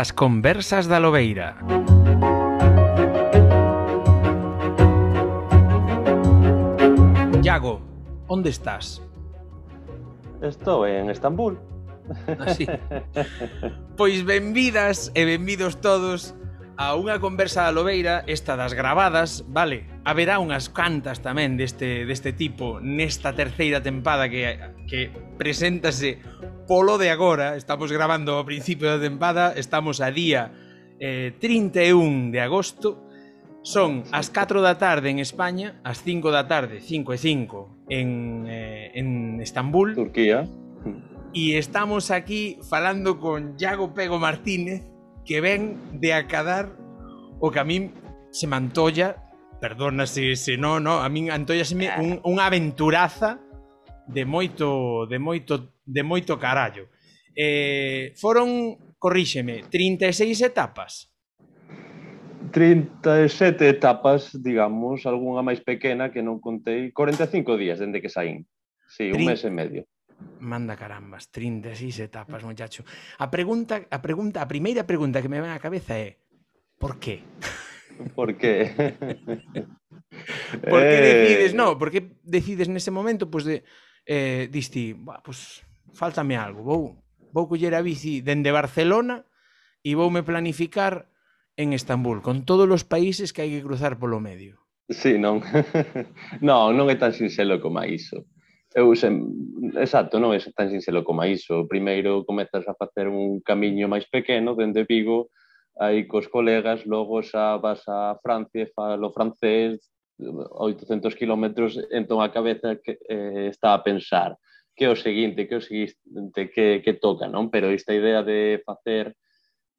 As conversas da Lobeira. Iago, onde estás? Estou en Estambul. Ah, Así. Pois benvidas e benvidos todos a unha conversa da Lobeira, esta das gravadas, vale? Haberá unhas cantas tamén deste, deste tipo nesta terceira tempada que, que preséntase polo de agora, estamos grabando ao principio da tempada, estamos a día eh, 31 de agosto, son as 4 da tarde en España, as 5 da tarde, 5 e 5, en, eh, en Estambul. Turquía. E estamos aquí falando con Iago Pego Martínez, que ven de acadar o que a min se me antolla, perdona se, se no, no, a min antolla se me un, ah. unha aventuraza de moito de moito de moito carallo. Eh, foron, corríxeme, 36 etapas. 37 etapas, digamos, algunha máis pequena que non contei, 45 días dende que saín. Sí, un 30... mes e medio. Manda carambas, 36 etapas, muchacho. A pregunta, a pregunta, a primeira pregunta que me ven á cabeza é por qué? Por qué? por que eh, decides, no, por que decides nese momento, pois pues, de eh, diste, bah, pois pues, Fáltame algo, vou, vou coller a bici dende Barcelona e voume planificar en Estambul, con todos os países que hai que cruzar polo medio. Sí, non. non, non é tan sinxelo como iso. Eu sem... Exacto, non é tan sinxelo como iso. Primeiro comezas a facer un camiño máis pequeno dende Vigo, aí cos colegas, logo xa vas a Francia, falo francés, 800 kilómetros, entón a cabeza que, eh, está a pensar que é o seguinte, que é o seguinte que, que toca, non? Pero esta idea de facer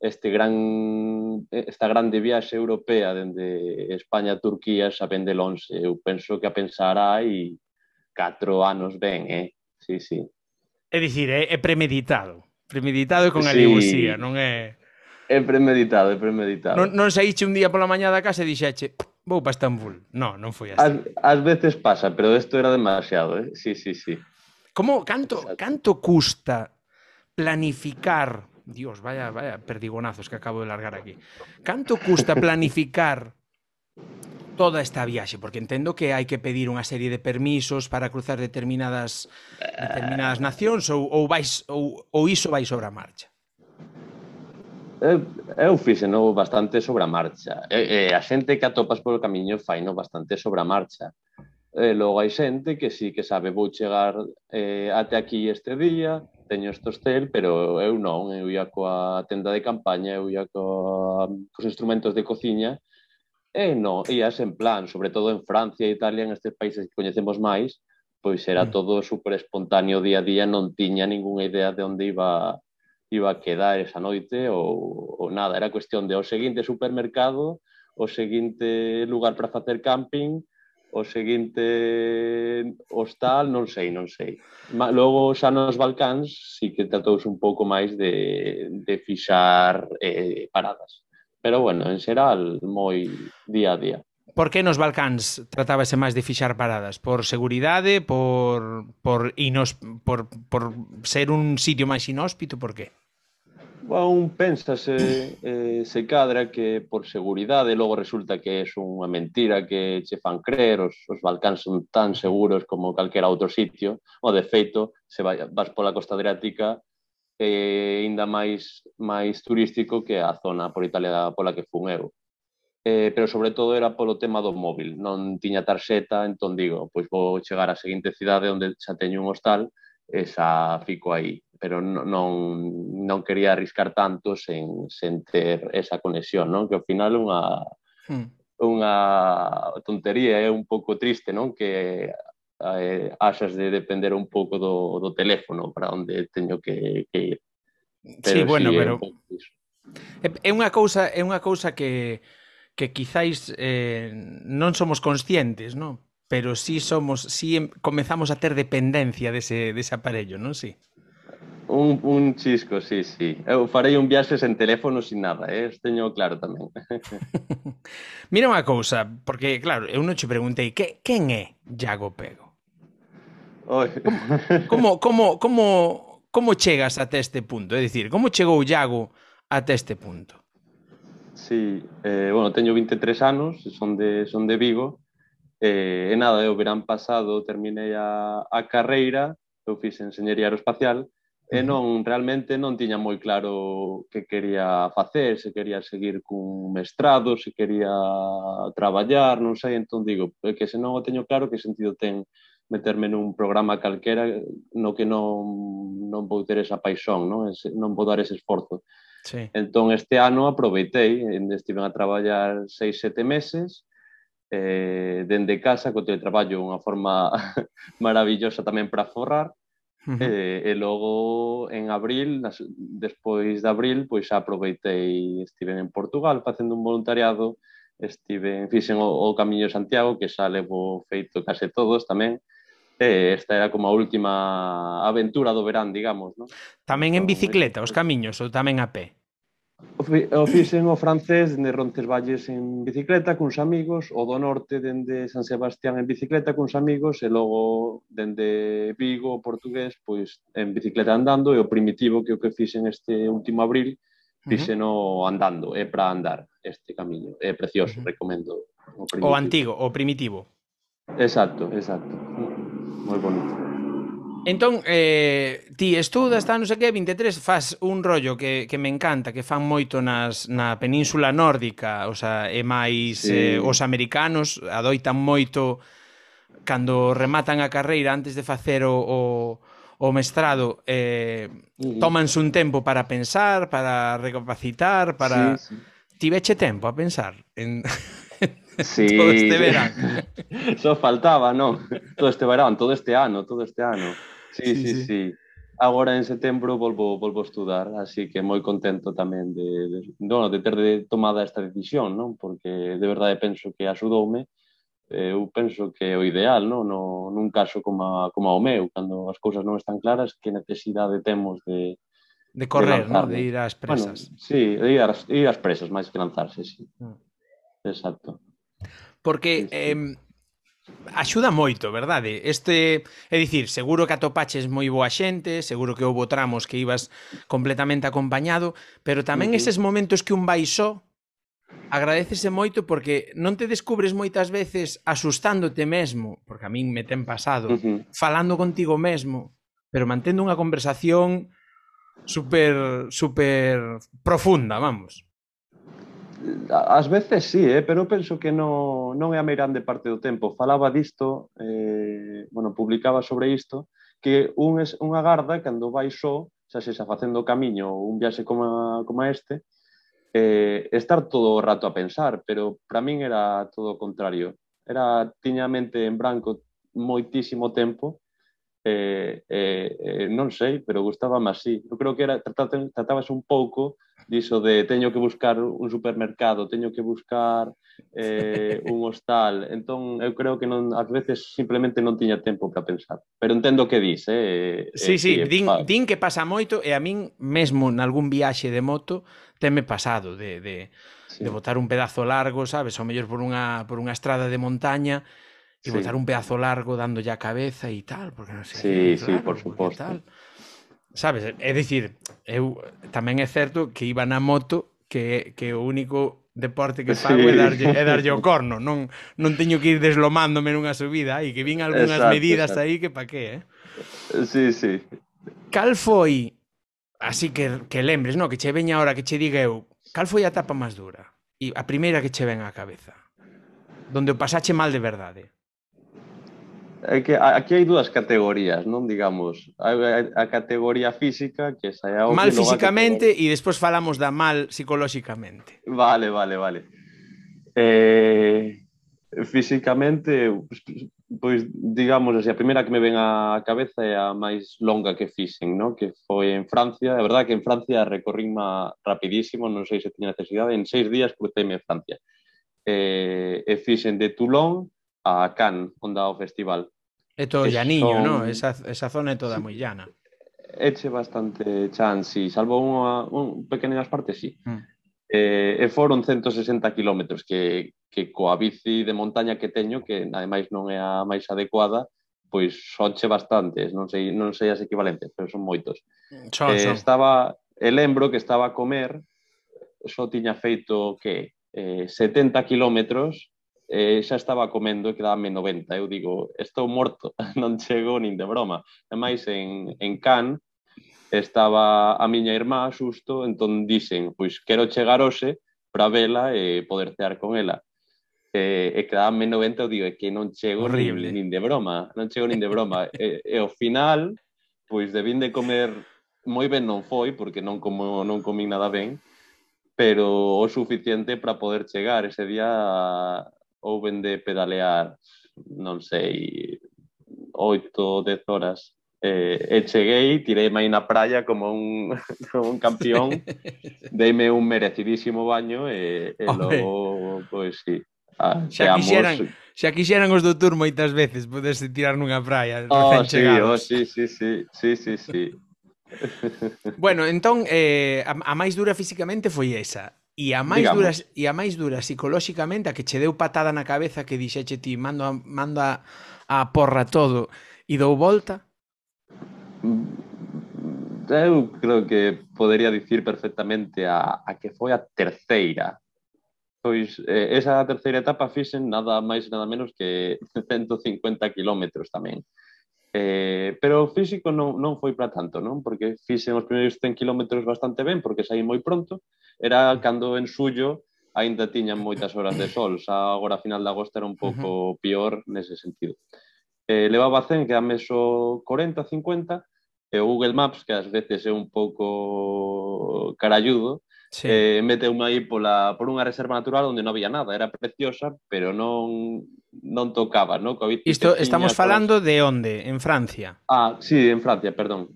este gran esta grande viaxe europea dende España a Turquía xa ven de longe. Eu penso que a pensar hai catro anos ben, eh? Sí, sí. É dicir, é, é premeditado. Premeditado con sí. a non é... É premeditado, é premeditado. Non, non saíche un día pola mañá da casa e dixeche vou para Estambul. Non, non foi así. As, as veces pasa, pero isto era demasiado, eh? Sí, sí, sí. Como, canto, canto custa planificar Dios, vaya, vaya perdigonazos que acabo de largar aquí. Canto custa planificar toda esta viaxe? Porque entendo que hai que pedir unha serie de permisos para cruzar determinadas determinadas eh. nacións ou ou vais ou, ou iso vai sobre a marcha. Eu, eu fixe no bastante sobre a marcha. E, e, a xente que atopas polo camiño fai no bastante sobre a marcha. Eh, e logo hai xente que sí que sabe, vou chegar eh, até aquí este día, teño estos hostel, pero eu non, eu ia coa tenda de campaña, eu ia coa, cos instrumentos de cociña, e non, ias en plan, sobre todo en Francia e Italia, en estes países que coñecemos máis, pois era mm. todo super espontáneo día a día, non tiña ningunha idea de onde iba iba a quedar esa noite ou, ou nada, era cuestión de o seguinte supermercado, o seguinte lugar para facer camping, o seguinte hostal, non sei, non sei. Ma, logo xa nos Balcáns sí que tratouse un pouco máis de, de fixar eh, paradas. Pero bueno, en xeral, moi día a día. Por que nos Balcáns tratábase máis de fixar paradas? Por seguridade, por por inos, por, por ser un sitio máis inhóspito, por que? Bon, pénsase, eh, se cadra que por seguridade logo resulta que é unha mentira que che fan creer, os, os Balcáns son tan seguros como calquera outro sitio, o de feito, se vai, vas pola costa adriática é eh, ainda máis máis turístico que a zona por Italia pola que fun eu. Eh, pero sobre todo era polo tema do móvil, non tiña tarxeta, entón digo, pois vou chegar á seguinte cidade onde xa teño un hostal e xa fico aí pero non, non quería arriscar tanto sen, sen ter esa conexión, non? Que ao final unha, hmm. unha tontería, é un pouco triste, non? Que eh, haxas de depender un pouco do, do teléfono para onde teño que, que ir. Pero sí, bueno, sí, pero... É, é unha cousa, é unha cousa que que quizáis eh, non somos conscientes, non? pero sí somos, sí comezamos a ter dependencia dese, dese aparello, non? Sí. Un, un chisco, sí, sí. Eu farei un viaxe sen teléfono, sin nada, eh? Os teño claro tamén. Mira unha cousa, porque, claro, eu non che preguntei, que, quen é Iago Pego? Oi. Como, como, como, como chegas até este punto? É dicir, como chegou Iago até este punto? Sí, eh, bueno, teño 23 anos, son de, son de Vigo, eh, e nada, eu verán pasado terminei a, a carreira, eu fiz enxeñería aeroespacial, Eh, e non realmente non tiña moi claro que quería facer, se quería seguir cun mestrado, se quería traballar, non sei, entón digo, que se non o teño claro que sentido ten meterme nun programa calquera no que non, non vou ter esa paixón, non, non vou dar ese esforzo. Sí. Entón este ano aproveitei, estiven a traballar seis, sete meses, eh, dende casa, co teletraballo, unha forma maravillosa tamén para forrar, Uh eh, -huh. E, e logo en abril, nas, despois de abril, pois aproveitei, estive en Portugal facendo un voluntariado, estive, fixen o, o Camiño de Santiago, que xa levo feito case todos tamén, e esta era como a última aventura do verán, digamos, non? Tamén en entón, bicicleta os camiños ou tamén a pé? Eh, o fixen o francés dende Roncesvalles en bicicleta cuns amigos, o do norte dende San Sebastián en bicicleta cuns amigos e logo dende Vigo, o portugués, pois en bicicleta andando e o primitivo que o que fixen este último abril fixeno andando, é para andar este camiño. É precioso, uh -huh. recomendo. O, primitivo. o antigo, o primitivo. Exacto, exacto. Moi bonito. Entón, eh, ti estudas, está non sei que, 23, faz un rollo que, que me encanta, que fan moito nas, na península nórdica, o sea, e máis sí. eh, os americanos adoitan moito cando rematan a carreira antes de facer o, o, o mestrado eh, uh -huh. tómanse un tempo para pensar, para recapacitar, para... Sí, sí. Tiveche tempo a pensar en... sí. todo este verán. Só faltaba, non? Todo este verán, todo este ano, todo este ano. Sí, sí, sí. sí. sí. Agora en setembro volvo, volvo a estudar, así que moi contento tamén de, de, no, de ter de tomada esta decisión, non? porque de verdade penso que axudoume, eh, eu penso que é o ideal, non? No, nun caso como, a, como o meu, cando as cousas non están claras, que necesidade temos de, De correr, de, ¿no? de ir ás presas. Bueno, sí, de ir ás, ir ás presas, máis que lanzarse, sí. Ah. Exacto. Porque sí, sí. Eh, axuda moito, verdade? Este, é dicir, seguro que atopaches moi boa xente, seguro que houbo tramos que ibas completamente acompañado, pero tamén uh -huh. eses momentos que un vai só agradecese moito porque non te descubres moitas veces asustándote mesmo, porque a min me ten pasado, uh -huh. falando contigo mesmo, pero mantendo unha conversación super super profunda, vamos. Ás veces sí, eh, pero penso que non, non é a meirande parte do tempo. Falaba disto, eh, bueno, publicaba sobre isto, que un es, unha garda, cando vai só, xa se xa facendo o camiño ou un viaxe como, como este, eh, estar todo o rato a pensar, pero para min era todo o contrario. Era, tiña a mente en branco moitísimo tempo, eh, eh, eh, non sei, pero gustaba así. Eu creo que era, tratabas un pouco diso de teño que buscar un supermercado, teño que buscar eh, un hostal. Entón, eu creo que non, ás veces simplemente non tiña tempo para pensar. Pero entendo que dis, eh? Sí, eh, sí, eh, din, pa... din que pasa moito e a min mesmo nalgún viaxe de moto teme pasado de, de, sí. de botar un pedazo largo, sabes? Ou mellor por unha, por unha estrada de montaña e sí. botar un pedazo largo dando ya cabeza e tal, porque non sei. Sí, sí, por suposto. Tal. Sabes, é dicir, eu tamén é certo que iba na moto que, que o único deporte que fago sí. é, darlle, é darlle o corno, non, non teño que ir deslomándome nunha subida, e que vin algunhas exacto, medidas exacto. aí que pa qué, eh? Sí, sí. Cal foi, así que, que lembres, no? que che veña ahora que che diga eu, cal foi a etapa máis dura? E a primeira que che ven á cabeza? Donde o pasache mal de verdade? é que aquí hai dúas categorías, non digamos, a, a categoría física que esa é a mal físicamente e despois falamos da mal psicolóxicamente. Vale, vale, vale. Eh, físicamente, pois, digamos, así, a primeira que me ven á cabeza é a máis longa que fixen, no? que foi en Francia. é verdade que en Francia recorrima rapidísimo, non sei se tiña necesidade, en seis días cruceime Francia. Eh, e fixen de Toulon a Cannes, onda ao festival. É todo que llaniño, son... no? Esa, esa zona é toda sí. moi llana. Eche bastante chan, sí. Salvo unha, un pequenas partes, sí. Mm. Eh, e foron 160 kilómetros que, que coa bici de montaña que teño, que ademais non é a máis adecuada, pois sonche bastantes, non sei, non sei as equivalentes, pero son moitos. Son, eh, son. Estaba, e lembro que estaba a comer, só tiña feito que eh, 70 kilómetros eh, xa estaba comendo e quedábame 90. Eu digo, estou morto, non chego nin de broma. E máis en, en Can estaba a miña irmá xusto, entón dixen, pois quero chegar hoxe para vela e poder cear con ela. Eh, e, e quedábame 90, eu digo, é que non chego Horrible. nin de broma, non chego nin de broma. e, e ao final, pois debín de comer moi ben non foi, porque non como non comí nada ben, pero o suficiente para poder chegar. Ese día ou ven de pedalear, non sei, oito, dez horas. Eh, e cheguei, tirei aí na praia como un, como un campeón, deime un merecidísimo baño e, e logo, pois pues, sí, Ah, xa quixeran, xa quixeran os do tour moitas veces poderse tirar nunha praia oh, sí, oh, sí, sí, sí, sí, sí, sí. bueno, entón eh, a, a máis dura físicamente foi esa E a máis dura duras e a máis dura psicolóxicamente a que che deu patada na cabeza que dixeche ti mando a, manda a porra todo e dou volta? Mm, eu creo que podería dicir perfectamente a, a que foi a terceira. Pois eh, esa terceira etapa fixen nada máis nada menos que 150 kilómetros tamén. Eh, pero o físico non, non foi para tanto, non? Porque fixen os primeiros 100 km bastante ben, porque saí moi pronto. Era cando en suyo aínda tiñan moitas horas de sol, xa agora a final de agosto era un pouco uh -huh. pior nese sentido. Eh, levaba 100, que a meso 40, 50, e o Google Maps, que ás veces é un pouco carayudo, Sí. Eh, meteume aí pola, por unha reserva natural onde non había nada, era preciosa, pero non non tocaba, non? COVID Isto estamos falando de onde? En Francia. Ah, sí, en Francia, perdón.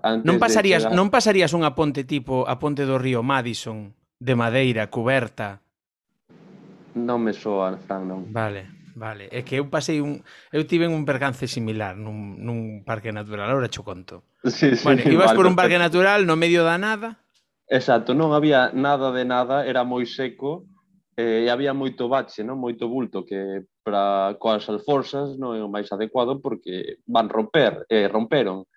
Antes non pasarías chegar... non pasarías unha ponte tipo a ponte do río Madison de madeira cuberta. Non me soa, Fran, non. Vale. Vale, é que eu pasei un eu tive un percance similar nun, nun parque natural, agora cho conto. Sí, sí, bueno, ibas vale, por un parque natural no medio da nada Exacto, non había nada de nada, era moi seco eh, e había moito bache, non? moito bulto que para coas alforzas non é o máis adecuado porque van romper, eh, romperon.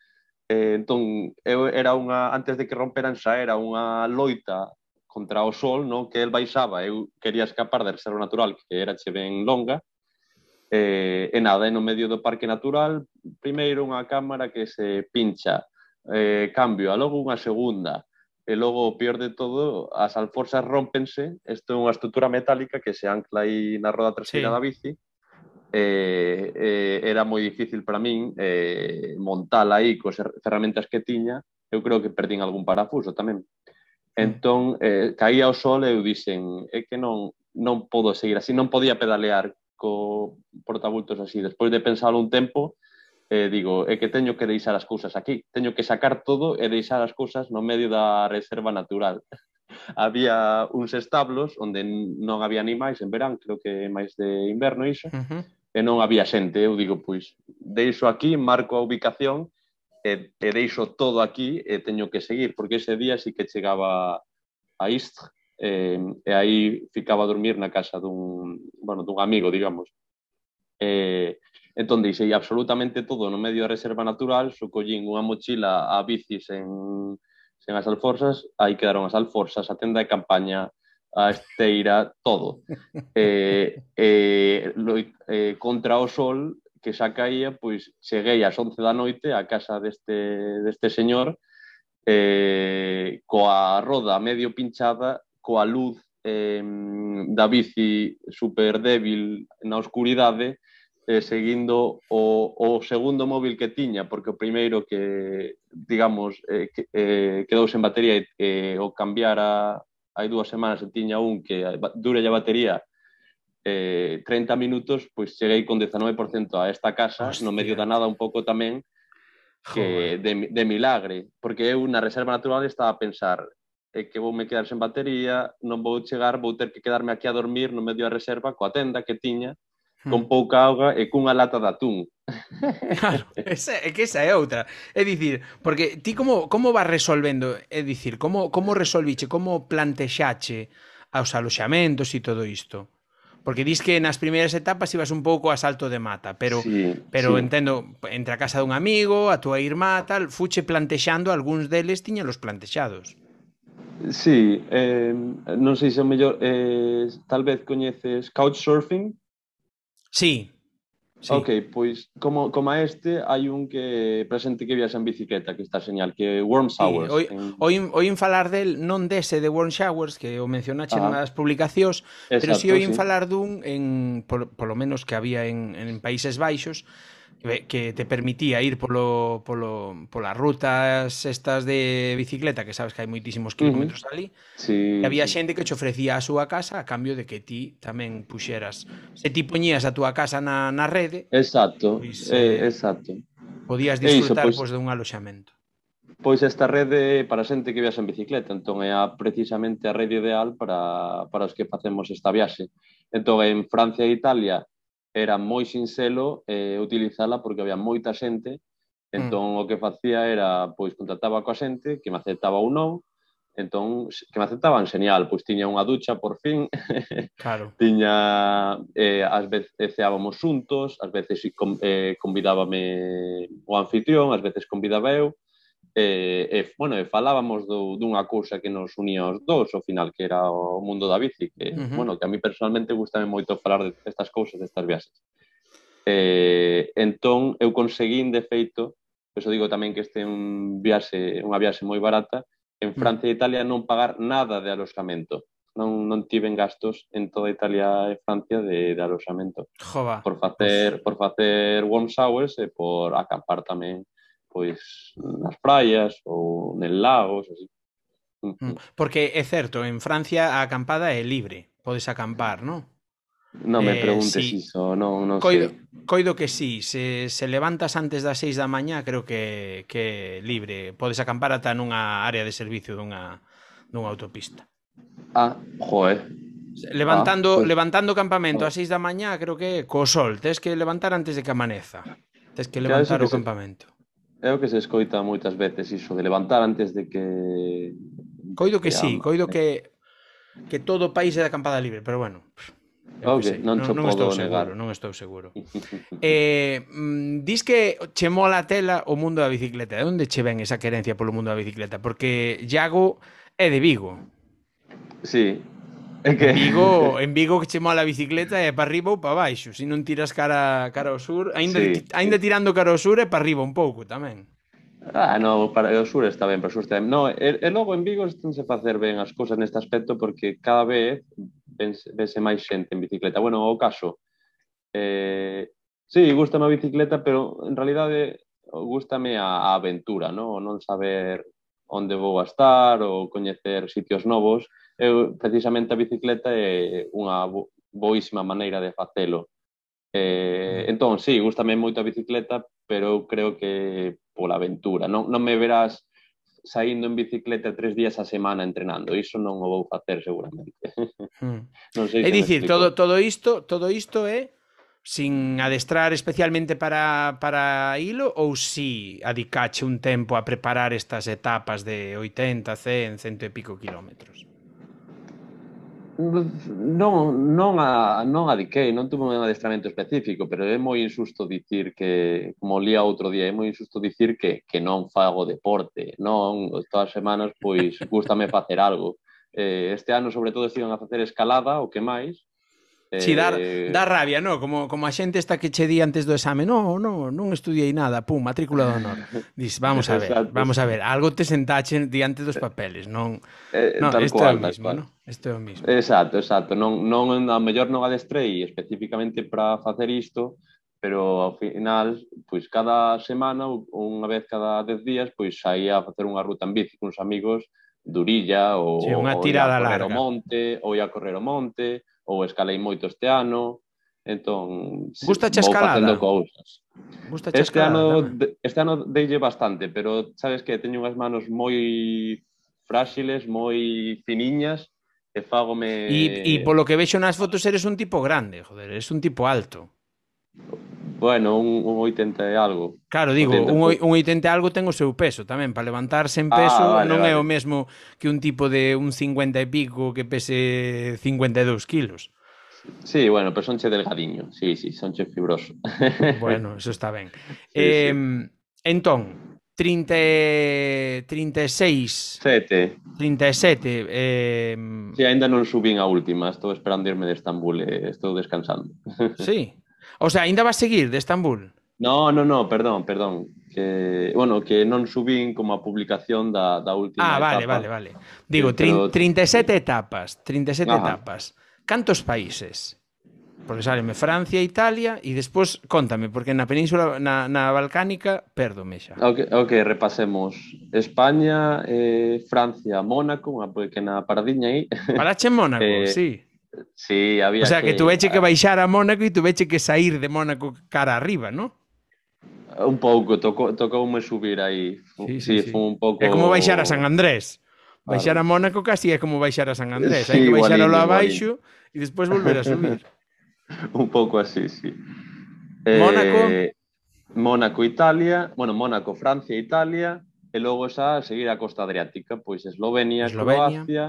Eh, entón, eu era unha, antes de que romperan xa era unha loita contra o sol, non? que el baixaba, eu quería escapar da reserva natural que era che ben longa, eh, e nada, e no medio do parque natural, primeiro unha cámara que se pincha, eh, cambio, a logo unha segunda, e logo o peor de todo, as alforzas rompense, isto é unha estrutura metálica que se ancla aí na roda traseira sí. da bici, eh, eh, era moi difícil para min eh, montala aí cos ferramentas que tiña, eu creo que perdín algún parafuso tamén. Mm. Entón, eh, caía o sol e eu dixen, é que non, non podo seguir así, non podía pedalear co portabultos así. Despois de pensar un tempo, eh, digo, é que teño que deixar as cousas aquí, teño que sacar todo e deixar as cousas no medio da reserva natural. había uns establos onde non había animais en verán, creo que máis de inverno iso, uh -huh. e non había xente. Eu digo, pois, deixo aquí, marco a ubicación, e, e deixo todo aquí e teño que seguir, porque ese día sí que chegaba a Istre, eh, e aí ficaba a dormir na casa dun, bueno, dun amigo, digamos. Eh, Entón deixei absolutamente todo no medio da reserva natural, só collín unha mochila a bicis en, sen as alforzas, aí quedaron as alforzas, a tenda de campaña, a esteira, todo. eh, eh, lo, eh, contra o sol, que xa caía, pois cheguei ás 11 da noite á casa deste, deste señor eh, coa roda medio pinchada, coa luz eh, da bici super débil na oscuridade, eh, seguindo o, o segundo móvil que tiña, porque o primeiro que, digamos, eh, que, eh, quedou sen batería e eh, o cambiar a, hai dúas semanas e tiña un que dura a batería eh, 30 minutos, pois cheguei con 19% a esta casa, Hostia. no medio da nada un pouco tamén, que de, de milagre, porque eu na reserva natural estaba a pensar eh, que vou me quedar sen batería, non vou chegar, vou ter que quedarme aquí a dormir no medio da reserva coa tenda que tiña, con hmm. pouca auga e cunha lata de atún. Claro, esa, é que esa é outra. É dicir, porque ti como, como vas resolvendo, é dicir, como, como resolviche, como plantexache aos aloxamentos e todo isto? Porque dis que nas primeiras etapas ibas un pouco a salto de mata, pero sí, pero sí. entendo, entre a casa dun amigo, a túa irmá, tal, fuche plantexando, algúns deles tiña los plantexados. Sí, eh, non sei se o mellor, eh, tal vez coñeces Couchsurfing? Sí. sí. Ok, pois como, como este hai un que presente que viaxa en bicicleta que está señal, que Warm Showers. Sí, oi, en... oín, oín falar del non dese de Warm Showers que o mencionaxe ah, nas publicacións, Exacto, pero si oín sí. falar dun en por, por lo menos que había en, en Países Baixos, que te permitía ir polo, polo, polas rutas estas de bicicleta, que sabes que hai moitísimos kilómetros uh -huh. ali, sí, e había sí. xente que te ofrecía a súa casa a cambio de que ti tamén puxeras. Se ti poñías a túa casa na, na rede... Exacto, pois, eh, eh exacto. Podías disfrutar iso, pois, pois, dun aloxamento. Pois esta rede para xente que viaxa en bicicleta, entón é a, precisamente a rede ideal para, para os que facemos esta viaxe. Entón, en Francia e Italia era moi sinxelo eh, utilizala porque había moita xente, entón mm. o que facía era, pois, contactaba coa xente, que me aceptaba ou non, entón, que me aceptaban señal pois tiña unha ducha por fin, claro. tiña, eh, ás veces ceábamos xuntos, ás veces eh, convidábame o anfitrión, ás veces convidaba eu, e, e bueno, e falábamos do, dunha cousa que nos unía os dous ao final, que era o mundo da bici, que, uh -huh. bueno, que a mí personalmente gustame moito falar destas cousas, destas viaxes. E, entón, eu conseguín, de feito, eso digo tamén que este é un viaxe, unha viaxe moi barata, en mm. Francia uh -huh. e Italia non pagar nada de aloxamento. Non, non tiven gastos en toda Italia e Francia de, de aloxamento. Jova. Por facer, por facer warm showers e por acampar tamén pois nas praias ou nel lagos, así. Mm, porque é certo, en Francia a acampada é libre, podes acampar, non? Non me eh, preguntes eh, si... iso, non, non coido, sei. Coido que sí, se, se levantas antes das seis da mañá creo que, que libre, podes acampar ata nunha área de servicio dunha, dunha autopista. Ah, joe. Levantando, ah, pues... levantando campamento a 6 da mañá creo que co sol, tes que levantar antes de que amaneza. Tes que levantar o campamento. Se... É o que se escoita moitas veces iso de levantar antes de que Coido que, que sí, coido que que todo o país é da campada libre, pero bueno. Okay, non, non, non estou negar. seguro, non estou seguro. eh, mm, dis que che mola a tela o mundo da bicicleta. De onde che ven esa querencia polo mundo da bicicleta? Porque Iago é de Vigo. Sí, É que... En Vigo, en Vigo que che mola a bicicleta é para arriba ou para baixo. Se non tiras cara, cara ao sur, ainda, sí. ainda tirando cara ao sur é para arriba un pouco tamén. Ah, no, para o sur está ben, para o sur está ben. No, e, e logo en Vigo estánse facer ben as cousas neste aspecto porque cada vez vese, máis xente en bicicleta. Bueno, o caso, eh, sí, gustame a bicicleta, pero en realidade gustame a, a aventura, no? Non saber onde vou a estar ou coñecer sitios novos, eu, precisamente a bicicleta é unha boísima maneira de facelo. Eh, mm. entón, sí, gustame moito a bicicleta, pero eu creo que pola aventura. Non, non me verás saindo en bicicleta tres días a semana entrenando. Iso non o vou facer seguramente. Mm. non sei se é dicir, todo todo isto, todo isto é sin adestrar especialmente para, para hilo ou si adicache un tempo a preparar estas etapas de 80, 100, cento e pico kilómetros? Non, non, a, non adiquei, non tuve un adestramento específico, pero é moi insusto dicir que, como lía outro día, é moi insusto dicir que, que non fago deporte, non, todas as semanas, pois, gustame facer algo. Eh, este ano, sobre todo, estiven a facer escalada, o que máis, Si, sí, dar, eh, rabia, non? Como, como a xente esta que che di antes do exame, non, non, non estudiei nada, pum, matrícula de honor. Dis, vamos a ver, Exacto. vamos a ver, algo te sentache diante dos papeles, non? Eh, eh non, tal isto cual, é o mismo, non? Isto é o mismo. Exacto, exacto. Non, non, a mellor non adestrei especificamente para facer isto, pero ao final, pois cada semana, unha vez cada 10 días, pois saía a facer unha ruta en bici cuns amigos Durilla ou sí, unha tirada ou a correr larga. o monte, ou ia a correr o monte, ou escalei moito este ano, entón Gustache vou escalada. facendo eh? cousas. Gustache este escalada, ano este ano deille bastante, pero sabes que teño unhas manos moi fráxiles, moi finiñas, e fágome E polo que vexo nas fotos eres un tipo grande, joder, eres un tipo alto. Bueno, un, un 80 e algo. Claro, digo, 80, un, un 80 e algo ten o seu peso tamén, para levantarse en ah, peso ah, vale, non vale. é o mesmo que un tipo de un 50 e pico que pese 52 kilos. Sí, bueno, pero sonche delgadiño, sí, sí, sonche fibroso. Bueno, eso está ben. sí, eh, sí. Entón, 30, 36... Sete. 37. Eh... Sí, ainda non subín a última, estou esperando irme de Estambul, e estou descansando. Sí? O sea, ainda vas seguir de Estambul? No, no, no, perdón, perdón. Que, bueno, que non subín como a publicación da, da última Ah, vale, etapa. vale, vale. Digo, Pero... 37 etapas, 37 Ajá. etapas. Cantos países? Porque sábeme Francia, Italia e despois contame, porque na península na, na Balcánica perdome xa. Ok, okay repasemos. España, eh, Francia, Mónaco, unha pequena paradiña aí. Parache en Mónaco, eh, sí. Sí, había O sea, que, que tuveche que baixar a Mónaco e tuveche que sair de Mónaco cara arriba, ¿no? Un pouco, tocou, tocoume subir aí. Sí, sí, sí, sí. un pouco... É como baixar a San Andrés. Baixar claro. a Mónaco casi é como baixar a San Andrés. Sí, Hai que baixar lá abaixo e despois volver a subir. un pouco así, sí. Eh, Mónaco? Eh, Mónaco, Italia. Bueno, Mónaco, Francia, Italia. E logo xa seguir a costa adriática. Pois Eslovenia, Eslovenia. Croacia,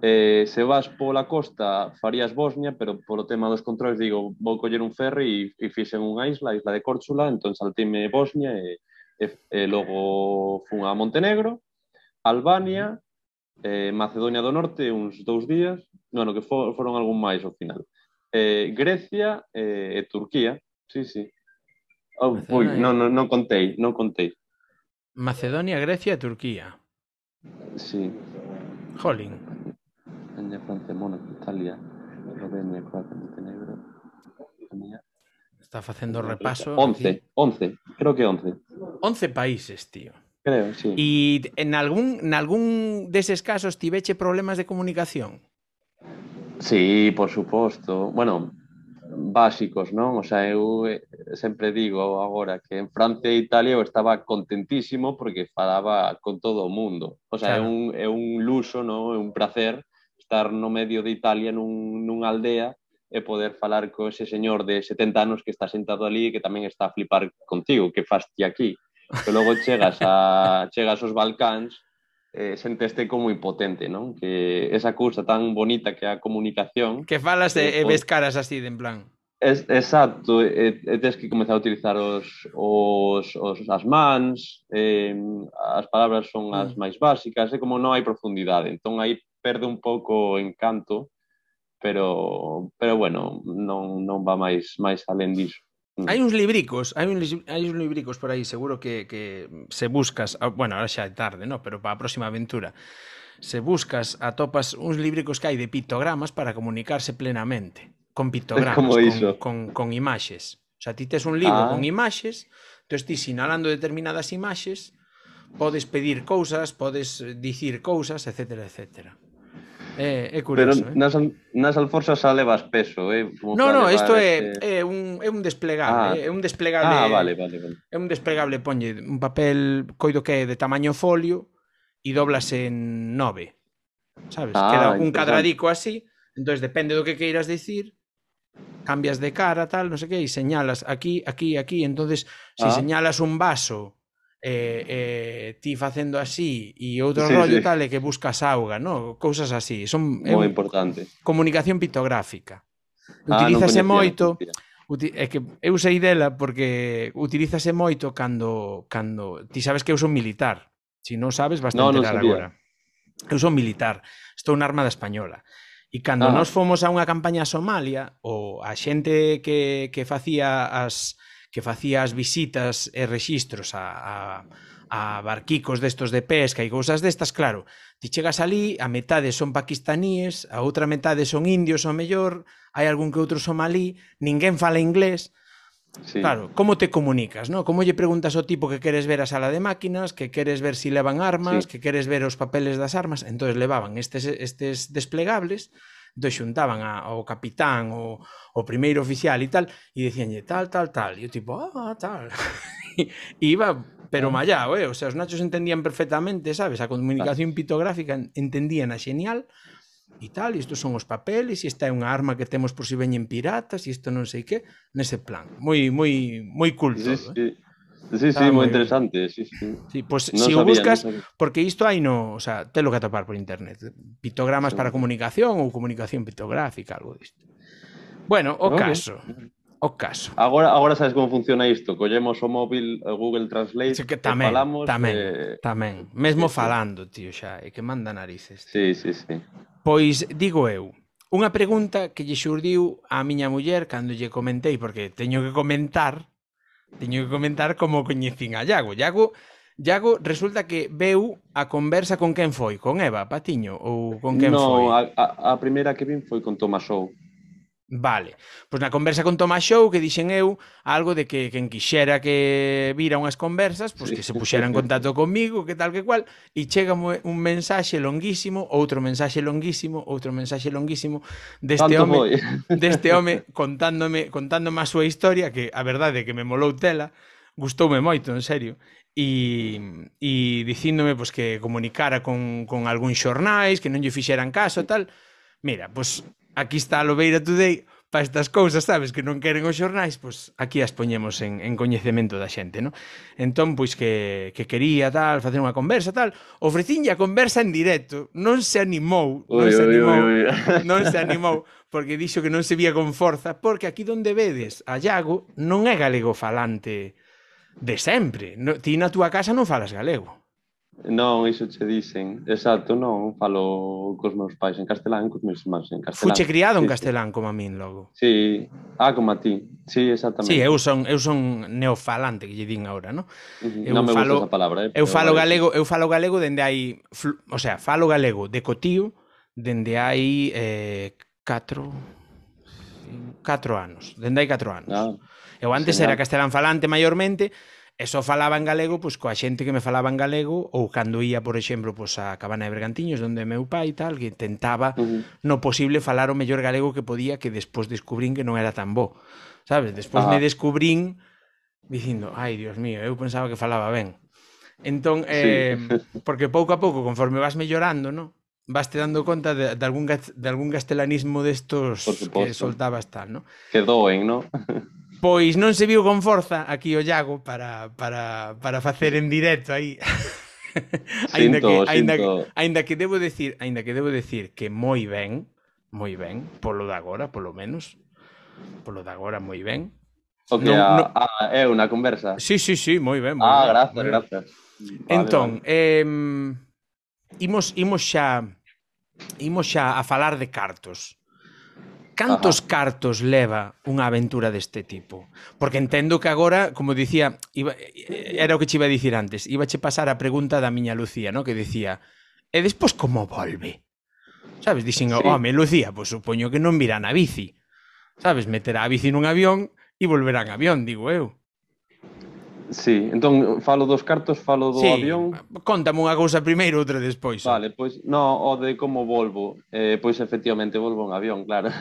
Eh, se vas pola costa farías Bosnia, pero polo tema dos controles digo, vou coller un ferry e, e fixen unha isla, a isla de Córchula, entón saltime Bosnia e, e, e logo fun a Montenegro, Albania, eh, Macedonia do Norte uns dous días, non, que for, foron algún máis ao final. Eh, Grecia eh, e Turquía, sí, sí. Oh, ui, non, non, non contei, non contei. Macedonia, Grecia e Turquía. Sí. Jolín. España, Francia, Mónaco, Italia, Eslovenia, Croacia, Montenegro. Albania. Está facendo o repaso. 11, aquí. 11, creo que 11. 11 países, tío. Creo, sí. E en algún, en algún deses casos tiveche problemas de comunicación? Sí, por suposto. Bueno, básicos, non? O sea, eu eh, sempre digo agora que en Francia e Italia eu estaba contentísimo porque falaba con todo o mundo. O sea, Claro. é, un, é un luso, non? É un placer estar no medio de Italia nun, nunha aldea e poder falar co ese señor de 70 anos que está sentado ali e que tamén está a flipar contigo, que faz ti aquí. Pero logo chegas a chegas aos Balcáns eh, senteste como impotente, non? Que esa cousa tan bonita que é a comunicación... Que falas e, e ves caras así, de en plan... Es, exacto, e, e tens que comezar a utilizar os, os, os as mans, eh, as palabras son as mm. máis básicas, e como non hai profundidade. Entón, aí perde un pouco o encanto, pero pero bueno, non non va máis máis alén diso. Hai uns libricos, hai uns, hai uns libricos por aí, seguro que, que se buscas, ah, bueno, ahora xa é tarde, no? pero para a próxima aventura, se buscas, atopas uns libricos que hai de pictogramas para comunicarse plenamente, con pictogramas, Como iso? con, con, con imaxes. O sea, ti tes un libro ah. con imaxes, entón ti sinalando determinadas imaxes, podes pedir cousas, podes dicir cousas, etcétera, etcétera. Eh, eh, é, é curioso. Pero nas, nas alforzas xa levas peso, eh? Como no, no, isto é, este... é, un, é un desplegable, ah. é un desplegable. Ah, vale, vale, vale. É un desplegable, ponlle un papel coido que é de tamaño folio e doblas en nove. Sabes? Ah, Queda un cadradico así, entonces depende do que queiras dicir, cambias de cara, tal, non sei que, e señalas aquí, aquí, aquí, entonces se si ah. señalas un vaso eh, eh, ti facendo así e outro sí, rollo sí. tal é que buscas auga, no? cousas así. Son moi eh, importante. Comunicación pictográfica. Utilízase ah, non moito uti, é que eu sei dela porque utilízase moito cando cando ti sabes que eu son militar. Se si non sabes, vas no, enterar no agora. Eu son militar, estou na Armada Española. E cando ah. nós fomos a unha campaña a Somalia, o a xente que, que facía as, que facía as visitas e rexistros a, a, a barquicos destos de pesca e cousas destas, claro, ti chegas ali, a metade son paquistaníes, a outra metade son indios ao mellor, hai algún que outro somalí, ninguén fala inglés, Sí. Claro, como te comunicas, ¿no? Como lle preguntas ao tipo que queres ver a sala de máquinas, que queres ver si levan armas, sí. que queres ver os papeles das armas, entonces levaban estes estes desplegables Entón xuntaban a, ao capitán, o, o primeiro oficial e tal, e dicíanlle tal, tal, tal. E o tipo, ah, tal. e iba, pero mallao, eh? O sea, os nachos entendían perfectamente, sabes? A comunicación pictográfica entendían a xenial, e tal, isto son os papeles, e esta é unha arma que temos por si veñen piratas, e isto non sei que, nese plan. Moi moi moi cool sí, todo, sí. eh? Sí, sí, moi interesante. Sí, sí. sí pues no si sabía, o buscas, no sabía. porque isto hai no, o sea, telo que atopar por internet. Pictogramas sí. para comunicación ou comunicación pictográfica, algo disto. Bueno, o no, caso. O caso. Agora agora sabes como funciona isto. Collemos o móvil o Google Translate, sí, que tamén, falamos, tamén, eh... tamén. Mesmo falando, tío, xa, e que manda narices. Tío. Sí, sí, sí. Pois digo eu, unha pregunta que lle xurdiu a miña muller cando lle comentei, porque teño que comentar Teño que comentar como coñecín a Iago. Iago, Iago resulta que veu a conversa con quen foi? Con Eva Patiño ou con quen no, foi? Non, a, a, a primeira que vin foi con Tomasou. Vale. Pois na conversa con Tomás Show que dixen eu algo de que quen quixera que vira unhas conversas, pois que se puxera en contacto comigo, que tal que cual, e chega un mensaxe longuísimo, outro mensaxe longuísimo, outro mensaxe longuísimo deste Tanto home, voy. deste home contándome, contándome a súa historia que a verdade é que me molou tela, gustoume moito, en serio e, e dicíndome pois, que comunicara con, con algúns xornais, que non lle fixeran caso, tal. Mira, pois aquí está a Lobeira Today para estas cousas, sabes, que non queren os xornais, pois aquí as poñemos en, en coñecemento da xente, non? Entón, pois que, que quería tal, facer unha conversa tal, ofrecinlle a conversa en directo, non se animou, non ui, se animou, ui, ui. non se animou, porque dixo que non se vía con forza, porque aquí donde vedes a Iago non é galego falante de sempre, no, ti na túa casa non falas galego. Non, iso che dicen. Exacto, non, falo cos meus pais en castelán, cos meus irmáns en castelán. Fuche criado en castelán como a min logo. Sí, ah, como a ti. Sí, exactamente. Sí, eu son eu son neofalante que lle din agora, ¿no? Eu non me falo, gusta esa palabra, eh, eu falo vale. galego, eu falo galego dende hai, o sea, falo galego de cotío dende hai eh 4 4 anos, dende hai 4 anos. Ah, eu antes señal. era castelán falante maiormente, E só falaba en galego pois, coa xente que me falaba en galego ou cando ia, por exemplo, pois, a Cabana de Bergantiños, onde meu pai e tal, que tentaba uh -huh. no posible falar o mellor galego que podía que despois descubrín que non era tan bo. Sabes? Despois ah. me descubrín dicindo, ai, Dios mío, eu pensaba que falaba ben. Entón, eh, porque pouco a pouco, conforme vas mellorando, no? vas te dando conta de, de, algún, de algún castelanismo destos que soltabas tal, no? Que doen, no? Pois non se viu con forza aquí o Iago para, para, para facer en directo aí. ainda que ainda, que, ainda que debo decir, ainda que debo decir que moi ben, moi ben, polo de agora, polo menos. Polo de agora moi ben. O que non, a, no... a, é unha conversa. Sí, sí, sí, moi ben, moi Ah, ben, grazas, ben. grazas. Vale, entón, vale. eh imos imos xa imos xa a falar de cartos. Cantos Ajá. cartos leva unha aventura deste tipo? Porque entendo que agora, como dicía, iba, era o que che iba a dicir antes, iba che pasar a pregunta da miña Lucía, no? que dicía, e despois como volve? Sabes, dixen, sí. home, Lucía, pois pues, supoño que non virá na bici. Sabes, meterá a bici nun avión e volverá en avión, digo eu. Sí, entón falo dos cartos, falo do sí. avión. Contame unha cousa primeiro, outra despois. Vale, pois no, o de como volvo. Eh, pois efectivamente volvo en avión, claro.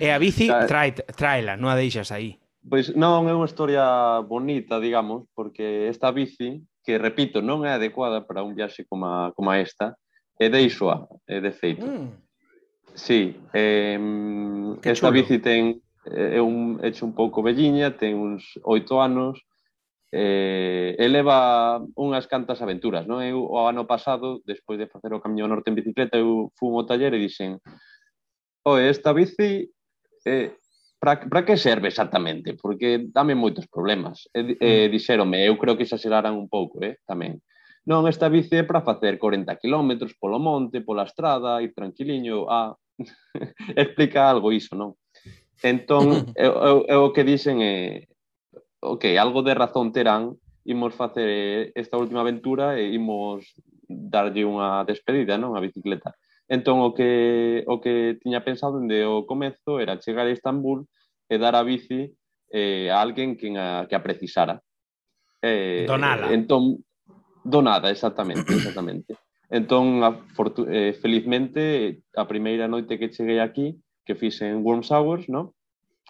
e a bici trae, traela, non a deixas aí. Pois non, é unha historia bonita, digamos, porque esta bici, que repito, non é adecuada para un viaxe como, como esta, e deixoa, é de feito. Mm. Sí, eh, que esta chulo. bici ten é un, hecho un pouco velliña, ten uns oito anos, eh, eleva unhas cantas aventuras, non? Eu o ano pasado, despois de facer o Camiño Norte en bicicleta, eu fui ao taller e dixen oe, esta bici eh, para que serve exactamente? Porque dame moitos problemas. E, eh, mm. dixeronme, eu creo que exageraran un pouco, eh, tamén. Non, esta bici é para facer 40 km polo monte, pola estrada, ir tranquiliño, a... Ah, explica algo iso, non? Entón, eu, eu, eu o que dixen é, ok, algo de razón terán, imos facer eh, esta última aventura e imos darlle unha despedida, non, a bicicleta. Entón, o que, o que tiña pensado dende o comezo era chegar a Istambul e dar a bici eh, a alguén que a, que a precisara. Eh, donala. Entón, donada, exactamente, exactamente. Entón, a, fortu, eh, felizmente, a primeira noite que cheguei aquí, que fixe en Worms Hours, no?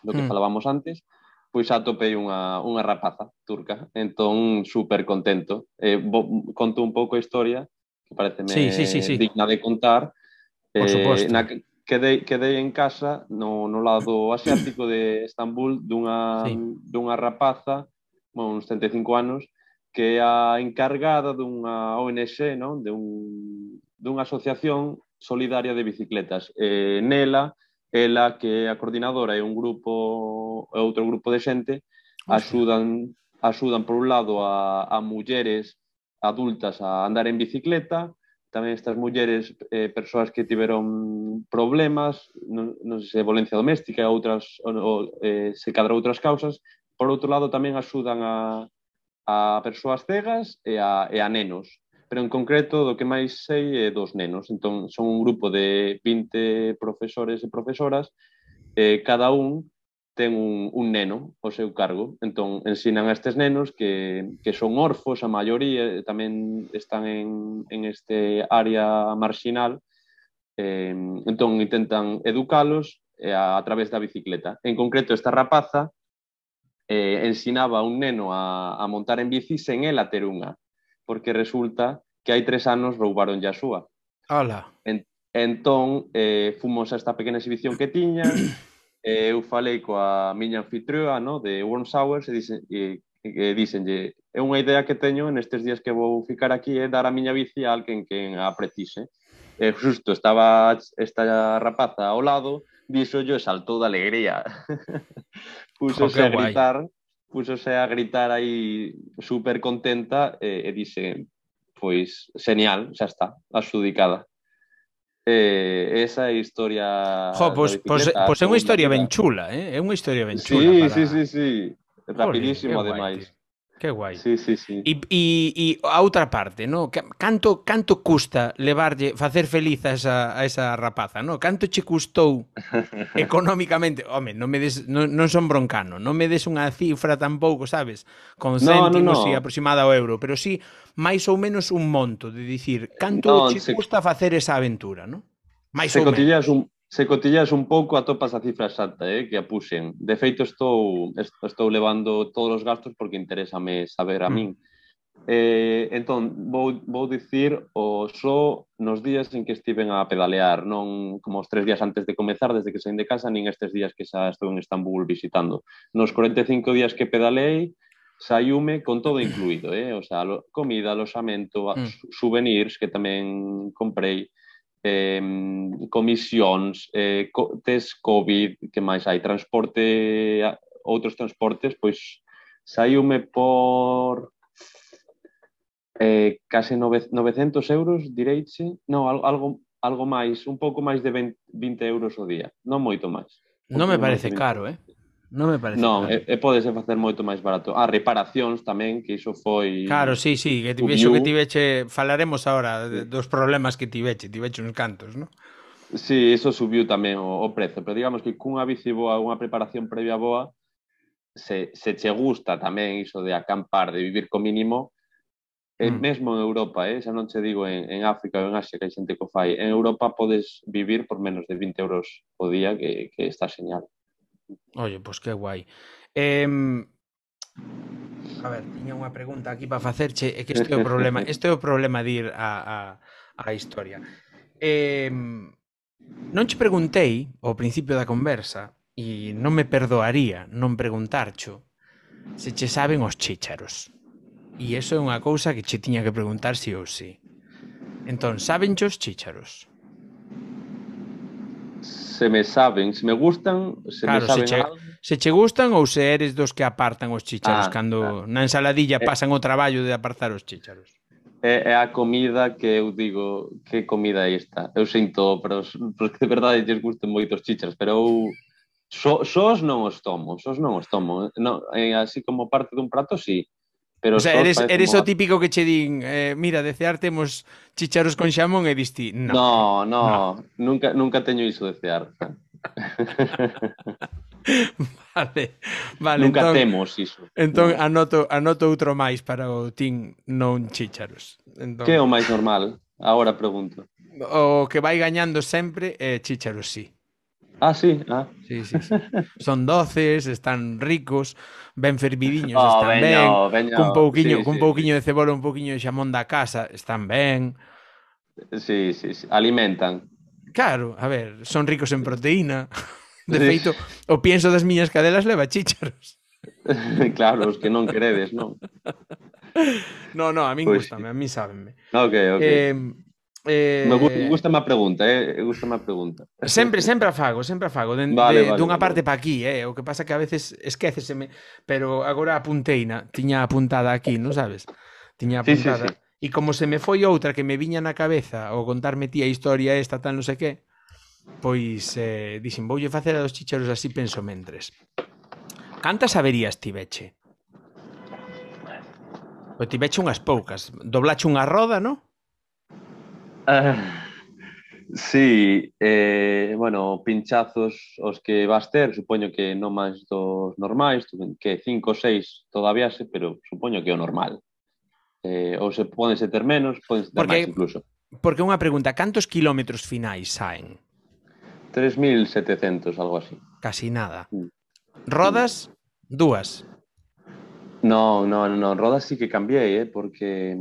do que mm. falábamos antes, pois atopei unha, unha rapaza turca, entón super contento. Eh, bo, conto un pouco a historia, que pareceme sí, sí, sí, sí. digna de contar. Por eh, suposto. Na, quedei, quedei en casa no, no lado asiático de Estambul dunha, sí. dunha rapaza, bueno, uns 35 anos, que é a encargada dunha ONG, non? De un, dunha asociación solidaria de bicicletas. Eh, nela, ela que a coordinadora e un grupo e outro grupo de xente ah, axudan axudan por un lado a, a mulleres adultas a andar en bicicleta, tamén estas mulleres, eh, persoas que tiveron problemas, non, non sei se violencia doméstica e outras, ou, ou, eh, se cadra outras causas, por outro lado tamén axudan a, a persoas cegas e a, e a nenos pero en concreto do que máis sei é dos nenos. Entón, son un grupo de 20 profesores e profesoras, eh, cada un ten un, un neno ao seu cargo. Entón, ensinan a estes nenos que, que son orfos, a maioría tamén están en, en este área marxinal. Eh, entón, intentan educalos eh, a, a través da bicicleta. En concreto, esta rapaza eh, ensinaba a un neno a, a montar en bici sen ela ter unha porque resulta que hai tres anos roubaron a súa. Ala. En, entón, eh, fomos a esta pequena exhibición que tiña, eh, eu falei coa miña anfitrioa no, de Worm Sours e, dicen, e, e dicenlle, é unha idea que teño nestes días que vou ficar aquí é dar a miña bici a alguén que a precise. E justo estaba esta rapaza ao lado, dixo yo e saltou de alegría. Puxose a gritar púsose a gritar aí super contenta e, e dixe, pois, señal, xa está, adxudicada. Eh, esa é a historia Jo, pois, pois, pois é unha historia ben chula, eh? é unha historia ben chula. Sí, para... sí, sí, sí, rapidísimo Olé, ademais. Guay. Que guai. Sí, sí, sí. E, e, e a outra parte, no? Canto, canto custa levarlle, facer feliz a esa, a esa rapaza, no? Canto che custou económicamente? Home, non, me des, non, non son broncano, non me des unha cifra tampouco, sabes? Con céntimos no, no, no. e aproximada ao euro, pero sí máis ou menos un monto de dicir canto no, che se... custa facer esa aventura, no? Máis se ou menos. Un, se cotillas un pouco atopas a cifra exacta eh, que a puxen. De feito, estou, estou levando todos os gastos porque interésame saber a mm. min. Eh, entón, vou, vou dicir o só nos días en que estiven a pedalear, non como os tres días antes de comezar, desde que saín de casa, nin estes días que xa estou en Estambul visitando. Nos 45 días que pedalei, saiume con todo incluído, eh? o sea, lo, comida, aloxamento, mm. souvenirs que tamén comprei, eh, comisións, eh, co test COVID, que máis hai, transporte, outros transportes, pois saiume por eh, case 900 euros, direiche, non, algo, algo máis, un pouco máis de 20, 20 euros o día, non moito máis. Non me parece caro, eh? Non me parece. Non, e, eh, e eh, podese facer moito máis barato. Ah, reparacións tamén, que iso foi Claro, sí, sí, que tibeche, que tiveche, falaremos agora dos problemas que tiveche, tiveche uns cantos, non? Sí, iso subiu tamén o, o prezo, pero digamos que cunha bici boa, unha preparación previa boa, se, se che gusta tamén iso de acampar, de vivir co mínimo, eh, mm. mesmo en Europa, eh, xa non che digo en, en África ou en Asia que hai xente que o fai, en Europa podes vivir por menos de 20 euros o día que, que está señal. Oye, pois pues que guai. Eh, a ver, tiña unha pregunta aquí para facerche, é que este é o problema, este é o problema de ir a, a, a historia. Eh, non che preguntei ao principio da conversa, e non me perdoaría non preguntarcho se che saben os chícharos. E iso é unha cousa que che tiña que preguntar si ou si. Entón, saben os chícharos? se me saben, se me gustan, se claro, me saben se che, algo. se che gustan ou se eres dos que apartan os chícharos ah, cando ah, na ensaladilla eh. pasan o traballo de apartar os chícharos. É, é a comida que eu digo, que comida é esta? Eu sinto pero, pero que de verdade lles gusten moito os chícharos, pero eu so, sós non os tomo, sós non os tomo. Non, eh, así como parte dun prato, sí, Pero o sea, eres, eres o típico que che din, eh, mira, desear temos chicharos con xamón e disti, no. No, no, no. nunca, nunca teño iso de cear. vale, vale. Nunca entón, temos iso. Entón no. anoto, anoto outro máis para o tin non chicharos. Entón, que é o máis normal? Agora pregunto. O que vai gañando sempre é chicharos, sí. Ah, sí, ah. Sí, sí, sí. Son doces, están ricos, ben fervidiños, oh, ah, están ben, ben, veño. cun pouquiño, sí, cun sí, pouquiño sí. de cebola, un pouquiño de xamón da casa, están ben. Sí, sí, sí, alimentan. Claro, a ver, son ricos en proteína. De sí. feito, o pienso das miñas cadelas leva chícharos. claro, os que non queredes, non? no, no, a min pois pues... gustame, a min sábenme. Ok, ok. Eh, Eh... Me gusta má pregunta, eh? gusta má pregunta. Sempre, sempre a fago, sempre a fago. De, vale, de, vale, dunha vale. parte para aquí, eh? O que pasa que a veces esquéceseme, pero agora apunteina, tiña apuntada aquí, non sabes? Tiña apuntada. Sí, sí, sí. E como se me foi outra que me viña na cabeza ao contarme ti a historia esta tal non sei que, pois eh, dixen, voulle facer a dos chicharos así penso mentres. Cantas averías ti veche? Pois ti veche unhas poucas. Doblache unha roda, non? Ah, sí, eh, bueno, pinchazos os que vas ter, supoño que non máis dos normais, que cinco ou seis todavía se, pero supoño que é o normal. Eh, ou se podense ter menos, podense ter porque, máis incluso. Porque unha pregunta, cantos kilómetros finais saen? 3.700, algo así. Casi nada. Mm. Rodas, mm. dúas. Non, non, non, rodas sí que cambiei, eh, porque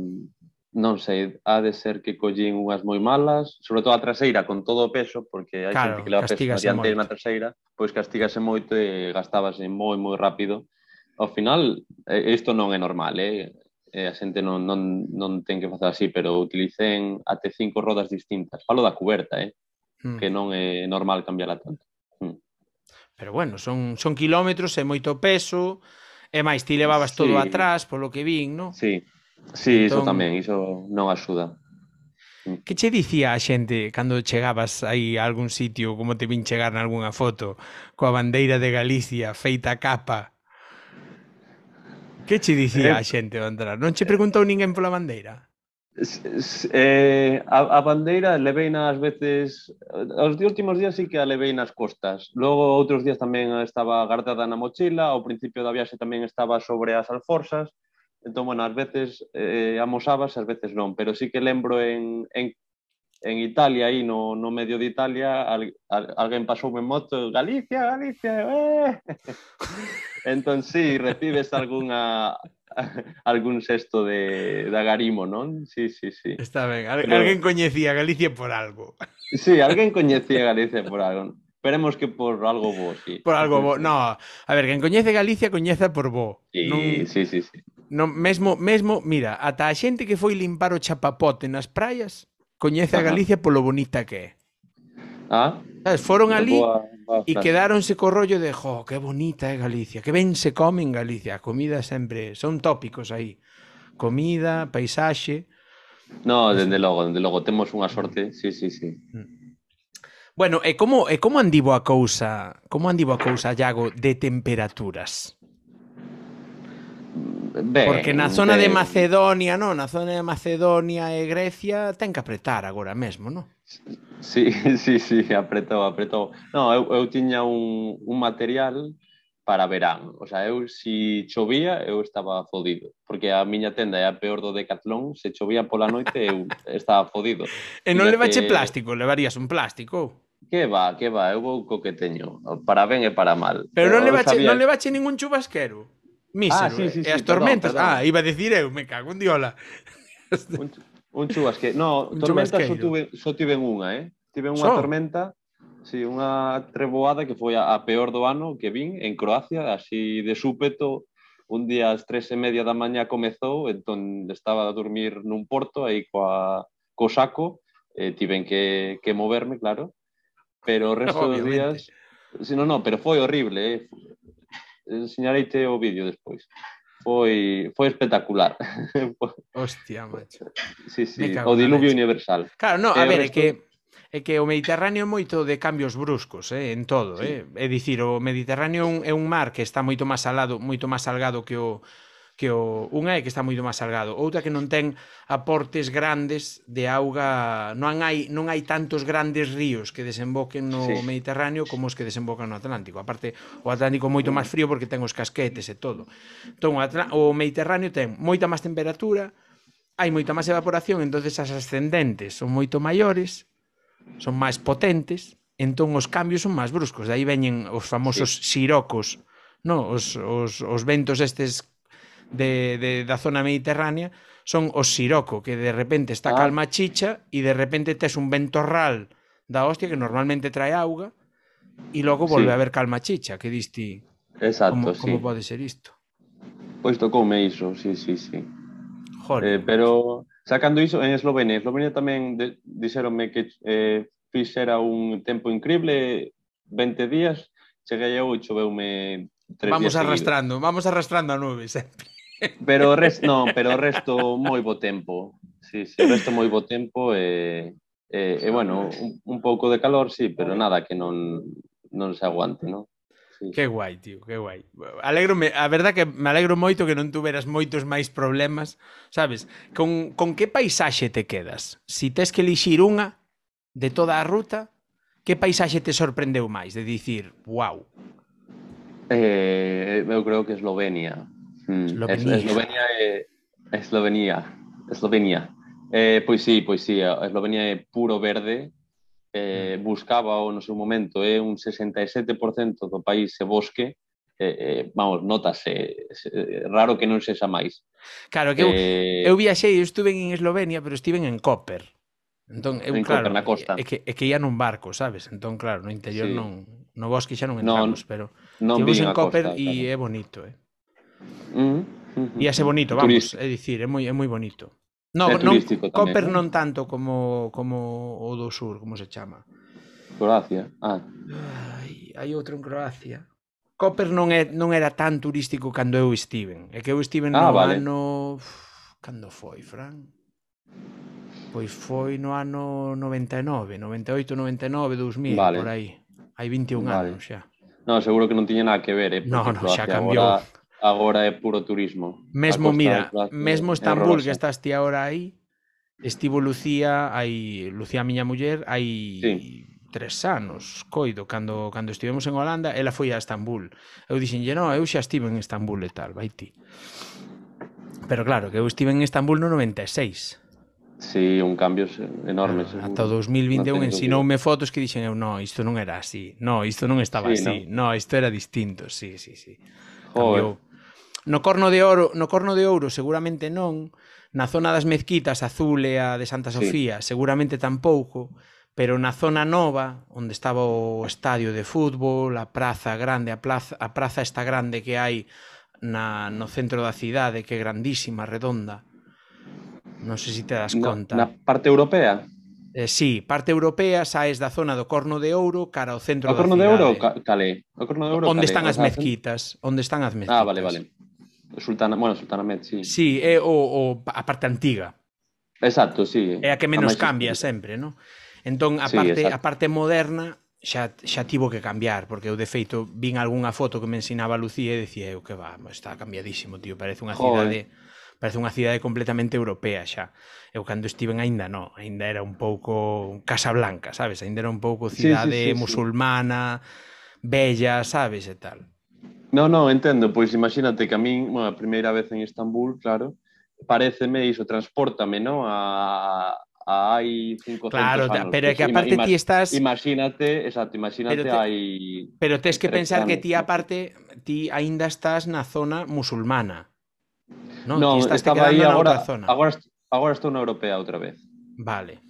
non sei, ha de ser que collín unhas moi malas, sobre todo a traseira con todo o peso, porque hai claro, xente que leva peso na dianteira na traseira, pois castígase moito e gastábase moi moi rápido. Ao final, isto non é normal, eh? a xente non, non, non ten que facer así, pero utilicen até cinco rodas distintas. Falo da cuberta, eh? Mm. que non é normal cambiarla tanto. Mm. Pero bueno, son, son kilómetros, é moito peso, e máis ti levabas sí. todo atrás, polo que vin, non? Sí, Sí, entón... iso tamén, iso non axuda. Que che dicía a xente cando chegabas aí a algún sitio, como te vin chegar nalgúna foto, coa bandeira de Galicia feita capa? Que che dicía eh, a xente ao entrar? Non che preguntou ninguén pola bandeira? Eh, a, a bandeira levei nas veces os últimos días sí que a levei nas costas logo outros días tamén estaba guardada na mochila ao principio da viaxe tamén estaba sobre as alforzas entón, bueno, ás veces eh, amosabas, ás veces non pero sí que lembro en, en, en Italia, aí no, no medio de Italia al, al, alguén pasou en moto Galicia, Galicia, eh! Entón, sí, recibes algunha algún sexto de, de agarimo, non? Sí, sí, sí. Está ben. Al, Pero... Alguén coñecía Galicia por algo. Sí, alguén coñecía Galicia por algo. Esperemos que por algo bo, sí. Por algo bo. No, a ver, quen coñece Galicia coñeza por bo. Sí, non, sí, sí, sí. Non, mesmo, mesmo, mira, ata a xente que foi limpar o chapapote nas praias coñece a Galicia polo bonita que é. Ah? Sabes, foron ali e quedáronse co rollo de, jo, que bonita é Galicia, que ben se come en Galicia, a comida sempre, son tópicos aí. Comida, paisaxe. No, dende logo, dende logo, temos unha sorte, sí, sí, sí. Mm. Bueno, e como, e como andivo a cousa, como andivo a cousa, Iago, de temperaturas? Ben, Porque na zona ben. de Macedonia, non? Na zona de Macedonia e Grecia ten que apretar agora mesmo, non? Sí, sí, sí, apretou, apretou. Non, eu, eu tiña un, un material para verán. O sea, eu si chovía, eu estaba fodido. Porque a miña tenda é a peor do Decathlon, se chovía pola noite, eu estaba fodido. E non levache que... plástico, levarías un plástico. Que va, que va, eu vou co que teño. Para ben e para mal. Pero, Pero non levache, sabía... non levache ningún chubasquero. Mísero, ah, sí, sí, eh, sí, e as tormentas, perdón, perdón. ah, iba a decir eu, me cago en diola. un, un chubasque, no, un tormenta só tuve, só tiven unha, eh? Tiven unha so? tormenta, sí, unha treboada que foi a, a peor do ano que vin en Croacia, así de súpeto, un día ás tres e media da mañá comezou, entón estaba a dormir nun porto aí coa, co saco, eh, tiven que, que moverme, claro, pero o resto Obviamente. dos días... Si, no, no, pero foi horrible, eh? enseñareite o vídeo despois. Foi foi espectacular. Hostia, macho. Sí, sí, o diluvio universal. Claro, no, a ver, resto... é que é que o Mediterráneo é moito de cambios bruscos, eh, en todo, sí. eh. É dicir, o Mediterráneo é un mar que está moito máis salado, moito máis salgado que o que o, unha é que está moito máis salgado, outra que non ten aportes grandes de auga, non hai non hai tantos grandes ríos que desemboquen no sí. Mediterráneo como os que desembocan no Atlántico. Aparte, o Atlántico é moito máis frío porque ten os casquetes e todo. Entón, o, o Mediterráneo ten moita máis temperatura, hai moita máis evaporación, entonces as ascendentes son moito maiores, son máis potentes, entón os cambios son máis bruscos. De aí veñen os famosos sí. sirocos, no? os, os, os ventos estes de, de, da zona mediterránea son os siroco, que de repente está ah. calma chicha e de repente tes un ventorral da hostia que normalmente trae auga e logo volve sí. a haber calma chicha, que disti Exacto, como, sí. como pode ser isto. Pois tocoume iso, sí, sí, sí. Joder. Eh, pero sacando iso en Eslovenia, Eslovenia tamén de, dixeronme que eh, fixera un tempo increíble, 20 días, cheguei eu e choveume Tres vamos arrastrando, seguido. vamos arrastrando a nube sempre. Pero resto, non, pero resto moi bo tempo. Sí, sí, resto moi bo tempo e, e, e bueno, un, un pouco de calor, sí, pero nada que non, non se aguante, non? Sí. Que guai, tío, que guai. Alegrome, a verdad que me alegro moito que non tuveras moitos máis problemas, sabes? Con, con que paisaxe te quedas? Si tes que elixir unha de toda a ruta, que paisaxe te sorprendeu máis? De dicir, wow. Eh, eu creo que Eslovenia. Mm. Eslovenia. Eslovenia é, Eslovenia. Eslovenia. Eh, pois sí, pois sí, a Eslovenia é puro verde, eh, mm. buscaba o no seu momento é eh, un 67% do país se bosque, eh, eh, vamos, notase, eh, raro que non sexa máis. Claro, que eu, eh... eu viaxei, eu estuve en Eslovenia, pero estive en Koper. Entón, eu, en claro, Koper, na costa. É que, é que ia nun barco, sabes? Entón, claro, no interior sí. non, no bosque xa non entramos, non, pero non en Koper e claro. é bonito, eh? Mm, Ia e bonito, vamos, turístico. é dicir, é moi é moi bonito. No, é non, non Copper non tanto como como o do sur, como se chama. Croacia. Ah. Ai, hai outro en Croacia. Copper non é non era tan turístico cando eu estiven. É que eu estiven ah, no vale. ano cando foi, Fran? Pois foi no ano 99, 98, 99, 2000, vale. por aí. Hai 21 vale. anos xa. No, seguro que non tiña nada que ver, eh? No, no, xa cambiou. Agora Agora é puro turismo. Mesmo, mira, eh, mesmo eh, Estambul, que estás ti agora aí, estivo Lucía, aí, Lucía miña muller, aí sí. tres anos, coido, cando, cando estivemos en Holanda, ela foi a Estambul. Eu dixenlle, no, eu xa estive en Estambul e tal, vai ti. Pero claro, que eu estive en Estambul no 96. Sí, un cambio enorme. Ah, ata 2021 no ensinoume fotos que dixen eu, no, isto non era así, no, isto non estaba sí, así, no. no, isto era distinto, sí, sí, sí. Joder. Cambiou No Corno de Ouro, no Corno de Ouro seguramente non, na zona das mezquitas azul e a de Santa Sofía, sí. seguramente tampouco, pero na zona nova, onde estaba o estadio de fútbol, a praza grande, a plaza, a praza esta grande que hai na, no centro da cidade, que é grandísima, redonda. Non sei se te das conta. Na parte europea? Eh, sí, parte europea, saes da zona do Corno de Ouro cara ao centro o da Corno de Ouro, calé. O Corno de Ouro, Onde están as mezquitas, onde están as mezquitas. Ah, vale, vale. Sultana, bueno, Sultana Med, sí. Sí, é o, o a parte antiga. Exacto, sí. É a que menos a cambia sempre, non? Entón, a sí, parte, exacto. a parte moderna xa, xa tivo que cambiar, porque eu de feito vin algunha foto que me ensinaba Lucía e dicía eu que va, está cambiadísimo, tío, parece unha Joder. cidade parece unha cidade completamente europea xa. Eu cando estiven aínda non, aínda era un pouco Casa Blanca, sabes? Aínda era un pouco cidade sí, sí, sí, musulmana, sí. bella, sabes, e tal. No, no, entendo, pois imagínate que a min, bueno, a primeira vez en Estambul, claro, pareceme iso, transportame, no, a, a hai 500 Claro, anos. pero é que pois aparte ti estás Imagínate, exacto, imagínate pero te, hai Pero tes que pensar anos. que ti aparte ti aínda estás na zona musulmana. No, no ti estás estaba aí agora, zona. agora agora estou na europea outra vez. Vale.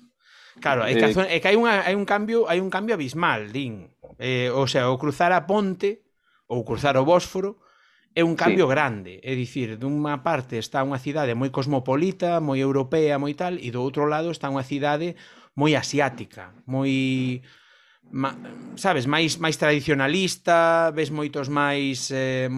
Claro, é que, eh, a zona, é que hai, unha, hai un cambio hai un cambio abismal, din. Eh, o sea, o cruzar a ponte ou cruzar o Bósforo, é un cambio sí. grande, é dicir, dunha parte está unha cidade moi cosmopolita, moi europea, moi tal, e do outro lado está unha cidade moi asiática, moi ma, sabes, máis máis tradicionalista, ves moitos máis eh,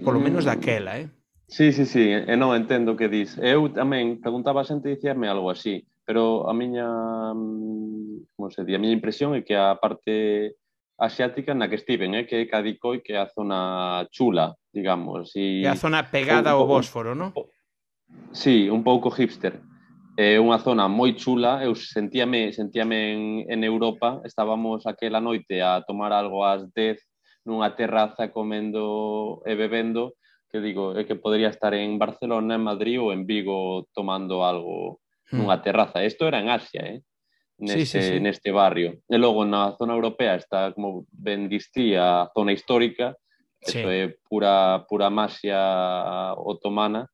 polo menos daquela, eh? Sí, sí, sí, e non entendo o que dis. Eu tamén preguntaba a xente dicirme algo así, pero a miña, mm, como se di, a miña impresión é que a parte asiática na que estiven, eh, que é Cadicoi, que é a zona chula, digamos. E, é a zona pegada ao Bósforo, non? Sí, un pouco hipster. Eh, é unha zona moi chula, eu sentíame, sentíame en, en Europa, estábamos aquela noite a tomar algo ás 10 nunha terraza comendo e bebendo, que digo, é que podría estar en Barcelona, en Madrid ou en Vigo tomando algo hmm. nunha terraza. Isto era en Asia, eh? neste, sí, sí, sí. neste barrio. E logo na zona europea está, como ben distí, a zona histórica, sí. É pura, pura masia otomana,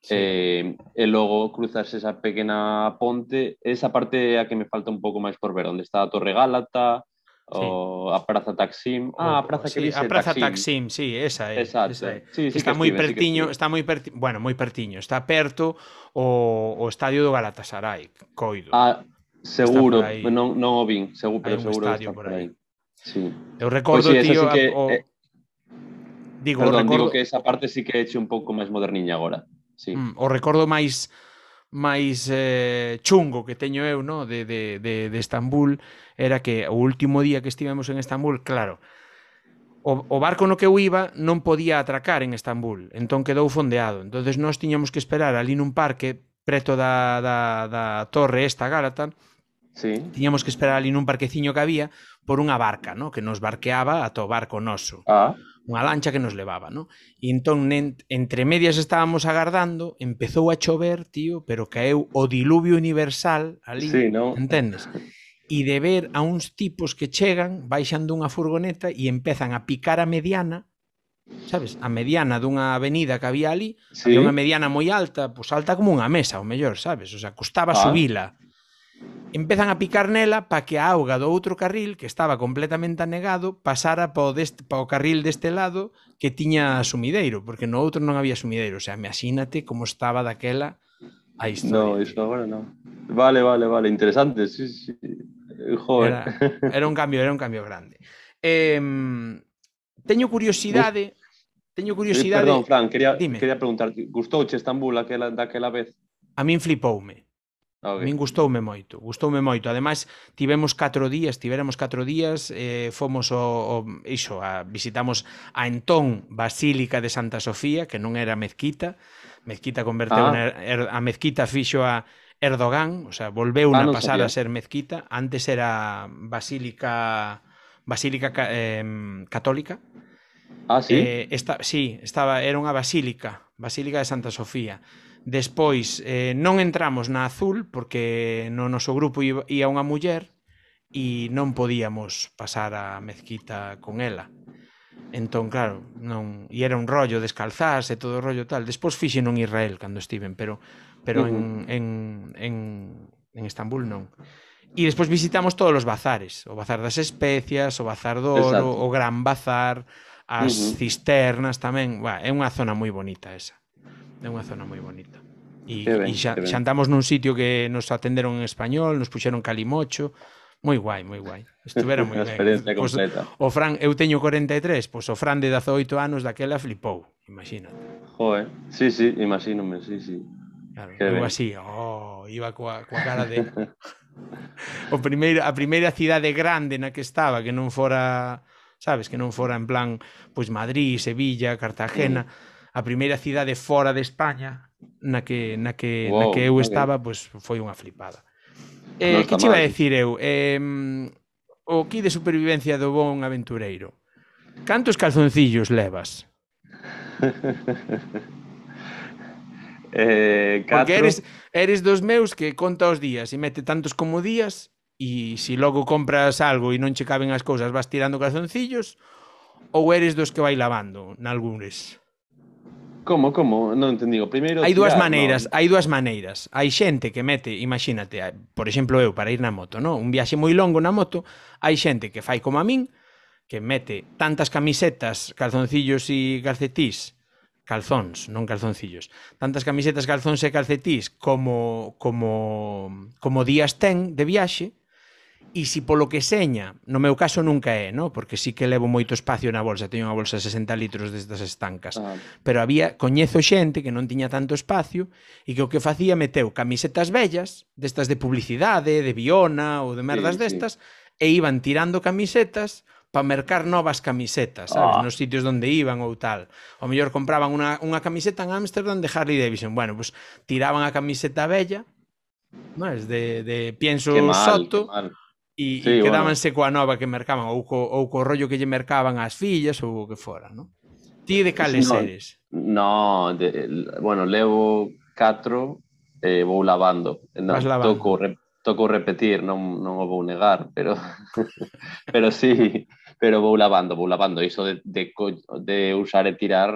Sí. Eh, e logo cruzas esa pequena ponte, esa parte a que me falta un pouco máis por ver, onde está a Torre Gálata, sí. o a Praza Taksim. Ah, a Praza sí, dice a Praza Taksim, Taksim sí, esa é. Exacto. Esa é. Sí, sí está moi pertiño, sí está moi perti... bueno, moi pertiño, está perto o, o estadio do Galatasaray, coido. Ah, Seguro, non, non o vin, seguro, pero seguro que está por aí. Sí. Eu recordo, pois sí, tío, sí que, o... eh, digo, perdón, recordo... digo que esa parte sí que eche un pouco máis moderniña agora. Sí. Mm, o recordo máis máis eh, chungo que teño eu no de, de, de, de Estambul era que o último día que estivemos en Estambul, claro, o, o barco no que eu iba non podía atracar en Estambul, entón quedou fondeado. Entonces nós tiñamos que esperar ali nun parque preto da, da, da torre esta gálata Sí. Tiñamos que esperar ali nun parqueciño que había por unha barca, no? que nos barqueaba ata o barco noso. Ah. Unha lancha que nos levaba, no? E entón, entre medias estábamos agardando, empezou a chover, tío, pero caeu o diluvio universal ali, sí, no? entendes? E de ver a uns tipos que chegan, baixan dunha furgoneta e empezan a picar a mediana, sabes, a mediana dunha avenida que había ali, sí. había unha mediana moi alta, pois alta como unha mesa, o mellor, sabes? O sea, costaba ah. subila Empezan a picar nela para que a auga do outro carril, que estaba completamente anegado, pasara pa o, deste, pa o carril deste lado que tiña sumideiro, porque no outro non había sumideiro. O sea, imagínate como estaba daquela a historia. No, iso agora non. Vale, vale, vale, interesante, sí, sí. Joder. Era, era un cambio, era un cambio grande. Eh, teño curiosidade, teño eh, curiosidade. Perdón, Fran, quería Dime. quería preguntarte, gustouche Estambul aquela daquela vez? A min flipoume. Okay. Min gustoume moito, gustoume moito. Ademais, tivemos 4 días, tiveremos 4 días, eh, fomos o, o iso, a, visitamos a entón Basílica de Santa Sofía, que non era mezquita. Mezquita converteu ah. na, er, a mezquita fixo a Erdogan, o sea, volveu ah, na no pasar sabía. a ser mezquita. Antes era basílica basílica eh, católica. Ah, sí. Eh, esta, sí, estaba era unha basílica, Basílica de Santa Sofía. Despois, eh, non entramos na azul, porque no noso grupo ia unha muller e non podíamos pasar a mezquita con ela. Entón, claro, non, e era un rollo descalzarse, todo o rollo tal. Despois fixe en Israel cando estiven, pero pero uh -huh. en, en, en, en Estambul non. E despois visitamos todos os bazares, o bazar das especias, o bazar do oro, Exacto. o gran bazar, as uh -huh. cisternas tamén, bah, é unha zona moi bonita esa. É unha zona moi bonita. E, que ben, e xa, xa nun sitio que nos atenderon en español, nos puxeron calimocho, moi guai, moi guai. Estuvera moi ben. Pois, o Fran, eu teño 43, pois o Fran de 18 anos daquela flipou, imagínate. Joder, sí, sí, imagínome, sí, sí. Claro, que eu ben. así, oh, iba coa, coa cara de... o primeiro, a primeira cidade grande na que estaba, que non fora sabes, que non fora en plan pois Madrid, Sevilla, Cartagena, mm a primeira cidade fora de España na que, na que, wow, na que eu estaba pois, pues, foi unha flipada. Eh, no que che a decir eu? Eh, o que de supervivencia do bon aventureiro. Cantos calzoncillos levas? eh, catro... Porque eres, eres dos meus que conta os días e mete tantos como días e se logo compras algo e non che caben as cousas vas tirando calzoncillos ou eres dos que vai lavando nalgúns? Como, como? Non entendí. O primeiro Hai dúas tirar, maneiras, non? hai dúas maneiras. Hai xente que mete, imagínate, por exemplo eu para ir na moto, non? Un viaxe moi longo na moto, hai xente que fai como a min, que mete tantas camisetas, calzoncillos e calcetís, calzóns, non calzoncillos, tantas camisetas, calzóns e calcetís como como como días ten de viaxe, E se polo que seña, no meu caso nunca é, no? porque sí que levo moito espacio na bolsa, teño unha bolsa de 60 litros destas estancas, ah. pero había, coñezo xente que non tiña tanto espacio e que o que facía meteu camisetas vellas, destas de publicidade, de Biona ou de merdas sí, destas, sí. e iban tirando camisetas para mercar novas camisetas, sabes, ah. nos sitios onde iban ou tal. O mellor compraban unha, unha camiseta en Ámsterdam de Harley Davidson. Bueno, pues tiraban a camiseta bella, non es de, de pienso mal, soto, mal e, sí, e quedábanse bueno. coa nova que mercaban ou co, ou co rollo que lle mercaban ás fillas ou o que fora, non? Ti de cales no, eres? No, de, bueno, levo 4 eh, vou lavando. Non, Vas lavando. Toco, re, toco repetir, non, non o vou negar, pero pero sí, pero vou lavando, vou lavando. Iso de, de, de usar e tirar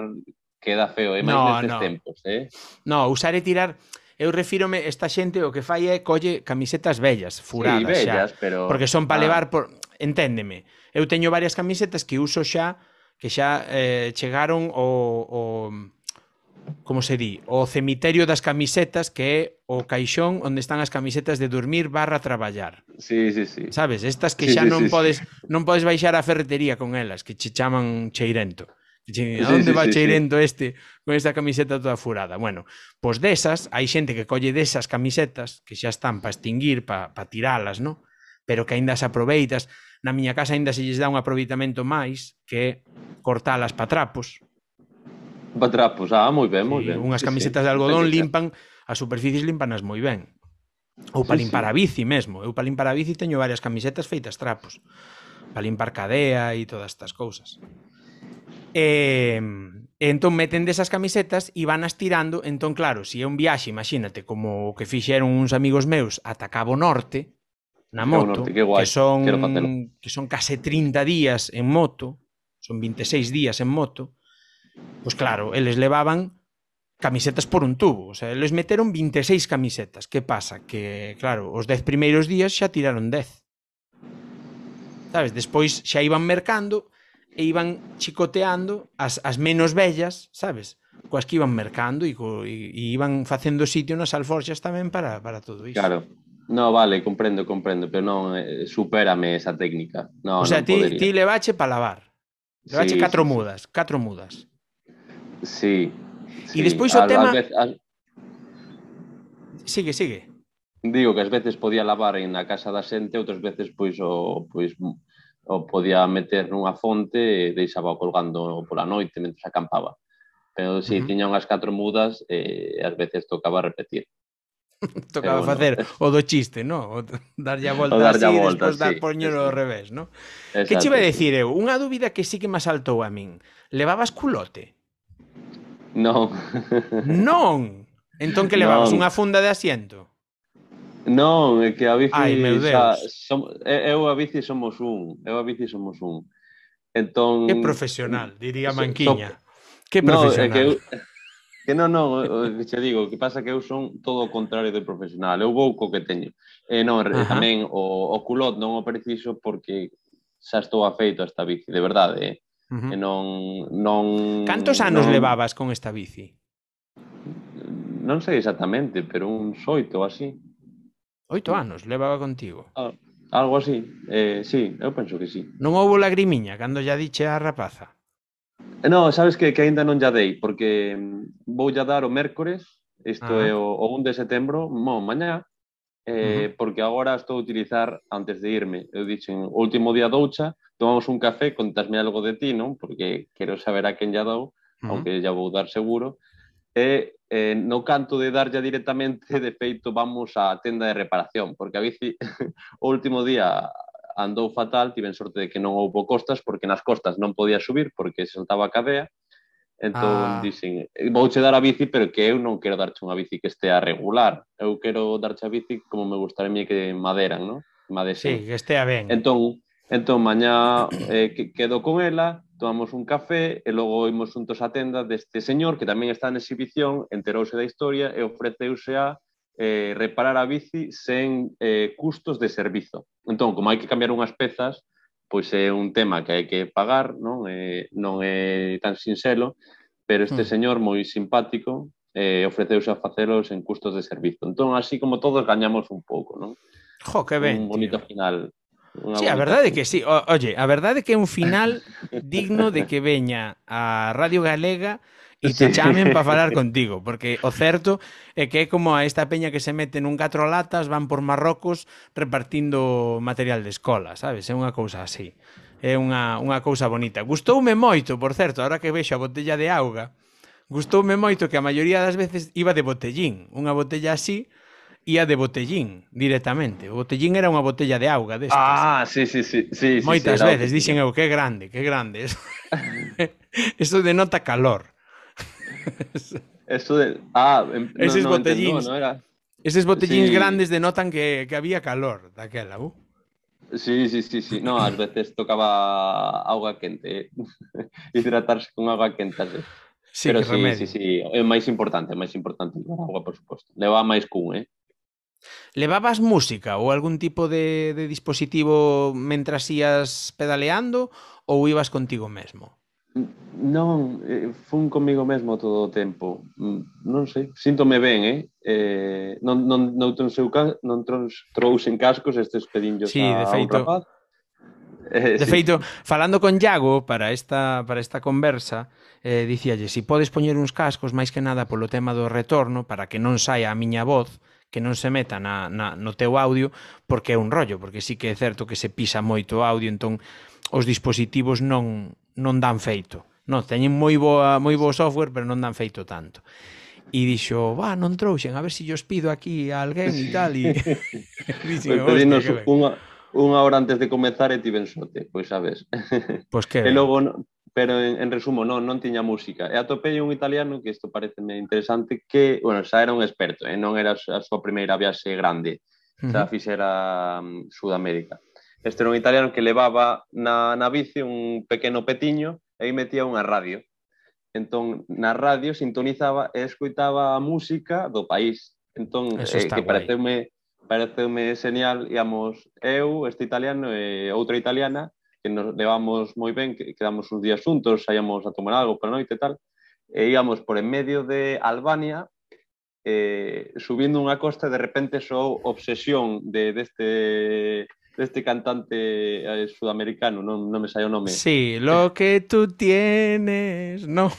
queda feo, é eh? máis no, nestes no. tempos, eh? No, usar e tirar eu refírome, esta xente o que fai é colle camisetas vellas, furadas sí, bellas, xa, pero... porque son para ah. levar por... Enténdeme, eu teño varias camisetas que uso xa, que xa eh, chegaron o, o como se di, o cemiterio das camisetas que é o caixón onde están as camisetas de dormir barra traballar. Sí, sí, sí. Sabes, estas que sí, xa sí, non sí, podes sí. non podes baixar á ferretería con elas, que che chaman cheirento. Dixen, a onde sí, va sí, cheirento sí. este con esta camiseta toda furada? Bueno, pois desas, hai xente que colle desas camisetas que xa están para extinguir, para pa tiralas, no? pero que aínda as aproveitas. Na miña casa aínda se lles dá un aproveitamento máis que cortalas para trapos. Para trapos, ah, moi ben, moi ben. Unhas camisetas sí, sí. de algodón limpan, as superficies limpanas moi ben. Ou para sí, limpar sí. a bici mesmo. Eu para limpar a bici teño varias camisetas feitas trapos. Para limpar cadea e todas estas cousas. E, e entón meten desas camisetas e van as tirando, entón claro, se é un viaxe, imagínate, como o que fixeron uns amigos meus ata Cabo Norte, na moto, Norte, que, guai, que son que son case 30 días en moto, son 26 días en moto, pois claro, eles levaban camisetas por un tubo, o sea, eles meteron 26 camisetas. Que pasa? Que, claro, os 10 primeiros días xa tiraron 10. Sabes, despois xa iban mercando, e iban chicoteando as, as menos bellas, sabes? Coas que iban mercando e, co, e, e iban facendo sitio nas alforxas tamén para, para todo isto. Claro. No, vale, comprendo, comprendo, pero non eh, supérame esa técnica. No, o sea, ti, podería. ti levache para lavar. Levache sí, catro sí, mudas, catro mudas. Sí. sí. E despois o a, tema... Vez, a... Sigue, sigue. Digo que ás veces podía lavar en a casa da xente, outras veces pois o pois o podía meter nunha fonte e deixaba colgando pola noite mentre acampaba. Pero si sí, uh -huh. tiña unhas catro mudas e ás veces tocaba repetir. tocaba bueno, facer o do chiste, no? O darlle a volta o así, a volta, despois sí, dar poñelo sí. ao revés, no? Exacto, que che vai decir eu? Unha dúbida que sí que me asaltou a min. Levabas culote? Non. non! Entón que levabas non. unha funda de asiento? Non, é que a bici Ai, meu Deus. xa, som, eu a bici somos un, eu a bici somos un. Entón Que profesional, diría Manquiña. So, que profesional. No, é que eu, que non, non, que che digo, que pasa que eu son todo o contrario de profesional, eu vou co que teño. E non, Ajá. tamén o, o culot non o preciso porque xa estou afeito a esta bici, de verdade, eh? Uh -huh. E non, non... Cantos anos non... levabas con esta bici? Non sei exactamente, pero un xoito así. Oito anos levaba contigo. Ah, algo así. Eh, sí, eu penso que sí. Non houbo lagrimiña cando ya diche a rapaza? Eh, no, sabes que, que aínda non ya dei, porque vou ya dar o mércores, isto ah. é o, o 1 de setembro, mo, mañá, eh, uh -huh. porque agora estou a utilizar antes de irme. Eu dixen, o último día doucha, tomamos un café, contasme algo de ti, non? Porque quero saber a quen ya dou, uh -huh. aunque ya vou dar seguro. E eh, no canto de darlla directamente, de feito, vamos á tenda de reparación, porque a bici o último día andou fatal, tiven sorte de que non houbo costas, porque nas costas non podía subir, porque se saltaba a cadea, entón ah. dixen, eh, vouche dar a bici, pero que eu non quero darche unha bici que estea regular, eu quero darche a bici como me gustaría que maderan, non? Madesen. Sí, que estea ben. Entón, entón mañá eh, quedo con ela, tomamos un café e logo imos xuntos á tenda deste señor que tamén está en exhibición, enterouse da historia e ofreceuse a eh, reparar a bici sen eh, custos de servizo. Entón, como hai que cambiar unhas pezas, pois é un tema que hai que pagar, non é, eh, non é tan sinxelo, pero este mm. señor moi simpático eh, ofreceuse a facelos en custos de servizo. Entón, así como todos, gañamos un pouco, non? Jo, que ben, Un bonito tío. final. Sí, a verdade que sí. O, oye, a verdade que é un final digno de que veña a Radio Galega e te chamen para falar contigo, porque o certo é que é como a esta peña que se mete nun catro latas, van por Marrocos repartindo material de escola, sabes? É unha cousa así. É unha, unha cousa bonita. Gustoume moito, por certo, ahora que vexo a botella de auga, gustoume moito que a maioría das veces iba de botellín, unha botella así, ía de botellín directamente. O botellín era unha botella de auga destas. Ah, sí, sí, sí. sí Moitas sí, veces dixen eu, que grande, que grande. Eso, eso denota calor. eso de... Ah, em... no, Eses no, botellíns, no, no era... Eses botellíns sí. grandes denotan que, que había calor daquela, bu? Sí, sí, sí, sí. No, ás veces tocaba auga quente. Eh. Hidratarse con auga quente, así. Sí, Pero sí, remedio. sí, sí, é máis importante, é máis importante a agua, por suposto. Leva máis cun, eh? Levabas música ou algún tipo de, de dispositivo mentras ías pedaleando ou ibas contigo mesmo? Non, eh, fun comigo mesmo todo o tempo. Mm, non sei, síntome ben, eh? eh non, non, non, tronseu, non trons, trouxen cascos estes pedinllos sí, a de feito, un rapaz. Eh, de sí. feito, falando con Iago para esta, para esta conversa, eh, dicíalle, si podes poñer uns cascos máis que nada polo tema do retorno para que non saia a miña voz, que non se meta na, na, no teu audio porque é un rollo, porque sí que é certo que se pisa moito o audio, entón os dispositivos non, non dan feito. Non, teñen moi boa, moi bo software, pero non dan feito tanto. E dixo, va, non trouxen, a ver se si os pido aquí a alguén e tal. E... dixen, pois pedinos unha, unha hora antes de comezar e tiven sorte, pois sabes. Pois que... E logo, pero en, en resumo, non, non tiña música. E atopei un italiano, que isto pareceme interesante, que, bueno, xa era un experto, eh? non era a súa primeira viaxe grande, xa fixera um, Sudamérica. Este era un italiano que levaba na, na bici un pequeno petiño e aí metía unha radio. Entón, na radio sintonizaba e escoitaba a música do país. Entón, eh, que pareceume, pareceume señal, íamos eu, este italiano e outra italiana, que nos levamos moi ben, que quedamos uns días juntos, saíamos a tomar algo pola noite e tal, e íamos por en medio de Albania, eh, subindo unha costa, de repente sou obsesión de deste este cantante eh, sudamericano, non, non me sai o nome. Sí, lo que tú tienes, no.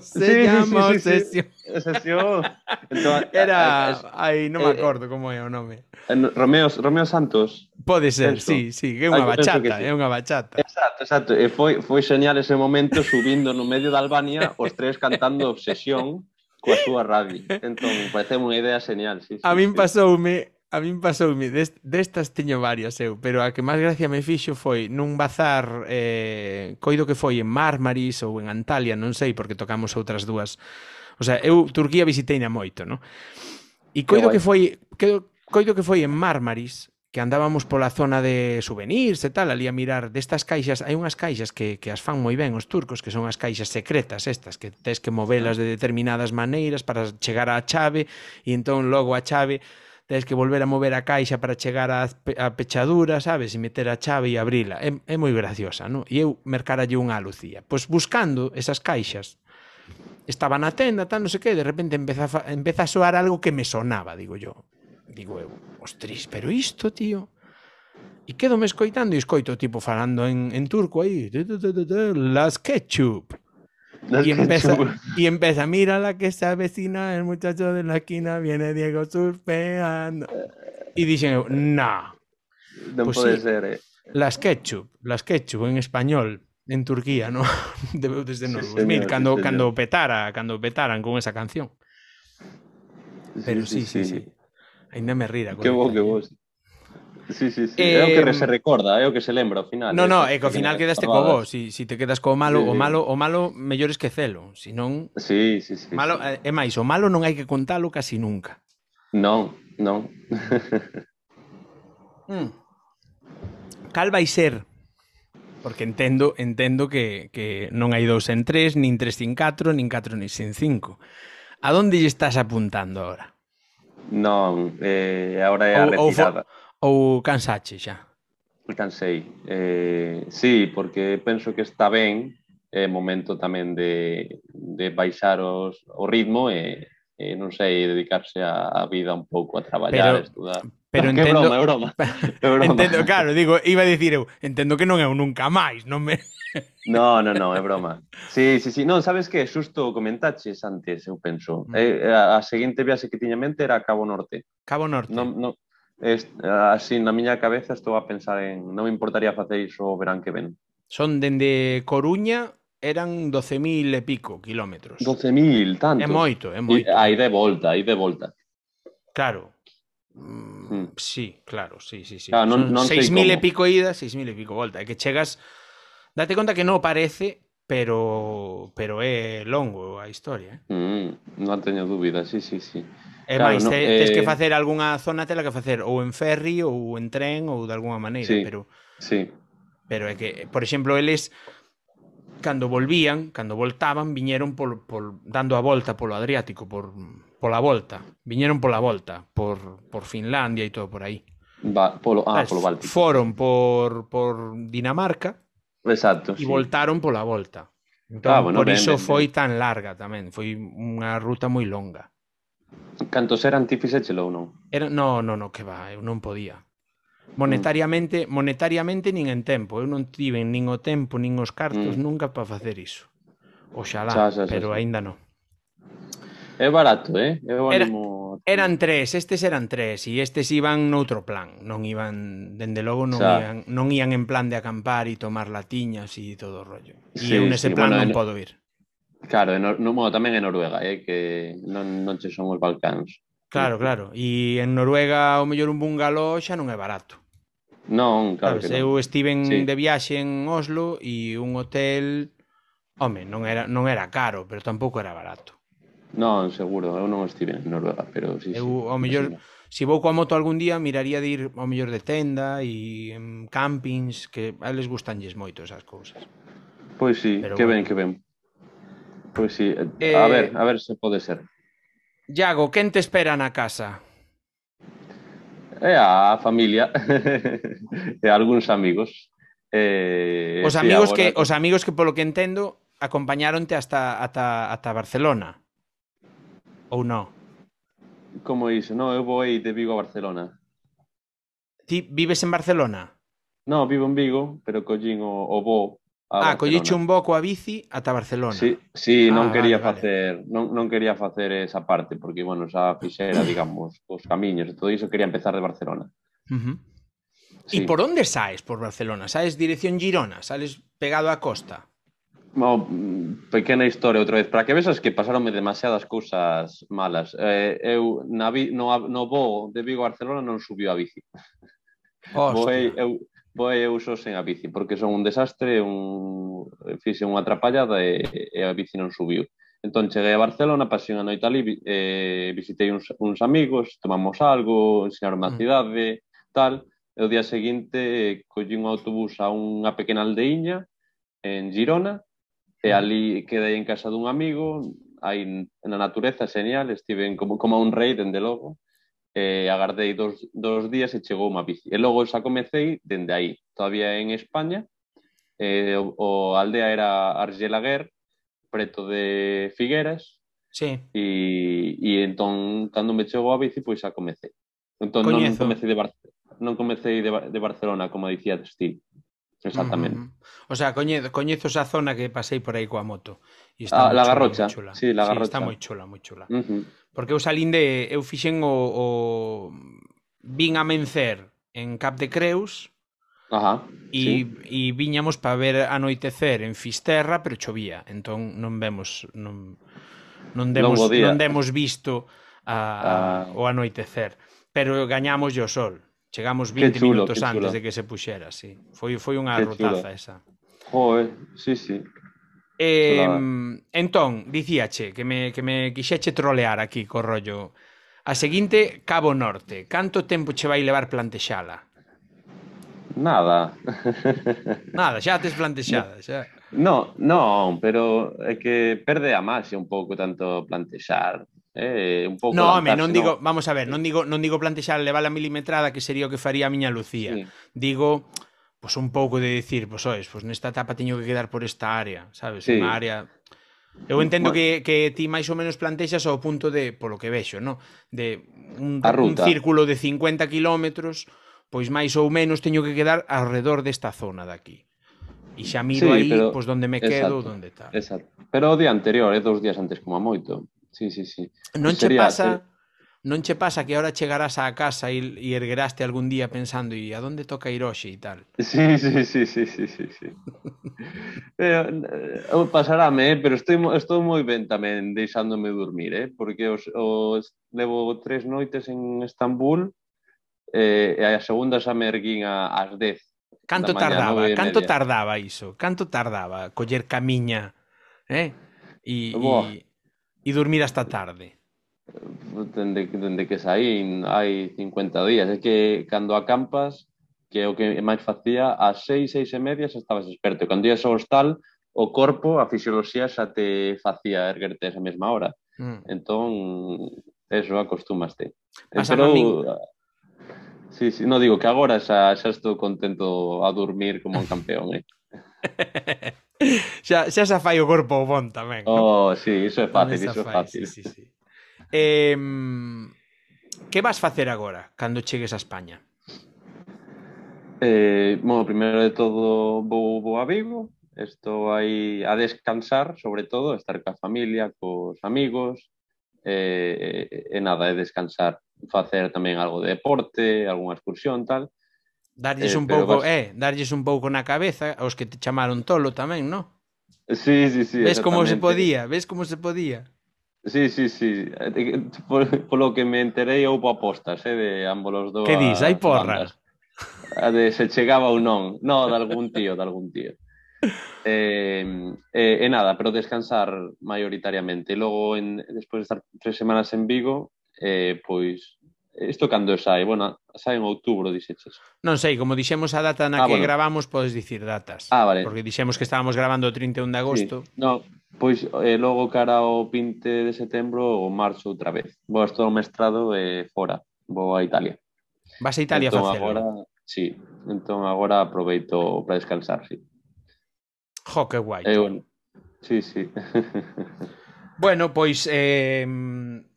Se sí, llama sí, sí, Obsesión. Obsesión. Entón, Era, ai, non eh, me acordo como é o nome. Romeo, Romeo Santos. Pode ser, eso. sí, sí, que é unha bachata, sí. é unha bachata. Exacto, exacto. E foi, foi señal ese momento subindo no medio da Albania os tres cantando Obsesión coa súa radio. Entón, parece unha idea señal. Sí, sí, a min sí. pasoume A min pasoume, dest, destas teño varias eu, pero a que máis gracia me fixo foi nun bazar, eh, coido que foi en Marmaris ou en Antalya, non sei, porque tocamos outras dúas. O sea, eu Turquía visiteina moito, non? E coido que foi, que, coido que foi en Marmaris que andábamos pola zona de souvenirs e tal, ali a mirar destas caixas, hai unhas caixas que, que as fan moi ben os turcos, que son as caixas secretas estas, que tes que movelas ah. de determinadas maneiras para chegar á chave, e entón logo a chave tens que volver a mover a caixa para chegar á, a pechadura, sabes, e meter a chave e abrila. É, é moi graciosa, non? E eu mercaralle unha a Lucía. Pois buscando esas caixas, estaba na tenda, tal, non sei que, de repente empeza a, empeza a soar algo que me sonaba, digo yo. Digo eu, ostris, pero isto, tío, E quedo me escoitando e escoito tipo falando en, en turco aí. Las ketchup. Y empieza, y empieza, mira la que se avecina, el muchacho de la esquina, viene Diego surfeando. Y dicen, no. No pues puede sí, ser, eh. Las ketchup, las ketchup en español, en Turquía, ¿no? Desde sí, 2000, señor, cando, sí, cando petara, cando petaran con esa canción. Pero sí, sí, sí. Ainda me rira. Que bo, que bo. Sí, sí, sí. Eh, é o que se recorda, é o que se lembra ao final. No, no, eh, é que ao final quedaste co bo, si, si te quedas co malo, sí. o malo, o malo mellor esquecelo, si non Sí, sí, sí. Malo sí. é máis, o malo non hai que contalo casi nunca. Non, non. mm. Cal vai ser porque entendo entendo que, que non hai dous en tres, nin tres sin catro, nin catro nin sin cinco. A donde lle estás apuntando agora? Non, eh, agora é a ou, retirada. Ou, Ou cansache xa? Pois Cansei. Eh, sí, porque penso que está ben, é eh, momento tamén de, de baixar os, o ritmo e, eh, non sei, dedicarse a, a vida un pouco a traballar, pero, a estudar. Pero que entendo... broma, é broma. É broma. entendo, claro, digo, iba a dicir eu, entendo que non é un nunca máis, non me... No, no, no, é broma. Sí, sí, sí. Non, sabes que xusto comentaches antes, eu penso. Mm. Eh, a, a seguinte viaxe que tiña mente era Cabo Norte. Cabo Norte. Non, non, es, así na miña cabeza estou a pensar en non me importaría facer iso o verán que ven. Son dende Coruña eran 12.000 e pico kilómetros. 12.000, tanto. É moito, é moito. Aí de volta, aí de volta. Claro. Mm, mm. Sí, claro, sí, sí, sí. Claro, non, non 6.000 e pico idas, 6.000 e pico volta. É que chegas... Date conta que non parece, pero pero é longo a historia. Eh? Mm, non teño dúbida, sí, sí, sí. Claro, máis, no, te, eh... que facer algunha zona tela que facer ou en ferry ou en tren ou de alguna maneira, sí, pero sí. Pero é que, por exemplo, eles cando volvían, cando voltaban, viñeron por, por dando a volta polo Adriático por pola volta. Viñeron pola volta, por, por Finlandia e todo por aí. Va, polo, ah, polo Báltico. Foron por, por Dinamarca Exacto, e sí. voltaron pola volta. Entón, Ah, bueno, por ben, iso ben, foi tan larga tamén. Foi unha ruta moi longa. Cantos eran, ti fixéchelo ou non? Era, no, no, no, que va, eu non podía. Monetariamente, mm. monetariamente nin en tempo, eu non tiven nin o tempo nin os cartos mm. nunca para facer iso. Oxalá, xa, xa, xa, pero xa. aínda non. É barato, eh? Eu Era, animo... Eran tres, estes eran tres e estes iban noutro plan, non iban, dende logo non xa. iban, non ian en plan de acampar e tomar latiñas e todo o rollo. E sí, eu nese sí, plan bueno, non en... podo ir. Claro, no, no, bueno, tamén en Noruega, eh, que non, non che son os Balcáns. Claro, claro. E en Noruega o mellor un bungalow xa non é barato. Non, claro Sabes, que non. Eu estiven sí. de viaxe en Oslo e un hotel, home, non era, non era caro, pero tampouco era barato. Non, seguro, eu non estive en Noruega, pero sí, eu, sí, ao mellor, se si vou coa moto algún día, miraría de ir ao mellor de tenda e en mm, campings, que a eles gustanlles moito esas cousas. Pois sí, pero que ben, bueno. ben, que ben. Pois pues eh, sí, a eh, ver, a ver se pode ser. Iago, quen te espera na casa? É a familia e algúns amigos. Eh, os amigos agora... que os amigos que polo que entendo acompañáronte hasta ata ata Barcelona. Ou non? Como iso? Non, eu vou aí de Vigo a Barcelona. Ti vives en Barcelona? Non, vivo en Vigo, pero collín o, o voo Ah, colliche un boco a bici ata Barcelona. Sí, sí non ah, quería vale, facer vale. non, non quería facer esa parte porque bueno, xa fixera, digamos, os camiños e todo iso quería empezar de Barcelona. Uh -huh. sí. E por onde saes por Barcelona? Saes dirección Girona, sales pegado á costa. Mo, pequena historia outra vez, para que vexas que pasaronme demasiadas cousas malas. Eh, eu na vi, no, no voo de Vigo a Barcelona non subiu a bici. Hostia. Voei, eu Voy eu só sen a bici, porque son un desastre, un... fixe unha atrapallada e, e a bici non subiu. Entón, cheguei a Barcelona, pasei unha noite ali, eh, visitei uns, uns amigos, tomamos algo, enseñaron a mm. cidade, tal. E o día seguinte, eh, collí un autobús a unha pequena aldeíña en Girona, e mm. ali quedei en casa dun amigo, aí na natureza, genial, estiven como, como un rei, dende logo, eh, agardei dos, dos días e chegou unha bici. E logo xa comecei dende aí, todavía en España, eh, o, o aldea era Argelaguer, preto de Figueras, sí. e, e entón, cando me chegou a bici, pois xa comecei. Entón, Coñezo. non comecei de Barcelona, non comecei de, de Barcelona, como dicía ti, Exactamente. Mm -hmm. O sea, coñezo, coñezo esa zona que pasei por aí coa moto. E está ah, la chula, Garrocha. Chula. Sí, la sí, Garrocha. está moi chula, moi chula. Uh -huh. Porque eu salín de... Eu fixen o, o... Vin a Mencer en Cap de Creus Ajá, e, sí. e viñamos para ver anoitecer en Fisterra, pero chovía. Entón non vemos... Non, non, demos, non demos visto a, a, ah. o anoitecer. Pero gañamos o sol. Chegamos 20 chulo, minutos antes de que se puxera, sí. Foi foi unha rotaza esa. Joder, sí, sí. Eh, entón, dicíache que me, que me quixeche trolear aquí co rollo. A seguinte, Cabo Norte. Canto tempo che vai levar plantexala? Nada. Nada, xa tes plantexada, xa. No, non, pero é que perde a máxia un pouco tanto plantexar. Eh, un pouco no, home, non digo, no? vamos a ver, non digo, non digo plantexar levar a milimetrada que sería o que faría a miña Lucía. Sí. Digo, pois pues, un pouco de decir, pois pues, pois pues, nesta etapa teño que quedar por esta área, sabes? Sí. Unha área Eu entendo bueno. que, que ti máis ou menos plantexas ao punto de, polo que vexo, no? de un, un círculo de 50 kilómetros, pois máis ou menos teño que quedar alrededor desta zona daqui. E xa miro sí, aí, pero... pois, donde me quedo, exacto, donde tal. Exacto. Pero o día anterior, é eh, dous días antes como a moito sí, sí, sí. Non che pasa... Eh, non che pasa que ahora chegarás á casa e, e ergueraste algún día pensando e a donde toca ir hoxe e tal? Sí, sí, sí, sí, sí, sí, sí. pero, eh, pasarame, eh, pero estou, estou moi ben tamén deixándome dormir, eh, porque os, os, levo tres noites en Estambul eh, e a segunda xa me erguín a, ás 10 Canto mañana, tardaba, canto tardaba iso? Canto tardaba coller camiña, eh? E, Boa. e e dormir hasta tarde? Dende, dende que saín hai 50 días. É que cando acampas, que é o que máis facía, ás seis, seis e media xa estabas experto. Cando ias ao hostal, o corpo, a fisioloxía xa te facía erguerte esa mesma hora. Mm. Entón, eso, acostumaste. Pasa Pero, min... Sí, sí, no digo que agora xa, xa estou contento a dormir como un campeón, eh. xa, xa xa fai o corpo bon tamén. Oh, sí, iso é fácil, iso é fácil. Sí, sí, sí. Eh, que vas facer agora, cando chegues a España? Eh, bueno, primeiro de todo vou, vou a Vigo, estou aí a descansar, sobre todo, a estar ca familia, cos amigos, eh, e nada, é descansar, facer tamén algo de deporte, algunha excursión, tal, Darlles eh, un pouco, vas... eh, darlles un pouco na cabeza aos que te chamaron tolo tamén, no? Sí, sí, sí. Ves como se podía, ves como se podía. Sí, sí, sí. Eh, eh, por, polo que me enterei houve apostas, eh, de ambos os dous. Que dis, hai porras. A de se chegaba ou non. No, de algún tío, de algún tío. Eh, eh, e nada, pero descansar maioritariamente. E logo, en, despois de estar tres semanas en Vigo, eh, pois Isto cando sai? Bueno, sai en outubro, dixeches. Non sei, como dixemos a data na ah, que bueno. gravamos, podes dicir datas. Ah, vale. Porque dixemos que estábamos grabando o 31 de agosto. Sí. No, pois eh, logo cara ao 20 de setembro ou marzo outra vez. Vou a estudar o mestrado eh, fora, vou a Italia. Vas a Italia entón, a facelo? Agora, sí, entón agora aproveito para descansar, sí. Jo, que guai. Eh, bueno. Sí, sí. bueno, pois... Eh,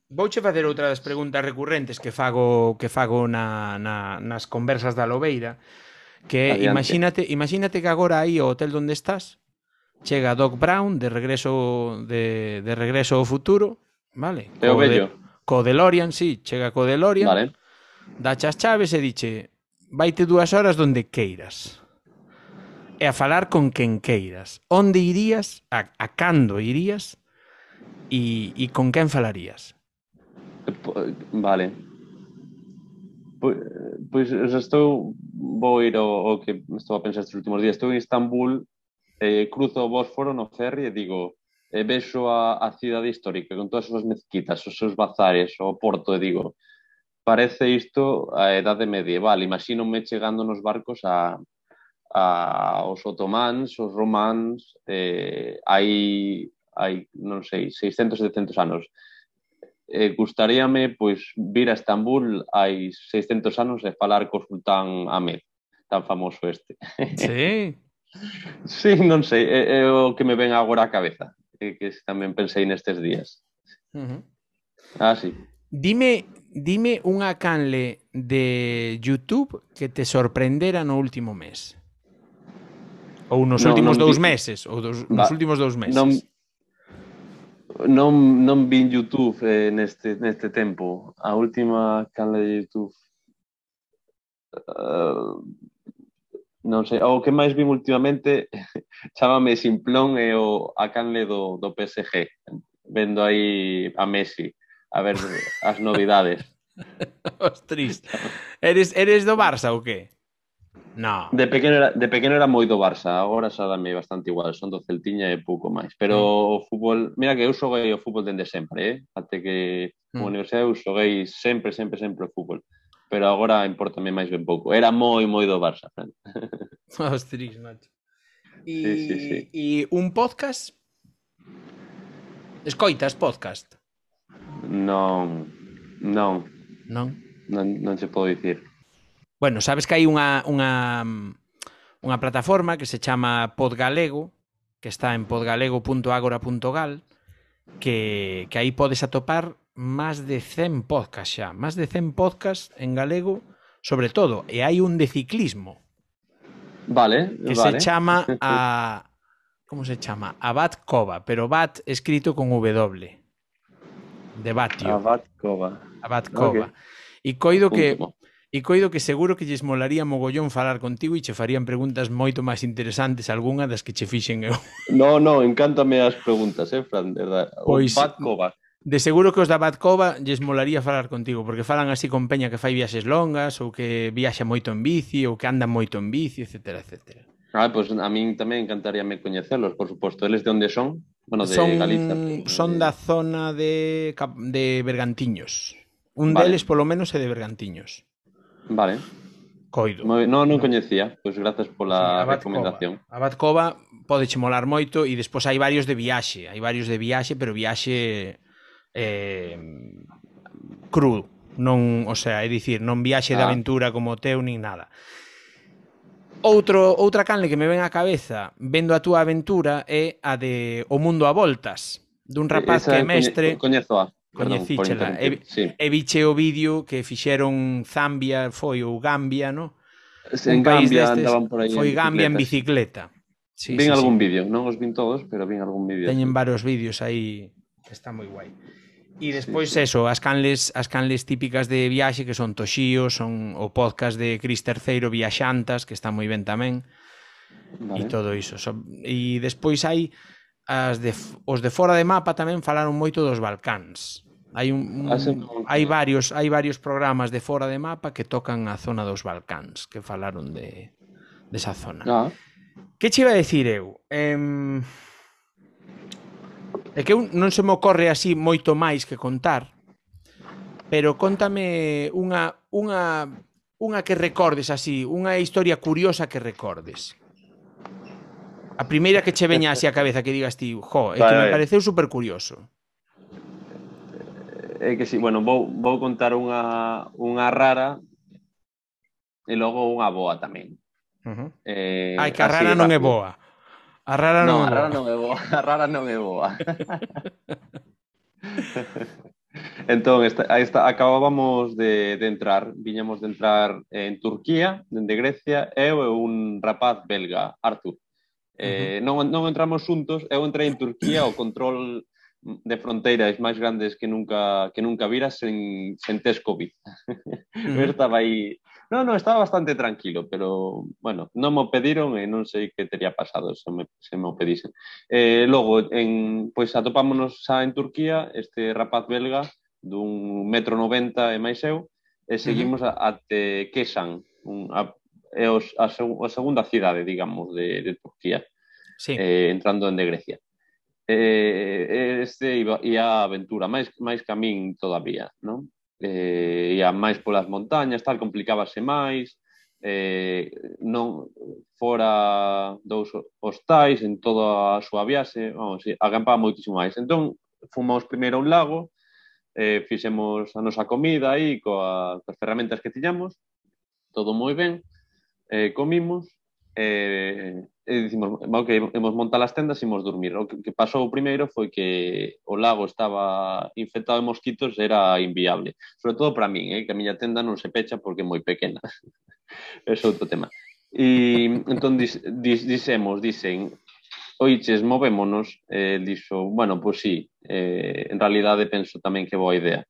Vouche facer outra das preguntas recurrentes que fago que fago na, na, nas conversas da Lobeira, que Adiante. imagínate, imagínate que agora aí o hotel onde estás chega Doc Brown de regreso de, de regreso ao futuro, vale? É o bello. De, co DeLorean, sí, chega co DeLorean. Vale. Dache as chaves e diche, vaite dúas horas donde queiras. E a falar con quen queiras. Onde irías, a, a cando irías e, e con quen falarías? Vale. Pois, pois xa estou vou ir ao, ao que estou a pensar estes últimos días. Estou en Istambul, eh, cruzo o Bósforo no ferry e digo, eh, e vexo a, a cidade histórica con todas as súas mezquitas, os seus bazares, o porto, e digo, parece isto a idade medieval. Imagínome chegando nos barcos a, a os otománs, os románs, eh, hai, hai, non sei, 600, 700 anos eh, gustaríame pois vir a Estambul hai 600 anos e falar co sultán Ahmed, tan famoso este. Sí. sí, non sei, é, é o que me ven agora á cabeza, é que tamén pensei nestes días. Uh -huh. Ah, sí. Dime, dime unha canle de YouTube que te sorprendera no último mes. Ou nos no, últimos non, dous meses, ou dos, va, nos últimos dous meses. Non, non, non vin YouTube eh, neste, neste tempo. A última canla de YouTube... Uh, non sei, o que máis vim últimamente chámame Simplón e o a canle do, do PSG vendo aí a Messi a ver as novidades Ostris, eres, eres do Barça ou que? No. De pequeno era, de pequeno era moi do Barça, agora xa dame bastante igual, son do Celtiña e pouco máis, pero mm. o fútbol, mira que eu xoguei o fútbol dende sempre, eh? até que mm. como universidade eu xoguei sempre, sempre, sempre o fútbol, pero agora importame máis ben pouco, era moi, moi do Barça, Fran. Ostris, macho. E, sí, sí, sí. e un podcast? Escoitas podcast? Non, non. Non? Non, non se podo dicir. Bueno, sabes que hai unha, unha, unha plataforma que se chama Podgalego, que está en podgalego.agora.gal, que, que aí podes atopar máis de 100 podcast xa, máis de 100 podcast en galego, sobre todo, e hai un de ciclismo. Vale, que vale. se chama a como se chama? Abad Cova, pero Bat escrito con W. De Batio. Abad Cova. Abad Cova. Okay. E coido que Último. E coido que seguro que lles molaría mogollón falar contigo e che farían preguntas moito máis interesantes algunha das que che fixen eu. No, no, encántame as preguntas, eh, Fran, de verdad. Pois, Bad Cova. De seguro que os da Batcova lles molaría falar contigo, porque falan así con peña que fai viaxes longas, ou que viaxa moito en bici, ou que anda moito en bici, etc, etc. Ah, pois pues a min tamén encantaríame coñecelos, por suposto. Eles de onde son? Bueno, de son, Galiza. Son da zona de, de Bergantiños. Un vale. deles, polo menos, é de Bergantiños. Vale. Coido. Moi, no, non coñecía, pois grazas pola sí, recomendación. A Batcova pode che molar moito e despois hai varios de viaxe, hai varios de viaxe, pero viaxe eh, crudo, non, o sea, é dicir, non viaxe ah. de aventura como o teu nin nada. Outro, outra canle que me ven á cabeza vendo a túa aventura é a de O mundo a voltas dun rapaz Esa que é mestre coñezoa. Coñecíchela. E, sí. e viche o vídeo que fixeron Zambia, foi ou Gambia, no? En un Gambia destes, andaban por aí Foi en Gambia en bicicleta. Sí, vin sí, algún sí. vídeo, non os vin todos, pero vin algún vídeo. Teñen varios vídeos aí, está moi guai. E despois sí, sí. eso, as canles, as canles típicas de viaxe que son Toshio, son o podcast de Cris Terceiro Viaxantas, que está moi ben tamén. Vale. E todo iso. So, e despois hai as de, os de fora de mapa tamén falaron moito dos Balcáns. Hai un, un hai varios, hai varios programas de fora de mapa que tocan a zona dos Balcáns, que falaron de desa de zona. Ah. Que che iba a decir eu? Eh, é que un, non se me ocorre así moito máis que contar, pero contame unha, unha, unha que recordes así, unha historia curiosa que recordes. A primeira que che veña así a cabeza que digas ti, jo, é que vale, me pareceu super curioso é que si, sí, bueno, vou, vou contar unha, unha rara e logo unha boa tamén. Uh -huh. eh, Ai, que a rara non rápido. é boa. A rara non, non, a rara non é boa. A rara non é boa. entón, esta, esta, acabábamos de, de entrar, viñamos de entrar en Turquía, dende Grecia, eu e un rapaz belga, Artur. Eh, uh -huh. non, non entramos xuntos, eu entrei en Turquía, o control de fronteiras máis grandes que nunca que nunca viras sen, sen test COVID. Mm. Eu estaba aí... No, no, estaba bastante tranquilo, pero, bueno, non me pediron e non sei que teria pasado se me, se me o pedisen. Eh, logo, en, pois atopámonos xa en Turquía este rapaz belga dun metro noventa e máis eu, e seguimos mm. até Kesan, un, a, é os, a, seg a segunda cidade, digamos, de, de Turquía, sí. eh, entrando en de Grecia. Eh, eh, este iba, ia aventura, máis, máis camín todavía, non? Eh, ia máis polas montañas, tal, complicábase máis, eh, non fora dous hostais en toda a súa viaxe, vamos, acampaba moitísimo máis. Entón, fomos primeiro a un lago, eh, fixemos a nosa comida aí coa, coas ferramentas que tiñamos, todo moi ben, eh, comimos, eh, eh e dicimos, ok, hemos montar as tendas e imos dormir. O que, que pasou primeiro foi que o lago estaba infectado de mosquitos era inviable. Sobre todo para min, eh, que a miña tenda non se pecha porque é moi pequena. é outro tema. E entón dis, dis, disemos, dicen, oiches, movémonos, eh, dixo, bueno, pois pues sí, eh, en realidade penso tamén que boa idea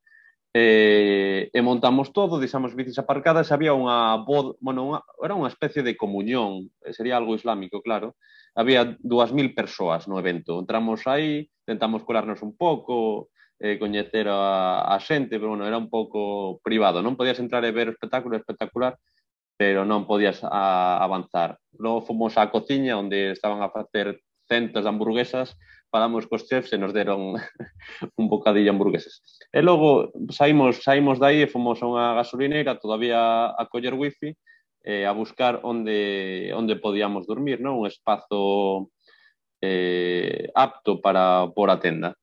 e, e montamos todo, deixamos bicis aparcadas, había unha bod, bueno, unha, era unha especie de comunión, eh, sería algo islámico, claro. Había 2000 persoas no evento. Entramos aí, tentamos colarnos un pouco, eh, coñecer a, a xente, pero bueno, era un pouco privado, non podías entrar e ver o espectáculo, espectacular, pero non podías a, avanzar. Logo fomos á cociña onde estaban a facer centas de hamburguesas falamos cos chefs e nos deron un bocadillo hamburgueses. E logo saímos, saímos dai e fomos a unha gasolineira todavía a coller wifi eh, a buscar onde, onde podíamos dormir, non? un espazo eh, apto para por a tenda.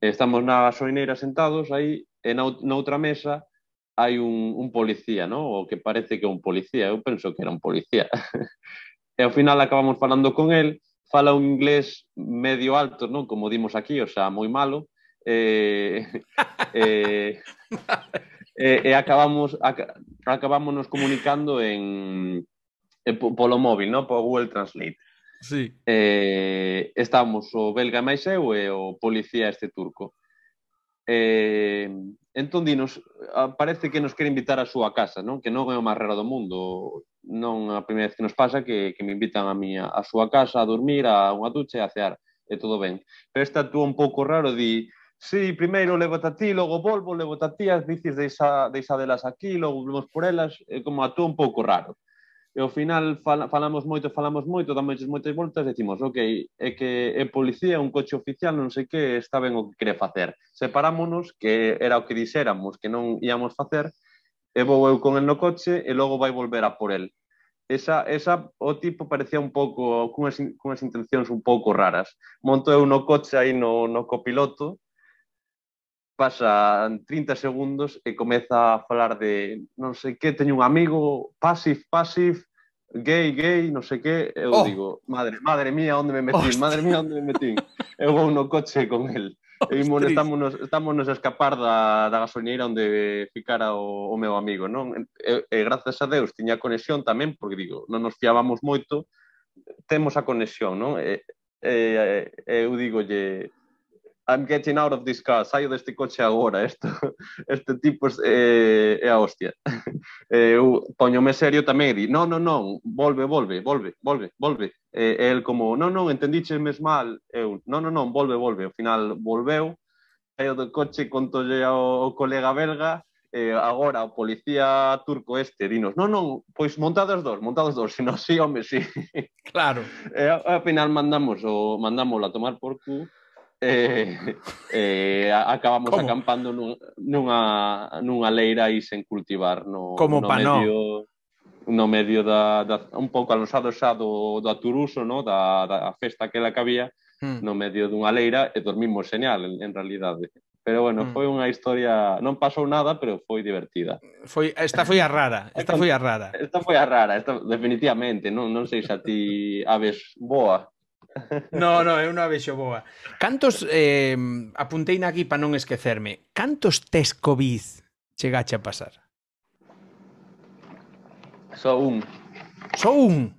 Estamos na gasolineira sentados aí e na, noutra mesa hai un, un policía, non? o que parece que é un policía, eu penso que era un policía. e ao final acabamos falando con el fala un inglés medio alto, non? Como dimos aquí, o sea, moi malo. Eh, eh, e, eh, e acabamos ac, acabámonos comunicando en, en polo móvil, non? Por Google Translate. Sí. Eh, estamos o belga máis eu e o policía este turco. Eh, entón dinos, parece que nos quere invitar á súa casa, non? Que non é o máis raro do mundo. Non a primeira vez que nos pasa que, que me invitan a miña a súa casa a dormir, a unha ducha e a cear. E todo ben. Pero esta actúa un pouco raro, di, sí, primeiro levo a ti, logo volvo, levo a ti, as bicis deixa, deixadelas aquí, logo volvemos por elas, é como actúa un pouco raro e ao final fal, falamos moito, falamos moito, damos moitas voltas, decimos, ok, é que é policía, un coche oficial, non sei que, está ben o que quere facer. Separámonos, que era o que dixéramos que non íamos facer, e vou eu con el no coche e logo vai volver a por el. Esa, esa o tipo parecía un pouco, cunhas, cunhas intencións un pouco raras. Monto eu no coche aí no, no copiloto, pasa 30 segundos e comeza a falar de non sei que, teño un amigo passive, passive, gay, gay, non sei que, eu oh. digo, madre, madre mía, onde me metín, Hostia. madre mía, onde me metín. eu vou no coche con el. E imos, estámonos, estámonos a escapar da, da gasoñeira onde ficara o, o meu amigo, non? E, e, grazas a Deus tiña conexión tamén, porque digo, non nos fiábamos moito, temos a conexión, non? E, e, e eu digolle, I'm getting out of this car, saio deste coche agora, esto, este tipo é, eh, é a hostia. Eh, eu poñome serio tamén e di, non, non, non, volve, volve, volve, volve, volve. Eh, e el como, non, non, entendiche mes mal, eu, non, non, non, volve, volve. Ao final volveu, saio do coche, contolle ao colega belga, eh, agora o policía turco este dinos, non, non, pois montados dos, montados dos, sino si, sí, home, si. Sí. Claro. E ao final mandamos o mandamos a tomar por cu, eh, eh, acabamos Como? acampando nun, nunha, nunha leira aí sen cultivar no, Como no medio no medio da, da un pouco alonsado xa do, do Aturuso, no? da, da festa que la que había, hmm. no medio dunha leira e dormimos señal, en, en realidade. Pero bueno, mm. foi unha historia, non pasou nada, pero foi divertida. Foi esta foi a rara, esta foi a rara. Esta foi a rara, esta definitivamente, non non sei se a ti aves boa. No, no, eu non a vexo boa. Cantos, eh, apuntei na aquí para non esquecerme, cantos test COVID chegache a pasar? Só un. Só un?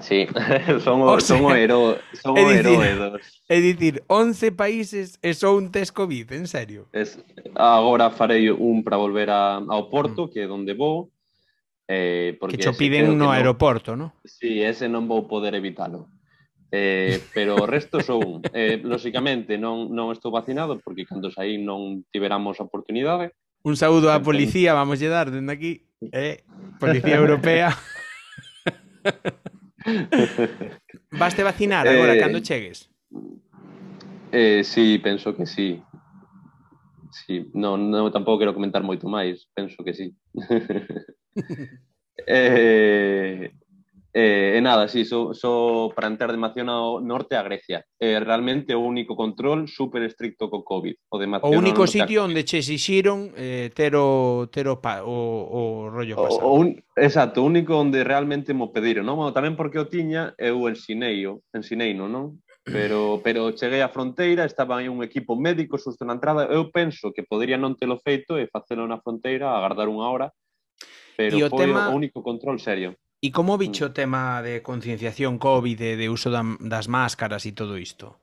Sí, son o, o sea, son o hero, son é dicir, o heroe dos. É dicir, 11 países e só un test COVID, en serio. Es, agora farei un para volver a, ao Porto, mm. que é onde vou. Eh, porque que cho piden no aeroporto, non? No? Sí, ese non vou poder evitalo Eh, pero o resto son, eh, lóxicamente, non, non estou vacinado porque cando saí non tiveramos oportunidade. Un saúdo á entón- policía, vamos lle dar dende aquí, eh, Policía Europea. Vaste vacinar agora, eh, cando chegues? Eh, sí, penso que sí. Sí, non, non tampouco quero comentar moito máis, penso que sí. eh, Eh, e nada, sí, só, so para entrar de Mación ao norte a Grecia. Eh, realmente o único control super estricto co COVID. O, de Mación o único sitio onde che exixiron eh, ter, o, ter o, pa, o, o rollo pasado. O, o un... Exacto, o único onde realmente mo pediron. Non? Bueno, tamén porque o tiña eu ensineio, ensineino, non? Pero, pero cheguei á fronteira, estaba aí un equipo médico susto na entrada. Eu penso que podería non telo feito e facelo na fronteira, agardar unha hora, pero o foi tema... o único control serio. E como mm. bicho o tema de concienciación COVID, de, de uso da, das máscaras e todo isto?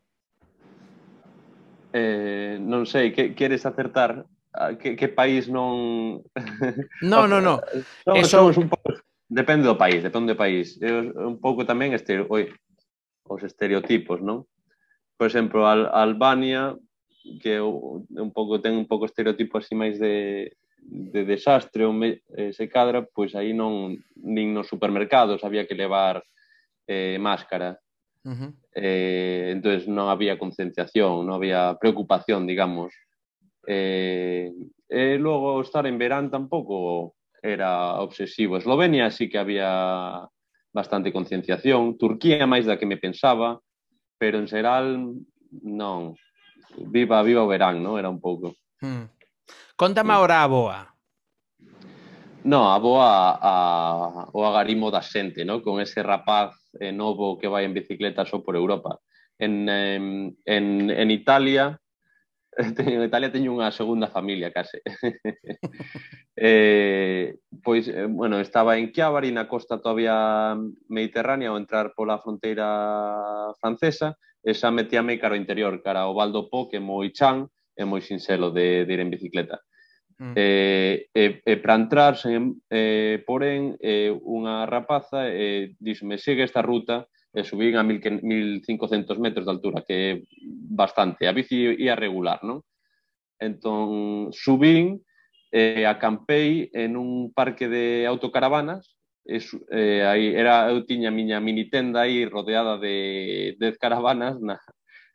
Eh, non sei, que queres acertar? Ah, que, que país non... No, no, no. somos, Eso... somos un pouco... Depende do país, depende do país. Eu, un pouco tamén este... Oi, os estereotipos, non? Por exemplo, Al Albania, que un pouco ten un pouco estereotipo así máis de de desastre ou me, eh, se cadra, pois aí non nin nos supermercados había que levar eh, máscara. Uh -huh. eh, entonces non había concienciación, non había preocupación, digamos. Eh, e logo estar en verán tampouco era obsesivo. Eslovenia sí que había bastante concienciación, Turquía máis da que me pensaba, pero en xeral non. Viva viva o verán, non? Era un pouco. Hmm. Contame agora a boa. No, a boa a, o agarimo da xente, no? con ese rapaz eh, novo que vai en bicicleta só por Europa. En, eh, en, en Italia en Italia teño unha segunda familia case. eh, pois, eh, bueno, estaba en Chiavari, na costa todavía mediterránea, ao entrar pola fronteira francesa, e xa metíame cara ao interior, cara ao Valdo Po, que é moi chan, é moi sinxelo de, de ir en bicicleta. Mm. Eh, eh, eh, para entrar, sen, eh, porén, eh, unha rapaza eh, díxome, segue esta ruta e eh, subín a 1500 metros de altura, que é bastante. A bici ia regular, non? Entón, subín, eh, acampei en un parque de autocaravanas, e, eh, aí era, eu tiña a miña mini tenda aí rodeada de 10 caravanas na,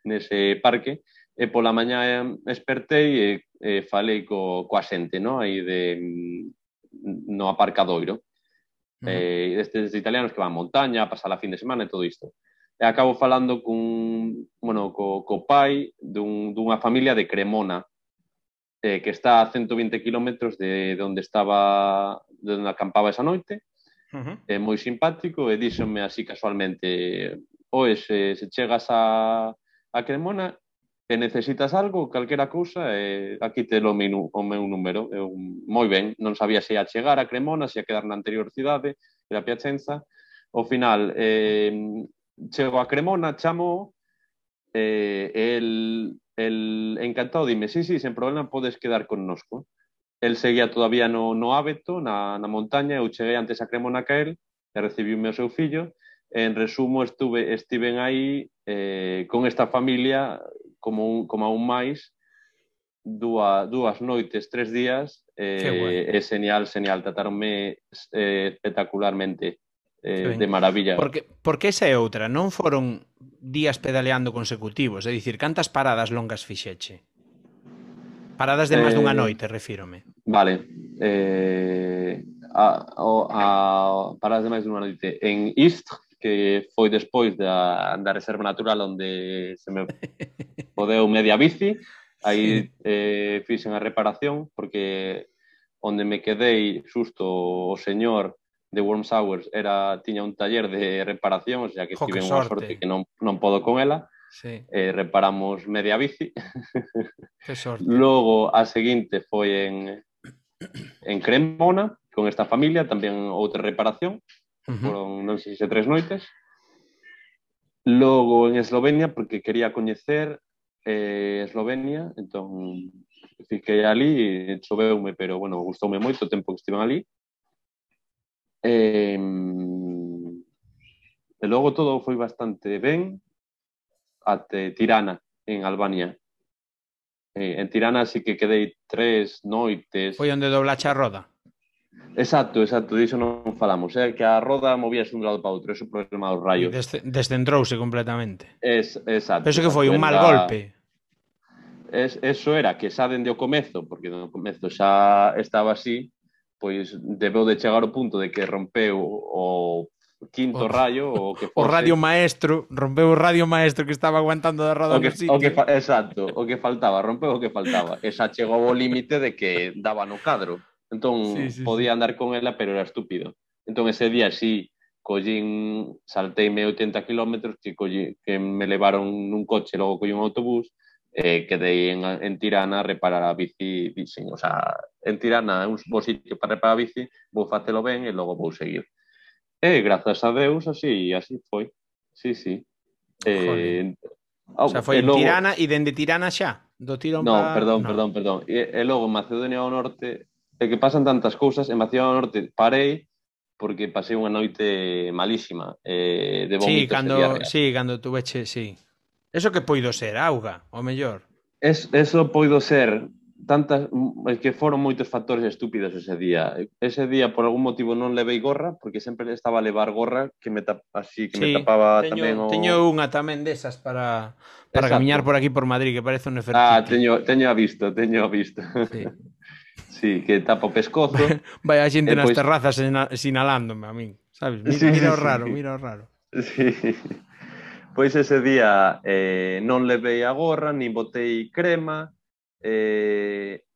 nese parque, e e pola mañá espertei e, e falei co, coa xente, no? Aí de, mm, no aparcadoiro. Uh -huh. eh, destes italianos que van a montaña, a pasar a fin de semana e todo isto. E acabo falando cun, bueno, co, co pai dun, dunha familia de Cremona, eh, que está a 120 km de, de onde estaba, de onde acampaba esa noite, uh -huh. é eh, moi simpático e díxome así casualmente, oe, se, se chegas a, a Cremona, e necesitas algo, calquera cousa, eh, aquí te lo meu, o meu número. Eu, moi ben, non sabía se ia chegar a Cremona, se ia quedar na anterior cidade, era Piacenza. Ao final, eh, chego a Cremona, chamo, eh, el, el encantado dime, sí, sí, sen problema podes quedar connosco el seguía todavía no, no hábito, na, na montaña, eu cheguei antes a Cremona que el, e recibiume o seu fillo, en resumo estuve estiven aí eh, con esta familia como, un, como aún máis dúas, dúas noites, tres días eh, é señal, señal, tratarme eh, espectacularmente eh, de maravilla. Porque, porque esa é outra, non foron días pedaleando consecutivos, é dicir, cantas paradas longas fixeche? Paradas de máis eh, dunha noite, refírome. Vale. Eh, a, o, a, paradas de máis dunha noite. En Istres, que foi despois da, da Reserva Natural onde se me podeu media bici, aí sí. eh, fixen a reparación porque onde me quedei xusto o señor de Worms Hours era tiña un taller de reparación, o sea que jo, tive unha sorte que non, non podo con ela. Sí. Eh, reparamos media bici. Que sorte. Logo a seguinte foi en en Cremona con esta familia, tamén outra reparación uh -huh. foron, non sei se tres noites. Logo en Eslovenia, porque quería coñecer eh, Eslovenia, entón fiquei ali, choveume, pero bueno, gustoume moito o tempo que estiven ali. Eh, e logo todo foi bastante ben até Tirana, en Albania. Eh, en Tirana así que quedei tres noites. Foi onde dobla a roda? Exacto, exacto, diso non falamos, é eh? que a roda movíase un lado para outro, eso problema dos rayos. Des descentrouse completamente. Es, exacto. Penso que foi un mal golpe. Es, eso era que xa dende o comezo, porque no comezo xa estaba así, pois debeu de chegar ao punto de que rompeu o quinto o, rayo o que fose... o radio maestro, rompeu o radio maestro que estaba aguantando da roda o que, no sitio. O que exacto, o que faltaba, rompeu o que faltaba. Esa chegou ao límite de que daba no cadro. Entón, sí, sí, podía sí. andar con ela, pero era estúpido. Entón, ese día sí, collín, salteime 80 km que, collín, que me levaron nun coche, logo collín un autobús, eh, quedei en, en Tirana a reparar a bici, dixen, o sea, en Tirana é un bo sitio para reparar a bici, vou facelo ben e logo vou seguir. E grazas a Deus, así, así foi. Sí, sí. Eh, oh, o sea, foi en logo... Tirana e dende Tirana xa? Do tirón no, pa... perdón, no, perdón, perdón. E, e logo en Macedonia do Norte é que pasan tantas cousas, en Maceió Norte parei, porque pasei unha noite malísima eh, de vómitos. Sí, cando, sí, cando tuveche, sí. Eso que poido ser, auga, o mellor. Es, eso poido ser tantas que foron moitos factores estúpidos ese día. Ese día por algún motivo non levei gorra, porque sempre estaba a levar gorra que me tap, así que sí, me tapaba teño, tamén o Teño unha tamén desas para para Exacto. camiñar por aquí por Madrid, que parece un ah, efecto. Ah, teño teño a visto, teño a visto. Sí. Sí, que tapa o pescozo. Vai a xente nas pois... terrazas sinalándome a min, sabes? Mira, sí, mira o raro, sí. mira o raro. Sí. Pois ese día eh, non levei a gorra, nin botei crema, eh,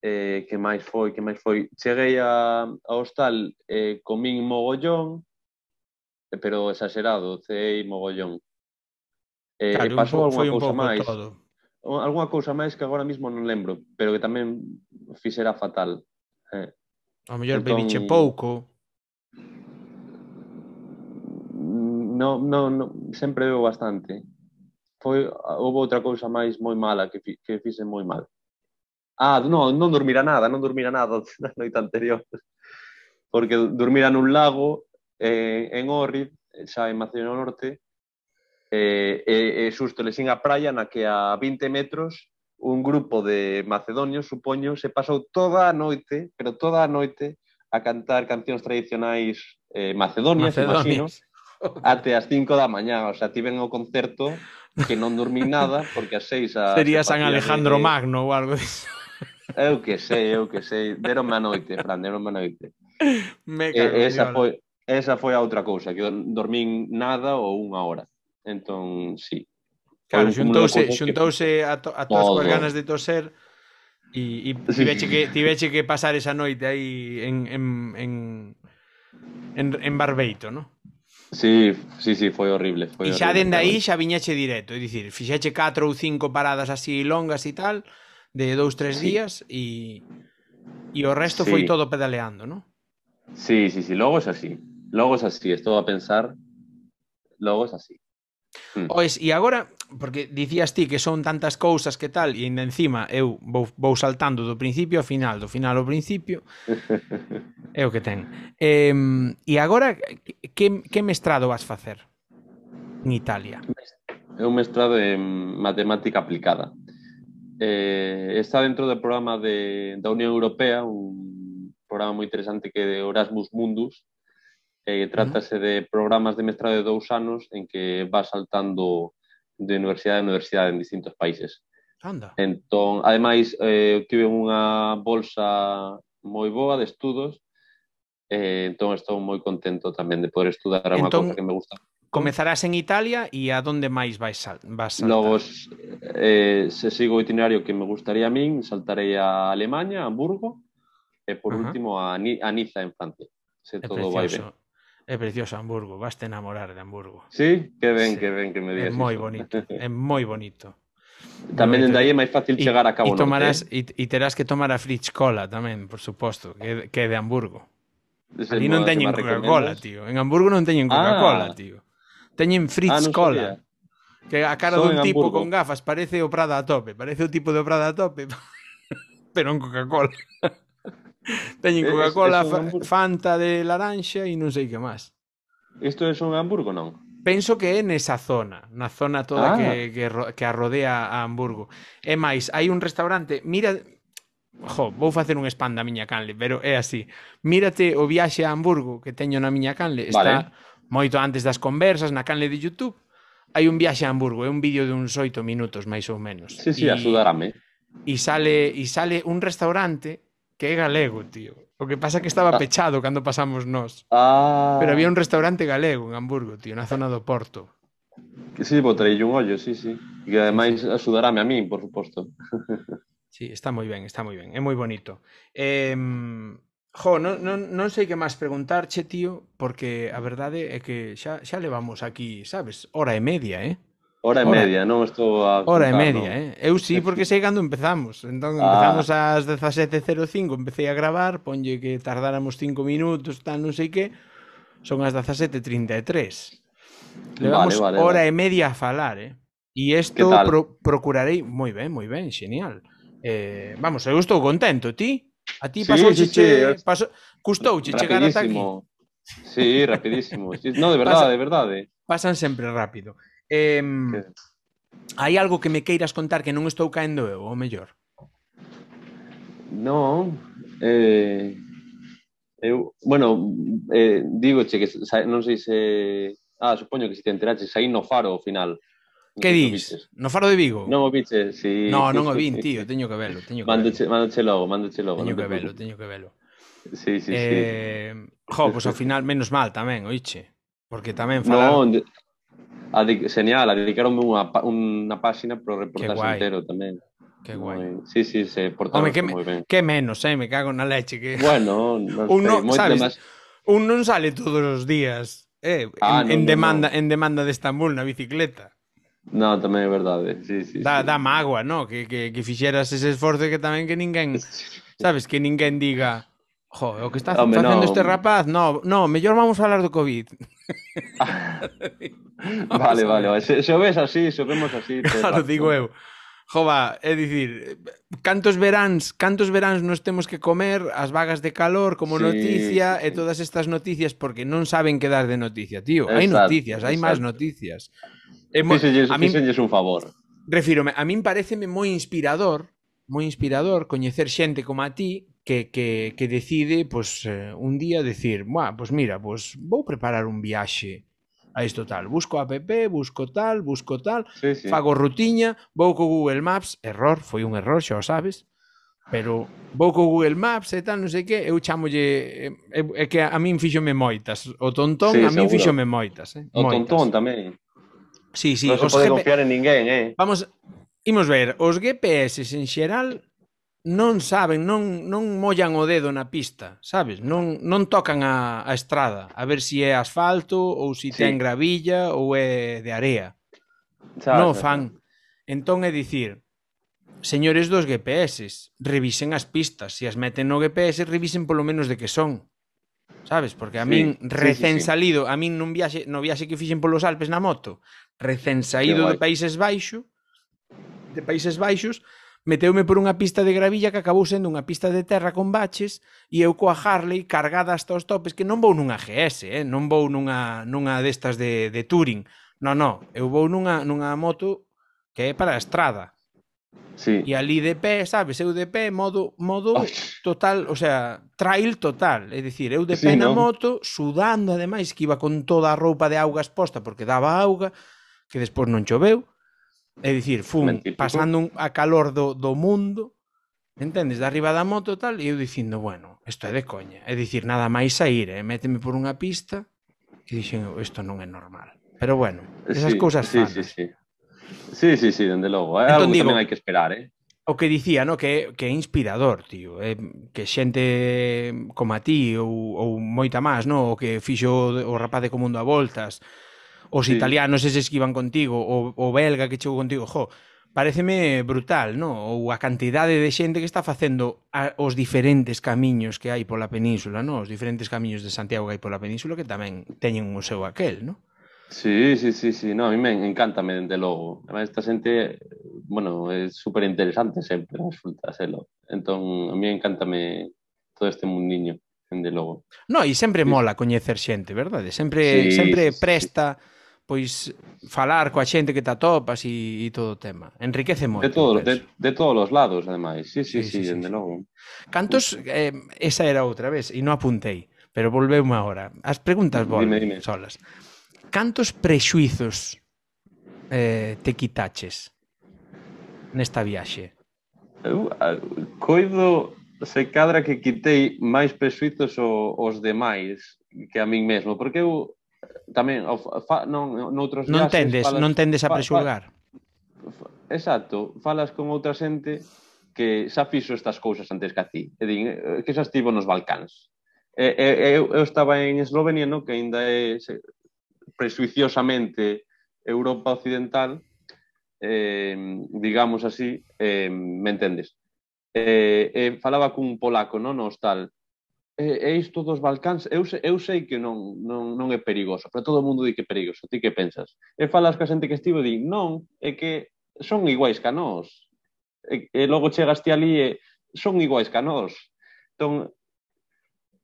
eh, que máis foi, que máis foi. Cheguei a, ao hostal, eh, comín mogollón, eh, pero exagerado, cei mogollón. Eh, claro, pasou un, cousa máis. Todo algunha cousa máis que agora mesmo non lembro, pero que tamén fixera fatal. Eh. A mellor entón... bebiche pouco. No, no, no, sempre bebo bastante. Foi, houve outra cousa máis moi mala que, fi, que fixe moi mal. Ah, no, non dormira nada, non dormira nada na noite anterior. Porque dormira nun lago eh, en Orrid, xa en Macedonia do Norte, eh, e, e xusto lexín a praia na que a 20 metros un grupo de macedonios, supoño, se pasou toda a noite, pero toda a noite, a cantar cancións tradicionais eh, macedonias, macedonias. imagino, até as 5 da mañá. O sea, tiven o concerto que non dormí nada, porque as 6... A, Sería San Alejandro de... Magno ou algo disso. Eu que sei, eu que sei. Deronme a noite, Fran, deronme a noite. Me cago, e, esa, foi, esa foi a outra cousa, que dormín nada ou unha hora. Entón, sí. Claro, xuntouse, xuntouse a, to, a todas as ganas de toser E, e tiveche, que, tiveche que pasar esa noite aí en, en, en, en, en Barbeito, non? Sí, sí, sí, foi horrible. Foi e xa dende aí xa viñache directo, é dicir, fixeche 4 ou 5 paradas así longas e tal, de dous, tres Sí. días e e o resto Sí. foi todo pedaleando, non? Sí, sí, sí, logo es así. Logo es así, estou a pensar, logo es así. Mm. Ois, e agora, porque dicías ti que son tantas cousas que tal, e encima eu vou, vou saltando do principio ao final, do final ao principio, é o que ten. Eh, e agora, que, que mestrado vas facer en Italia? É un mestrado en matemática aplicada. Eh, está dentro do programa de, da Unión Europea, un programa moi interesante que é de Erasmus Mundus, Eh, trátase de programas de mestrado de dous anos en que vas saltando de universidade a universidade en distintos países. Anda. Entón, ademais, eh, tive unha bolsa moi boa de estudos, eh, entón estou moi contento tamén de poder estudar a unha entón, cosa que me gusta. Comezarás en Italia e a donde máis vais sal vas saltar? Logo, eh, se sigo o itinerario que me gustaría a min, saltarei a Alemanha, a Hamburgo, e por uh -huh. último a, Ni a Niza, en Francia. Se é todo vai ben. É precioso Hamburgo, vaste enamorar de Hamburgo. Sí, que ben, sí. que ben que me digas. É moi bonito, é moi bonito. Tamén dende aí é máis fácil e, chegar a Cabo e ¿eh? tomarás, Norte. E, e terás que tomar a Fritz Cola tamén, por suposto, que, que é de Hamburgo. Ese Ali non teñen Coca-Cola, tío. En Hamburgo non teñen ah. Coca-Cola, ah. tío. Teñen Fritz ah, Cola. Sabía. Que a cara Son dun tipo Hamburgo. con gafas parece o Prada a tope. Parece o tipo do Prada a tope, pero en Coca-Cola. Teñen eh, Coca-Cola, Fanta de laranxa e non sei que máis. Isto é un Hamburgo, non? Penso que é nesa zona, na zona toda ah. que, que, que a rodea a Hamburgo. É máis, hai un restaurante, mira, jo, vou facer un spam da miña canle, pero é así. Mírate o viaxe a Hamburgo que teño na miña canle, está vale. moito antes das conversas na canle de YouTube. Hai un viaxe a Hamburgo, é un vídeo de uns oito minutos máis ou menos. Sí, sí, e, a sudarame. E sale, e sale un restaurante que é galego, tío. O que pasa que estaba ah. pechado cando pasamos nós. Ah. Pero había un restaurante galego en Hamburgo, tío, na zona do Porto. Que sí, botarei un ollo, sí, sí. Que ademais axudarame a min, por suposto. sí, está moi ben, está moi ben. É moi bonito. Eh, jo, non, non, non sei que máis preguntarche, tío, porque a verdade é que xa, xa levamos aquí, sabes, hora e media, eh? Hora e media, non estou a... Hora e media, no. eh? Eu sí, porque sei cando empezamos. Entón, ah. empezamos ah. ás 17.05, empecé a gravar, ponlle que tardáramos 5 minutos, tal, non sei que, son as 17.33. Levamos vale, vale, hora vale. e media a falar, eh? E isto pro procurarei... Moi ben, moi ben, genial. Eh, vamos, eu estou contento, ti? A ti sí, pasou sí, che... Sí, pasou... Custouche chegar ata aquí. Sí, rapidísimo. no, de verdade, Pasa... de verdade. Pasan sempre rápido. Eh, hai algo que me queiras contar que non estou caendo eu, ou mellor? Non, eh, eu, bueno, eh, digo che que sa, non sei se... Ah, supoño que se te enteraches, saí no faro ao final. Que dis? No faro de Vigo? Non o viches, si... Sí. No, non o vin, tío, teño que velo, teño que Mándoche, velo. Mandoche logo, mándoche logo. Teño no que velo, teño que velo. Sí, sí, eh, sí. Jo, pois pues, ao final menos mal tamén, oiche. Porque tamén falar... No, de... Adic señal, adicaronme unha, unha páxina para reportaxe entero tamén. Que guai. Sí, sí, se portaron Home, que, moi ben. Que menos, eh, me cago na leche que Bueno, non un non, sabes, máis... un non sale todos os días, eh, ah, en, no, en demanda no. en demanda de Estambul na bicicleta. No, tamén é verdade. Eh, sí, sí, da, sí. da mágoa, no? Que, que, que fixeras ese esforzo que tamén que ninguén... Sabes, que ninguén diga... Jo, o que está Home, facendo no. este rapaz, no, no, mellor vamos a falar do COVID. vale, vale, vale. Se, se o ves así, se o vemos así... Claro, digo eu. Jova, é dicir, cantos veráns, cantos veráns nos temos que comer as vagas de calor como sí, noticia sí, e todas estas noticias porque non saben que dar de noticia, tío. Exacto, hai noticias, hai máis noticias. E mo, a min, fíxenlles un favor. Refírome, a min pareceme moi inspirador, moi inspirador coñecer xente como a ti que, que, que decide, pois, pues, eh, un día decir, Buah, pois pues mira, pois pues, vou preparar un viaxe a isto tal. Busco app, busco tal, busco tal, sí, sí. fago rutiña, vou co Google Maps, error, foi un error, xa o sabes, pero vou co Google Maps e tal, non sei que, eu chamolle eh, é, é que a min fíxome moitas, o tontón sí, a min fíxome moitas, eh? O moitas. tontón tamén. Sí, sí, non se pode GP... confiar en ninguén, eh. Vamos, imos ver, os GPS en xeral non saben, non, non mollan o dedo na pista, sabes? Non, non tocan a, a estrada, a ver se si é asfalto ou se si sí. ten gravilla ou é de area. Sabes, non fan. Entón é dicir, señores dos GPS, revisen as pistas, se as meten no GPS, revisen polo menos de que son. Sabes? Porque a min recén sí, sí, salido, a min nun viaxe, no viaxe que fixen polos Alpes na moto, recén saído de Países Baixos, de Países Baixos, meteume por unha pista de gravilla que acabou sendo unha pista de terra con baches e eu coa Harley cargada hasta os topes que non vou nunha GS, eh? non vou nunha, nunha destas de, de touring. Non, non, eu vou nunha, nunha moto que é para a estrada. Sí. E ali de pé, sabes, eu de pé, modo, modo total, o sea, trail total. É dicir, eu de pé sí, na no? moto, sudando ademais, que iba con toda a roupa de augas posta porque daba auga, que despois non choveu, É dicir, fun pasando un, a calor do, do mundo, entendes, de arriba da moto tal, e eu dicindo, bueno, isto é de coña. É dicir, nada máis sair, eh? méteme por unha pista, e dixen, isto non é normal. Pero bueno, esas sí, cousas sí, sí, sí. Sí, sí, sí, dende logo. É entón, algo digo, tamén hai que esperar, eh? O que dicía, no? que, que é inspirador, tío. Eh? Que xente como a ti ou, ou moita máis, no? o que fixo o rapaz de Comundo a Voltas, os sí. italianos eses que iban contigo, o, o belga que chegou contigo, jo, pareceme brutal, no? Ou a cantidade de xente que está facendo a, os diferentes camiños que hai pola península, no? Os diferentes camiños de Santiago que hai pola península que tamén teñen o seu aquel, no? Sí, sí, sí, sí, no, a mí me encanta, me dende logo. Además, esta xente, bueno, é super interesante sempre, resulta selo. Entón, a mí encantame todo este mundiño, dende logo. No, e sempre sí. mola coñecer xente, verdade? Sempre, sí, sempre presta... Sí pois falar coa xente que te atopas e, e todo o tema. Enriquece moito. De, todo, de, de todos os lados, ademais. Sí, sí, sí, sí, sí dende sí. logo. Cantos, eh, esa era outra vez, e non apuntei, pero volveume agora. As preguntas volven dime, dime. solas. Cantos prexuizos eh, te quitaches nesta viaxe? Eu coido se cadra que quitei máis prexuizos os demais que a min mesmo, porque eu tamén fa, non noutros non tendes, falas, non tendes a prexulgar. Fa, fa, exacto, falas con outra xente que xa fixo estas cousas antes que a ti. E din, eh, que xa estivo nos Balcáns. E, e, eu, eu estaba en Eslovenia, no, que ainda é se, presuiciosamente Europa Occidental, eh, digamos así, eh, me entendes? Eh, eh, falaba cun polaco non? no hostal e, é isto dos Balcáns, eu, eu sei que non, non, non é perigoso, pero todo o mundo di que é perigoso, ti que pensas? E falas ca xente que estivo e di, non, é que son iguais ca nós. E, e logo chegas ti ali e son iguais ca nós. Entón,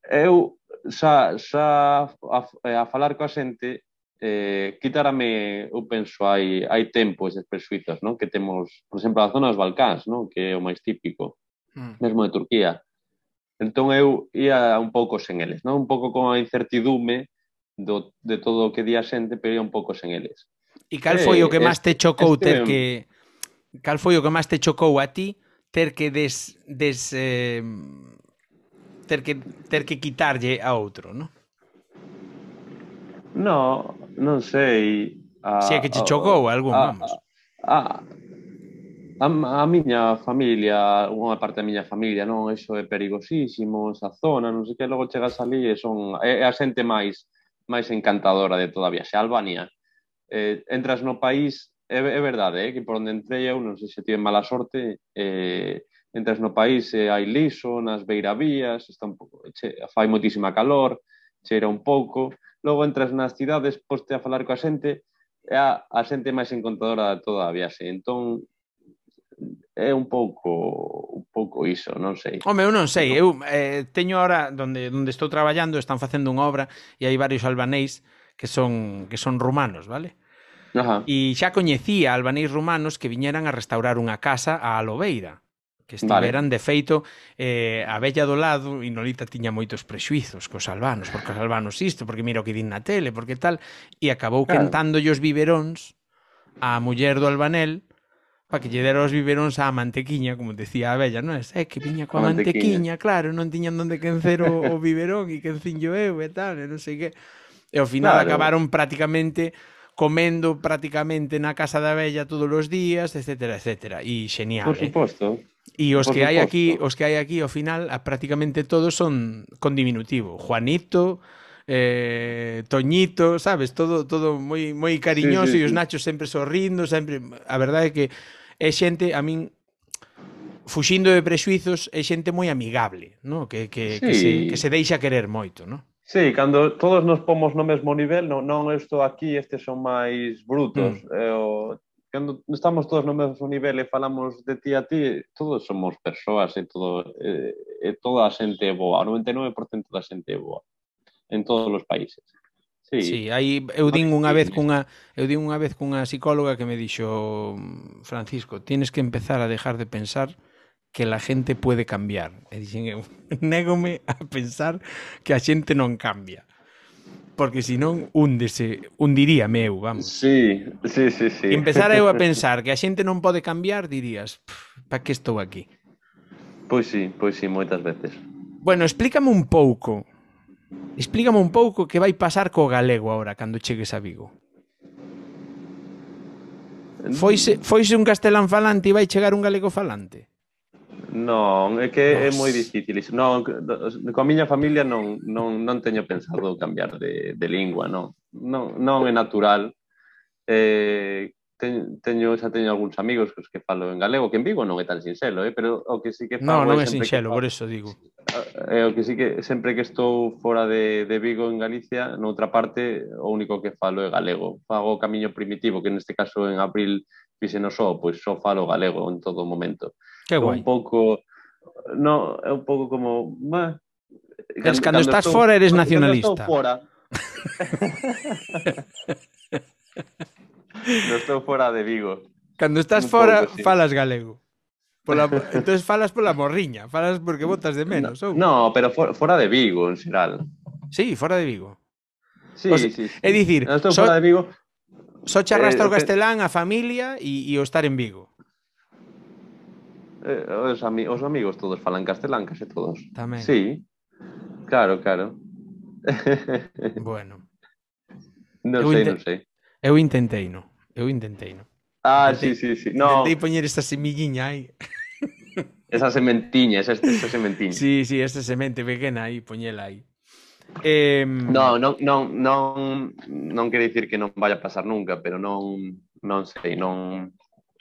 eu xa, xa a, a falar coa xente eh, quitarame, eu penso, hai, hai tempo eses presuizos, non? Que temos, por exemplo, a zona dos Balcáns, non? Que é o máis típico, mm. mesmo de Turquía Entón eu ia un pouco sen eles, non? un pouco con a incertidume do, de todo o que di a xente, pero ia un pouco sen eles. E cal eh, foi eh, o que máis te chocou este ter que... Cal foi o que máis te chocou a ti ter que des... des eh, ter que, ter que quitarlle a outro, non? No, non sei. A, si é que te chocou a, algún, a, vamos. A, a, A, a miña familia, unha parte da miña familia, non, iso é perigosísimo, esa zona, non sei que, logo chegas ali e son é a xente máis máis encantadora de toda a viaxe, Albania. Eh, entras no país, é, é verdade, eh, que por onde entrei eu, non sei se tive mala sorte, eh, entras no país e eh, hai liso, nas beiravías, está un pouco, che, fai moitísima calor, cheira un pouco, logo entras nas cidades, poste a falar coa xente, é a, a xente máis encantadora de toda a viaxe. Entón, é un pouco un pouco iso, non sei. Home, eu non sei, eu eh, teño ahora onde onde estou traballando, están facendo unha obra e hai varios albanéis que son que son rumanos, vale? Ajá. E xa coñecía albanéis rumanos que viñeran a restaurar unha casa a Alobeira que estiveran vale. de feito eh, a bella do lado e Nolita tiña moitos prexuizos cos albanos, porque os albanos isto, porque mira o que din na tele, porque tal, e acabou claro. quentándolle os biberóns a muller do albanel para que lle dera os biberóns á mantequiña, como decía a vella, non é? É que viña coa mantequiña. mantequiña, claro, non tiñan onde quencer o, o biberón e quencinllo eu e tal, e non sei que. E ao final claro. acabaron prácticamente comendo prácticamente na casa da vella todos os días, etcétera, etcétera. E xenial, Por eh? suposto. Eh? E os Por que hai aquí, os que hai aquí ao final, a, prácticamente todos son con diminutivo. Juanito, eh, Toñito, sabes, todo todo moi moi cariñoso sí, sí, e os Nachos sempre sorrindo, sempre a verdade é que é xente, a min, fuxindo de prexuizos, é xente moi amigable, no? que, que, sí. que, se, que se deixa querer moito, non? Sí, cando todos nos pomos no mesmo nivel, non, non estou aquí, estes son máis brutos. Mm. Eh, o, cando estamos todos no mesmo nivel e falamos de ti a ti, todos somos persoas e, todo, eh, e toda a xente é boa, o 99% da xente é boa en todos os países. Sí. sí aí eu din unha vez cunha eu din unha vez cunha psicóloga que me dixo Francisco, tienes que empezar a dejar de pensar que la gente puede cambiar. E dixen eu, négome a pensar que a xente non cambia. Porque senón hundese, hundiría meu, vamos. Sí, sí, sí, sí. Empezar eu a pensar que a xente non pode cambiar, dirías, pa que estou aquí? Pois sí, pois sí, moitas veces. Bueno, explícame un pouco Explícame un pouco que vai pasar co galego agora cando chegues a Vigo. Foise, foise un castelán falante e vai chegar un galego falante? Non, é que Nos. é moi difícil. Non, con miña familia non, non, non teño pensado cambiar de, de lingua, non. Non, non é natural. Eh, teño, teño xa teño algúns amigos cos que falo en galego, que en Vigo non é tan sinxelo, eh, pero o que sí que falo... No, non é, sinxelo, falo, por eso digo. É o que sí que sempre que estou fora de, de Vigo en Galicia, noutra parte, o único que falo é galego. Fago o camiño primitivo, que neste caso en abril fixeno só, pois só falo galego en todo momento. Que guai. Un pouco... No, é un pouco como... Bah, cando, cando, estás estou, fora eres nacionalista. Cando estou fora, No estou fora de Vigo. Cando estás Un fora, pouco, sí. falas galego. Pola, entonces falas pola morriña, falas porque botas de menos. Ou? no pero for, fora de Vigo, en xeral. Sí, fora de Vigo. Sí, o sea, sí, sí. É dicir, no estou so, fora de Vigo. Só so charrasta eh, o eh, castelán, a familia e, e o estar en Vigo. Eh, os, ami os amigos todos falan castelán, case todos. Tamén. Sí. Claro, claro. bueno. Non sei, non sei. Eu intentei, non. Eu intentei, non? Ah, intentei, sí, sí, sí. No. Intentei poñer esta semilliña aí. Esa sementiña, esa, esa sementiña. Sí, sí, esa semente pequena aí, poñela aí. Eh, no, non, non, non, non quere dicir que non vaya a pasar nunca, pero non, non sei, non...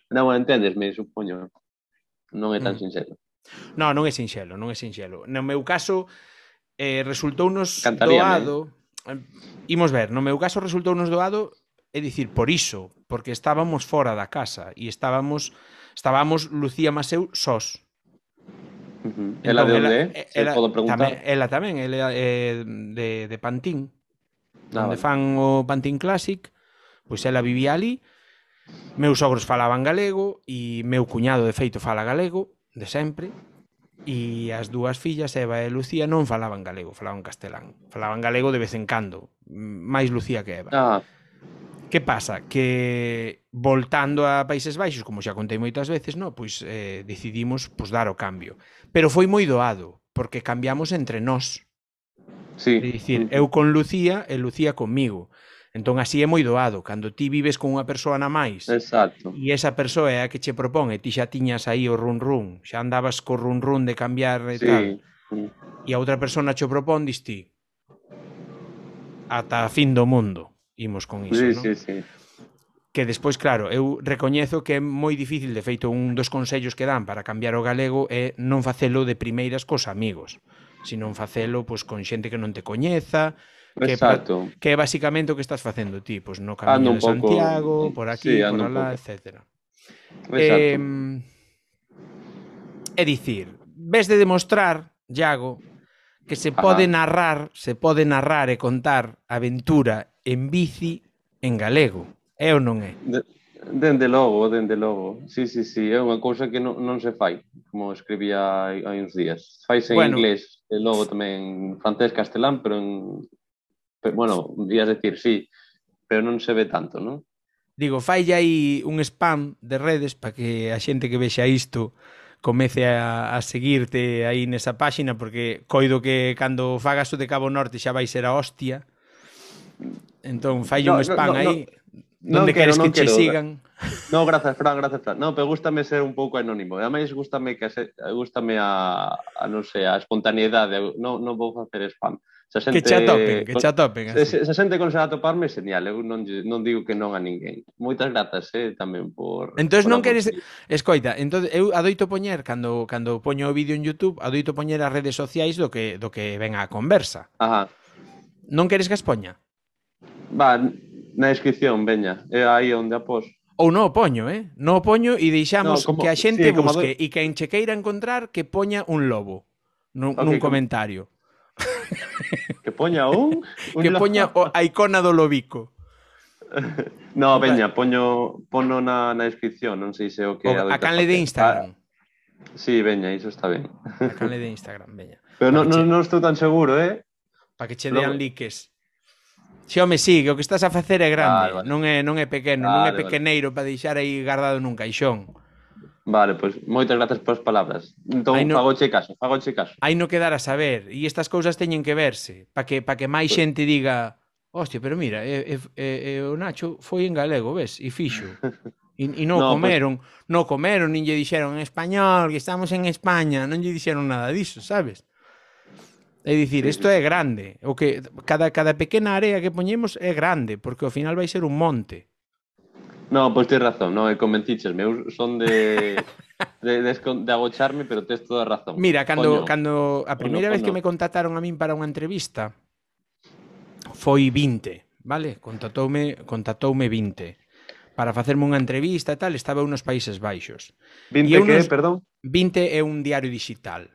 Non entendes, me supoño. Non é tan mm. sinxelo. No, non é sinxelo, non é sinxelo. No meu caso, eh, resultounos Cantaría, doado... Eh? Imos ver, no meu caso resultounos doado É dicir, por iso, porque estábamos fora da casa e estábamos, estábamos Lucía Maseu sós. Uh -huh. Entón, ela de onde é? Ela, tamén, ela tamén, ela é de, de Pantín, ah, onde vale. fan o Pantín Classic, pois ela vivía ali, meus sogros falaban galego e meu cuñado de feito fala galego, de sempre, e as dúas fillas, Eva e Lucía, non falaban galego, falaban castelán. Falaban galego de vez en cando, máis Lucía que Eva. Ah, Que pasa? Que voltando a Países Baixos, como xa contei moitas veces, no, pois eh, decidimos pois, dar o cambio. Pero foi moi doado, porque cambiamos entre nós. Sí. É dicir, eu con Lucía e Lucía comigo. Entón así é moi doado, cando ti vives con unha persoa na máis Exacto. e esa persoa é a que che propón e ti xa tiñas aí o run run, xa andabas co run run de cambiar e sí. tal. E a outra persona che propón, dis ti, ata a fin do mundo imos con iso, sí, non? Sí, sí. Que despois, claro, eu recoñezo que é moi difícil, de feito, un dos consellos que dan para cambiar o galego é non facelo de primeiras cos amigos, sino facelo pois, con xente que non te coñeza, que, Exacto. que é basicamente o que estás facendo ti, pois no camiño ando de Santiago, eh, por aquí, sí, por alá, etc. Eh, é dicir, ves de demostrar, Iago, que se Ajá. pode narrar, se pode narrar e contar aventura en bici en galego. É ou non é? De, dende logo, dende logo. Sí, sí, sí, é unha cousa que non, non se fai, como escribía hai, hai uns días. Faise en bueno, inglés, e logo tamén en francés, castelán, pero en... Pero, bueno, ia decir, sí, pero non se ve tanto, non? Digo, fai aí un spam de redes para que a xente que vexa isto comece a, a seguirte aí nesa páxina, porque coido que cando fagas o de Cabo Norte xa vai ser a hostia, Entón, fai no, un spam no, no, aí no, donde quero, queres que quero. che sigan. No, grazas, Fran, grazas, Fran. No, pero gustame ser un pouco anónimo. E ademais, gustame, que se, gustame a, a, non sei, a espontaneidade. Non, non vou facer spam. Se xente, que che topen, que xa topen. Así. Se, se, se xente consegue atoparme, señal. Eu non, non digo que non a ninguén. Moitas grazas, eh, tamén por... Entón, non queres... Escoita, entón, eu adoito poñer, cando, cando poño o vídeo en YouTube, adoito poñer as redes sociais do que, do que ven a conversa. Ajá. Non queres que as poña? Va, na descripción, veña. É aí onde a pos. Ou non o poño, eh? Non o poño e deixamos no, como, que a xente sí, busque e que en chequeira encontrar que poña un lobo nun, okay, nun comentario. Como... que poña un? un que poña o, a icona do lobico. no, veña, poño pono na, na descripción, non sei se o que... O, a canle de Instagram. Ah, sí, veña, iso está ben. A canle de Instagram, veña. Pero non no, no estou tan seguro, eh? Para que che dean likes. Si, home, sí, que o que estás a facer é grande, vale, vale. non é non é pequeno, vale, non é pequeneiro vale. para deixar aí guardado nun caixón. Vale, pois pues, moitas grazas polas palabras. Entón no, fagoche caso, fagoche caso. Aí no quedar a saber, e estas cousas teñen que verse, para que para que máis pues... xente diga, hostia, pero mira, e, e, e, e o Nacho foi en galego, ves, e fixo. E, e non no, pois. comeron, pues... non comeron, nin lle dixeron en español, que estamos en España, non lle dixeron nada diso, sabes? É dicir, isto é grande. O que cada cada pequena área que poñemos é grande, porque ao final vai ser un monte. No, pois pues tens razón, non, e convenciches, meus son de de, de, de agocharme, pero tes toda a razón. Mira, cando, Coño. cando a primeira vez que me contactaron a min para unha entrevista foi 20, vale? Contactoume, contactoume 20 para facerme unha entrevista e tal, estaba nos Países Baixos. 20 unos, que, perdón? 20 é un diario digital.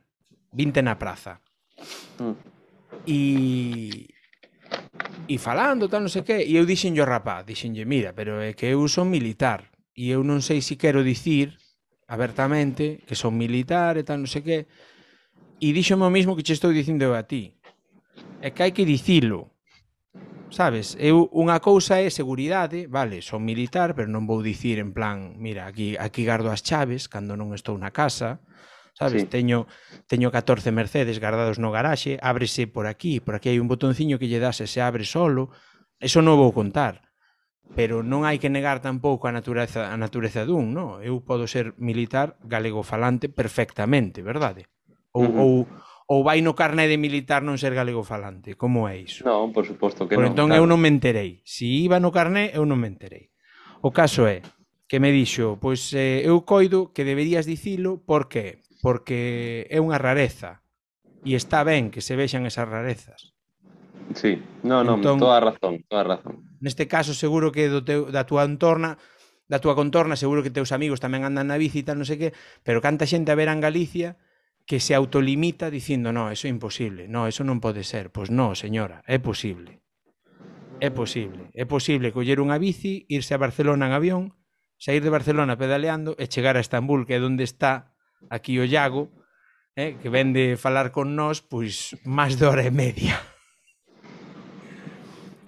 20 na praza. Mm. E e falando, tal, non sei que, e eu dixenlle ao rapaz, dixenlle, mira, pero é que eu son militar, e eu non sei se quero dicir abertamente que son militar e tal, non sei que, e díxome o mesmo que che estou dicindo eu a ti, é que hai que dicilo, sabes, eu unha cousa é seguridade, vale, son militar, pero non vou dicir en plan, mira, aquí aquí gardo as chaves cando non estou na casa, sabes? Sí. Teño teño 14 Mercedes guardados no garaxe, ábrese por aquí, por aquí hai un botonciño que lle das e se abre solo. Eso non vou contar. Pero non hai que negar tampouco a natureza a natureza dun, no? Eu podo ser militar galego falante perfectamente, verdade? Ou, uh -huh. ou ou vai no carné de militar non ser galego falante, como é iso? Non, por suposto que por non. Entón claro. eu non me enterei. Se si iba no carné, eu non me enterei. O caso é que me dixo, pois eh, eu coido que deberías dicilo porque porque é unha rareza e está ben que se vexan esas rarezas. Sí, no, no, entón, toda a razón, toda a razón. Neste caso seguro que do teu, da túa entorna da túa contorna, seguro que teus amigos tamén andan na bici e tal, non sei que, pero canta xente a ver en Galicia que se autolimita dicindo, no, eso é imposible, no, eso non pode ser. Pois no, señora, é posible. É posible. É posible coller unha bici, irse a Barcelona en avión, sair de Barcelona pedaleando e chegar a Estambul, que é onde está aquí o Iago, eh, que ven de falar con nós, pois, máis de hora e media.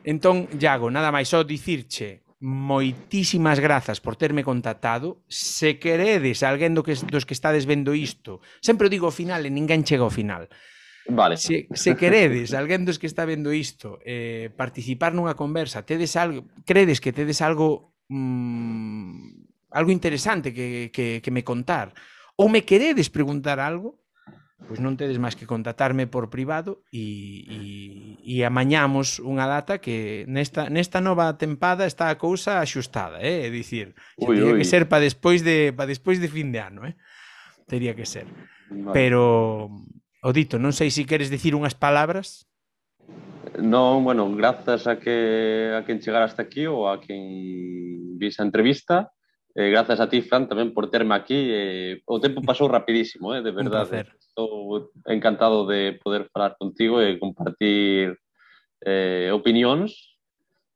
Entón, Iago, nada máis só dicirche moitísimas grazas por terme contactado. Se queredes alguén do que, dos que estades vendo isto, sempre o digo ao final e ninguén chega ao final. Vale. Se, se queredes, alguén dos que está vendo isto, eh, participar nunha conversa, tedes algo, credes que tedes algo mm, algo interesante que, que, que me contar, ou me queredes preguntar algo, pois non tedes máis que contactarme por privado e, e, e amañamos unha data que nesta, nesta nova tempada está a cousa axustada, eh? é dicir, ui, teria ui. que ser para despois de para despois de fin de ano, eh? teria que ser. Vale. Pero, o dito, non sei se si queres dicir unhas palabras. Non, bueno, grazas a que a quen chegar hasta aquí ou a quen visa a entrevista Eh, grazas a ti, Fran, tamén por terme aquí. Eh, o tempo pasou rapidísimo, eh, de verdade. Estou encantado de poder falar contigo e compartir eh, opinións.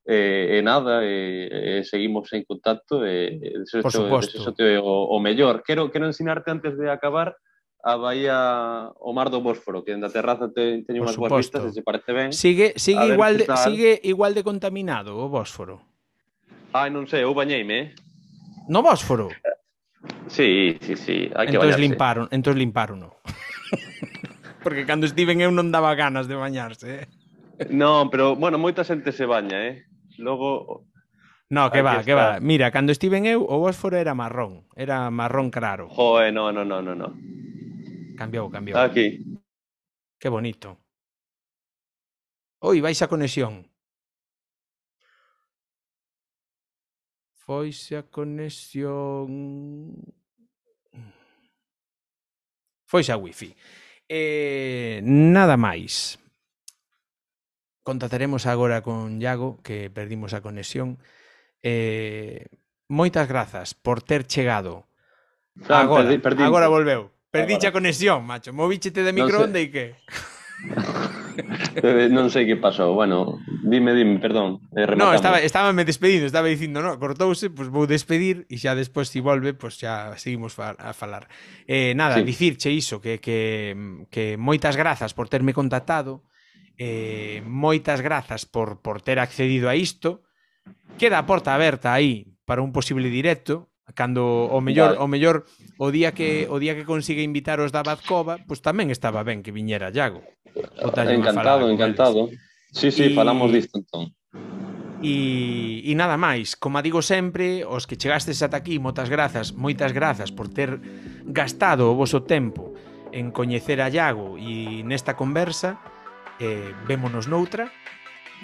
Eh, e nada, eh, eh, seguimos en contacto e eh, desexo, por suposto. Te, o, o mellor. Quero, quero ensinarte antes de acabar a Bahía o Mar do Bósforo, que na terraza te, teño unhas boas vistas, se se parece ben. Sigue, sigue, igual, de, sigue igual de contaminado o Bósforo. Ai, non sei, eu bañeime, eh? No Bósforo? Sí, sí, sí, hai que entonces limparon, entonces limparon, no. Porque cando estiven eu non daba ganas de bañarse, eh? Non, pero, bueno, moita xente se baña, eh? Logo, No, que va, que va. Mira, cando estiven eu, o fósforo era marrón. Era marrón claro. Joe, no, no, no, no, no. Cambiou, cambiou. Aquí. Que bonito. Oi, vais a conexión. Foise a conexión. Foise a wifi. Eh, nada máis. Contactaremos agora con Iago, que perdimos a conexión. Eh, moitas grazas por ter chegado. Fran, agora, perdí, perdí. agora volveu. Perdiche a conexión, macho. Movíchete de microonde e que... Eh, non sei que pasou. Bueno, dime, dime, perdón. Eh, rematamos. no, estaba, estaba me despedindo, estaba dicindo, no, cortouse, pois pues vou despedir e xa despois si volve, pois pues xa seguimos fa a falar. Eh, nada, sí. dicirche iso, que, que, que moitas grazas por terme contactado, eh, moitas grazas por, por ter accedido a isto, queda a porta aberta aí para un posible directo, cando o mellor vale. o mellor o día que o día que consiga invitar os da Bazcova, pois pues tamén estaba ben que viñera Iago. Encantado, encantado. Sí, sí, y... falamos disto entón. E, e nada máis, como digo sempre, os que chegastes ata aquí, moitas grazas, moitas grazas por ter gastado o voso tempo en coñecer a Iago e nesta conversa, eh, vémonos noutra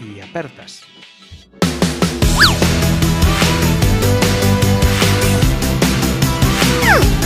e apertas. Woo!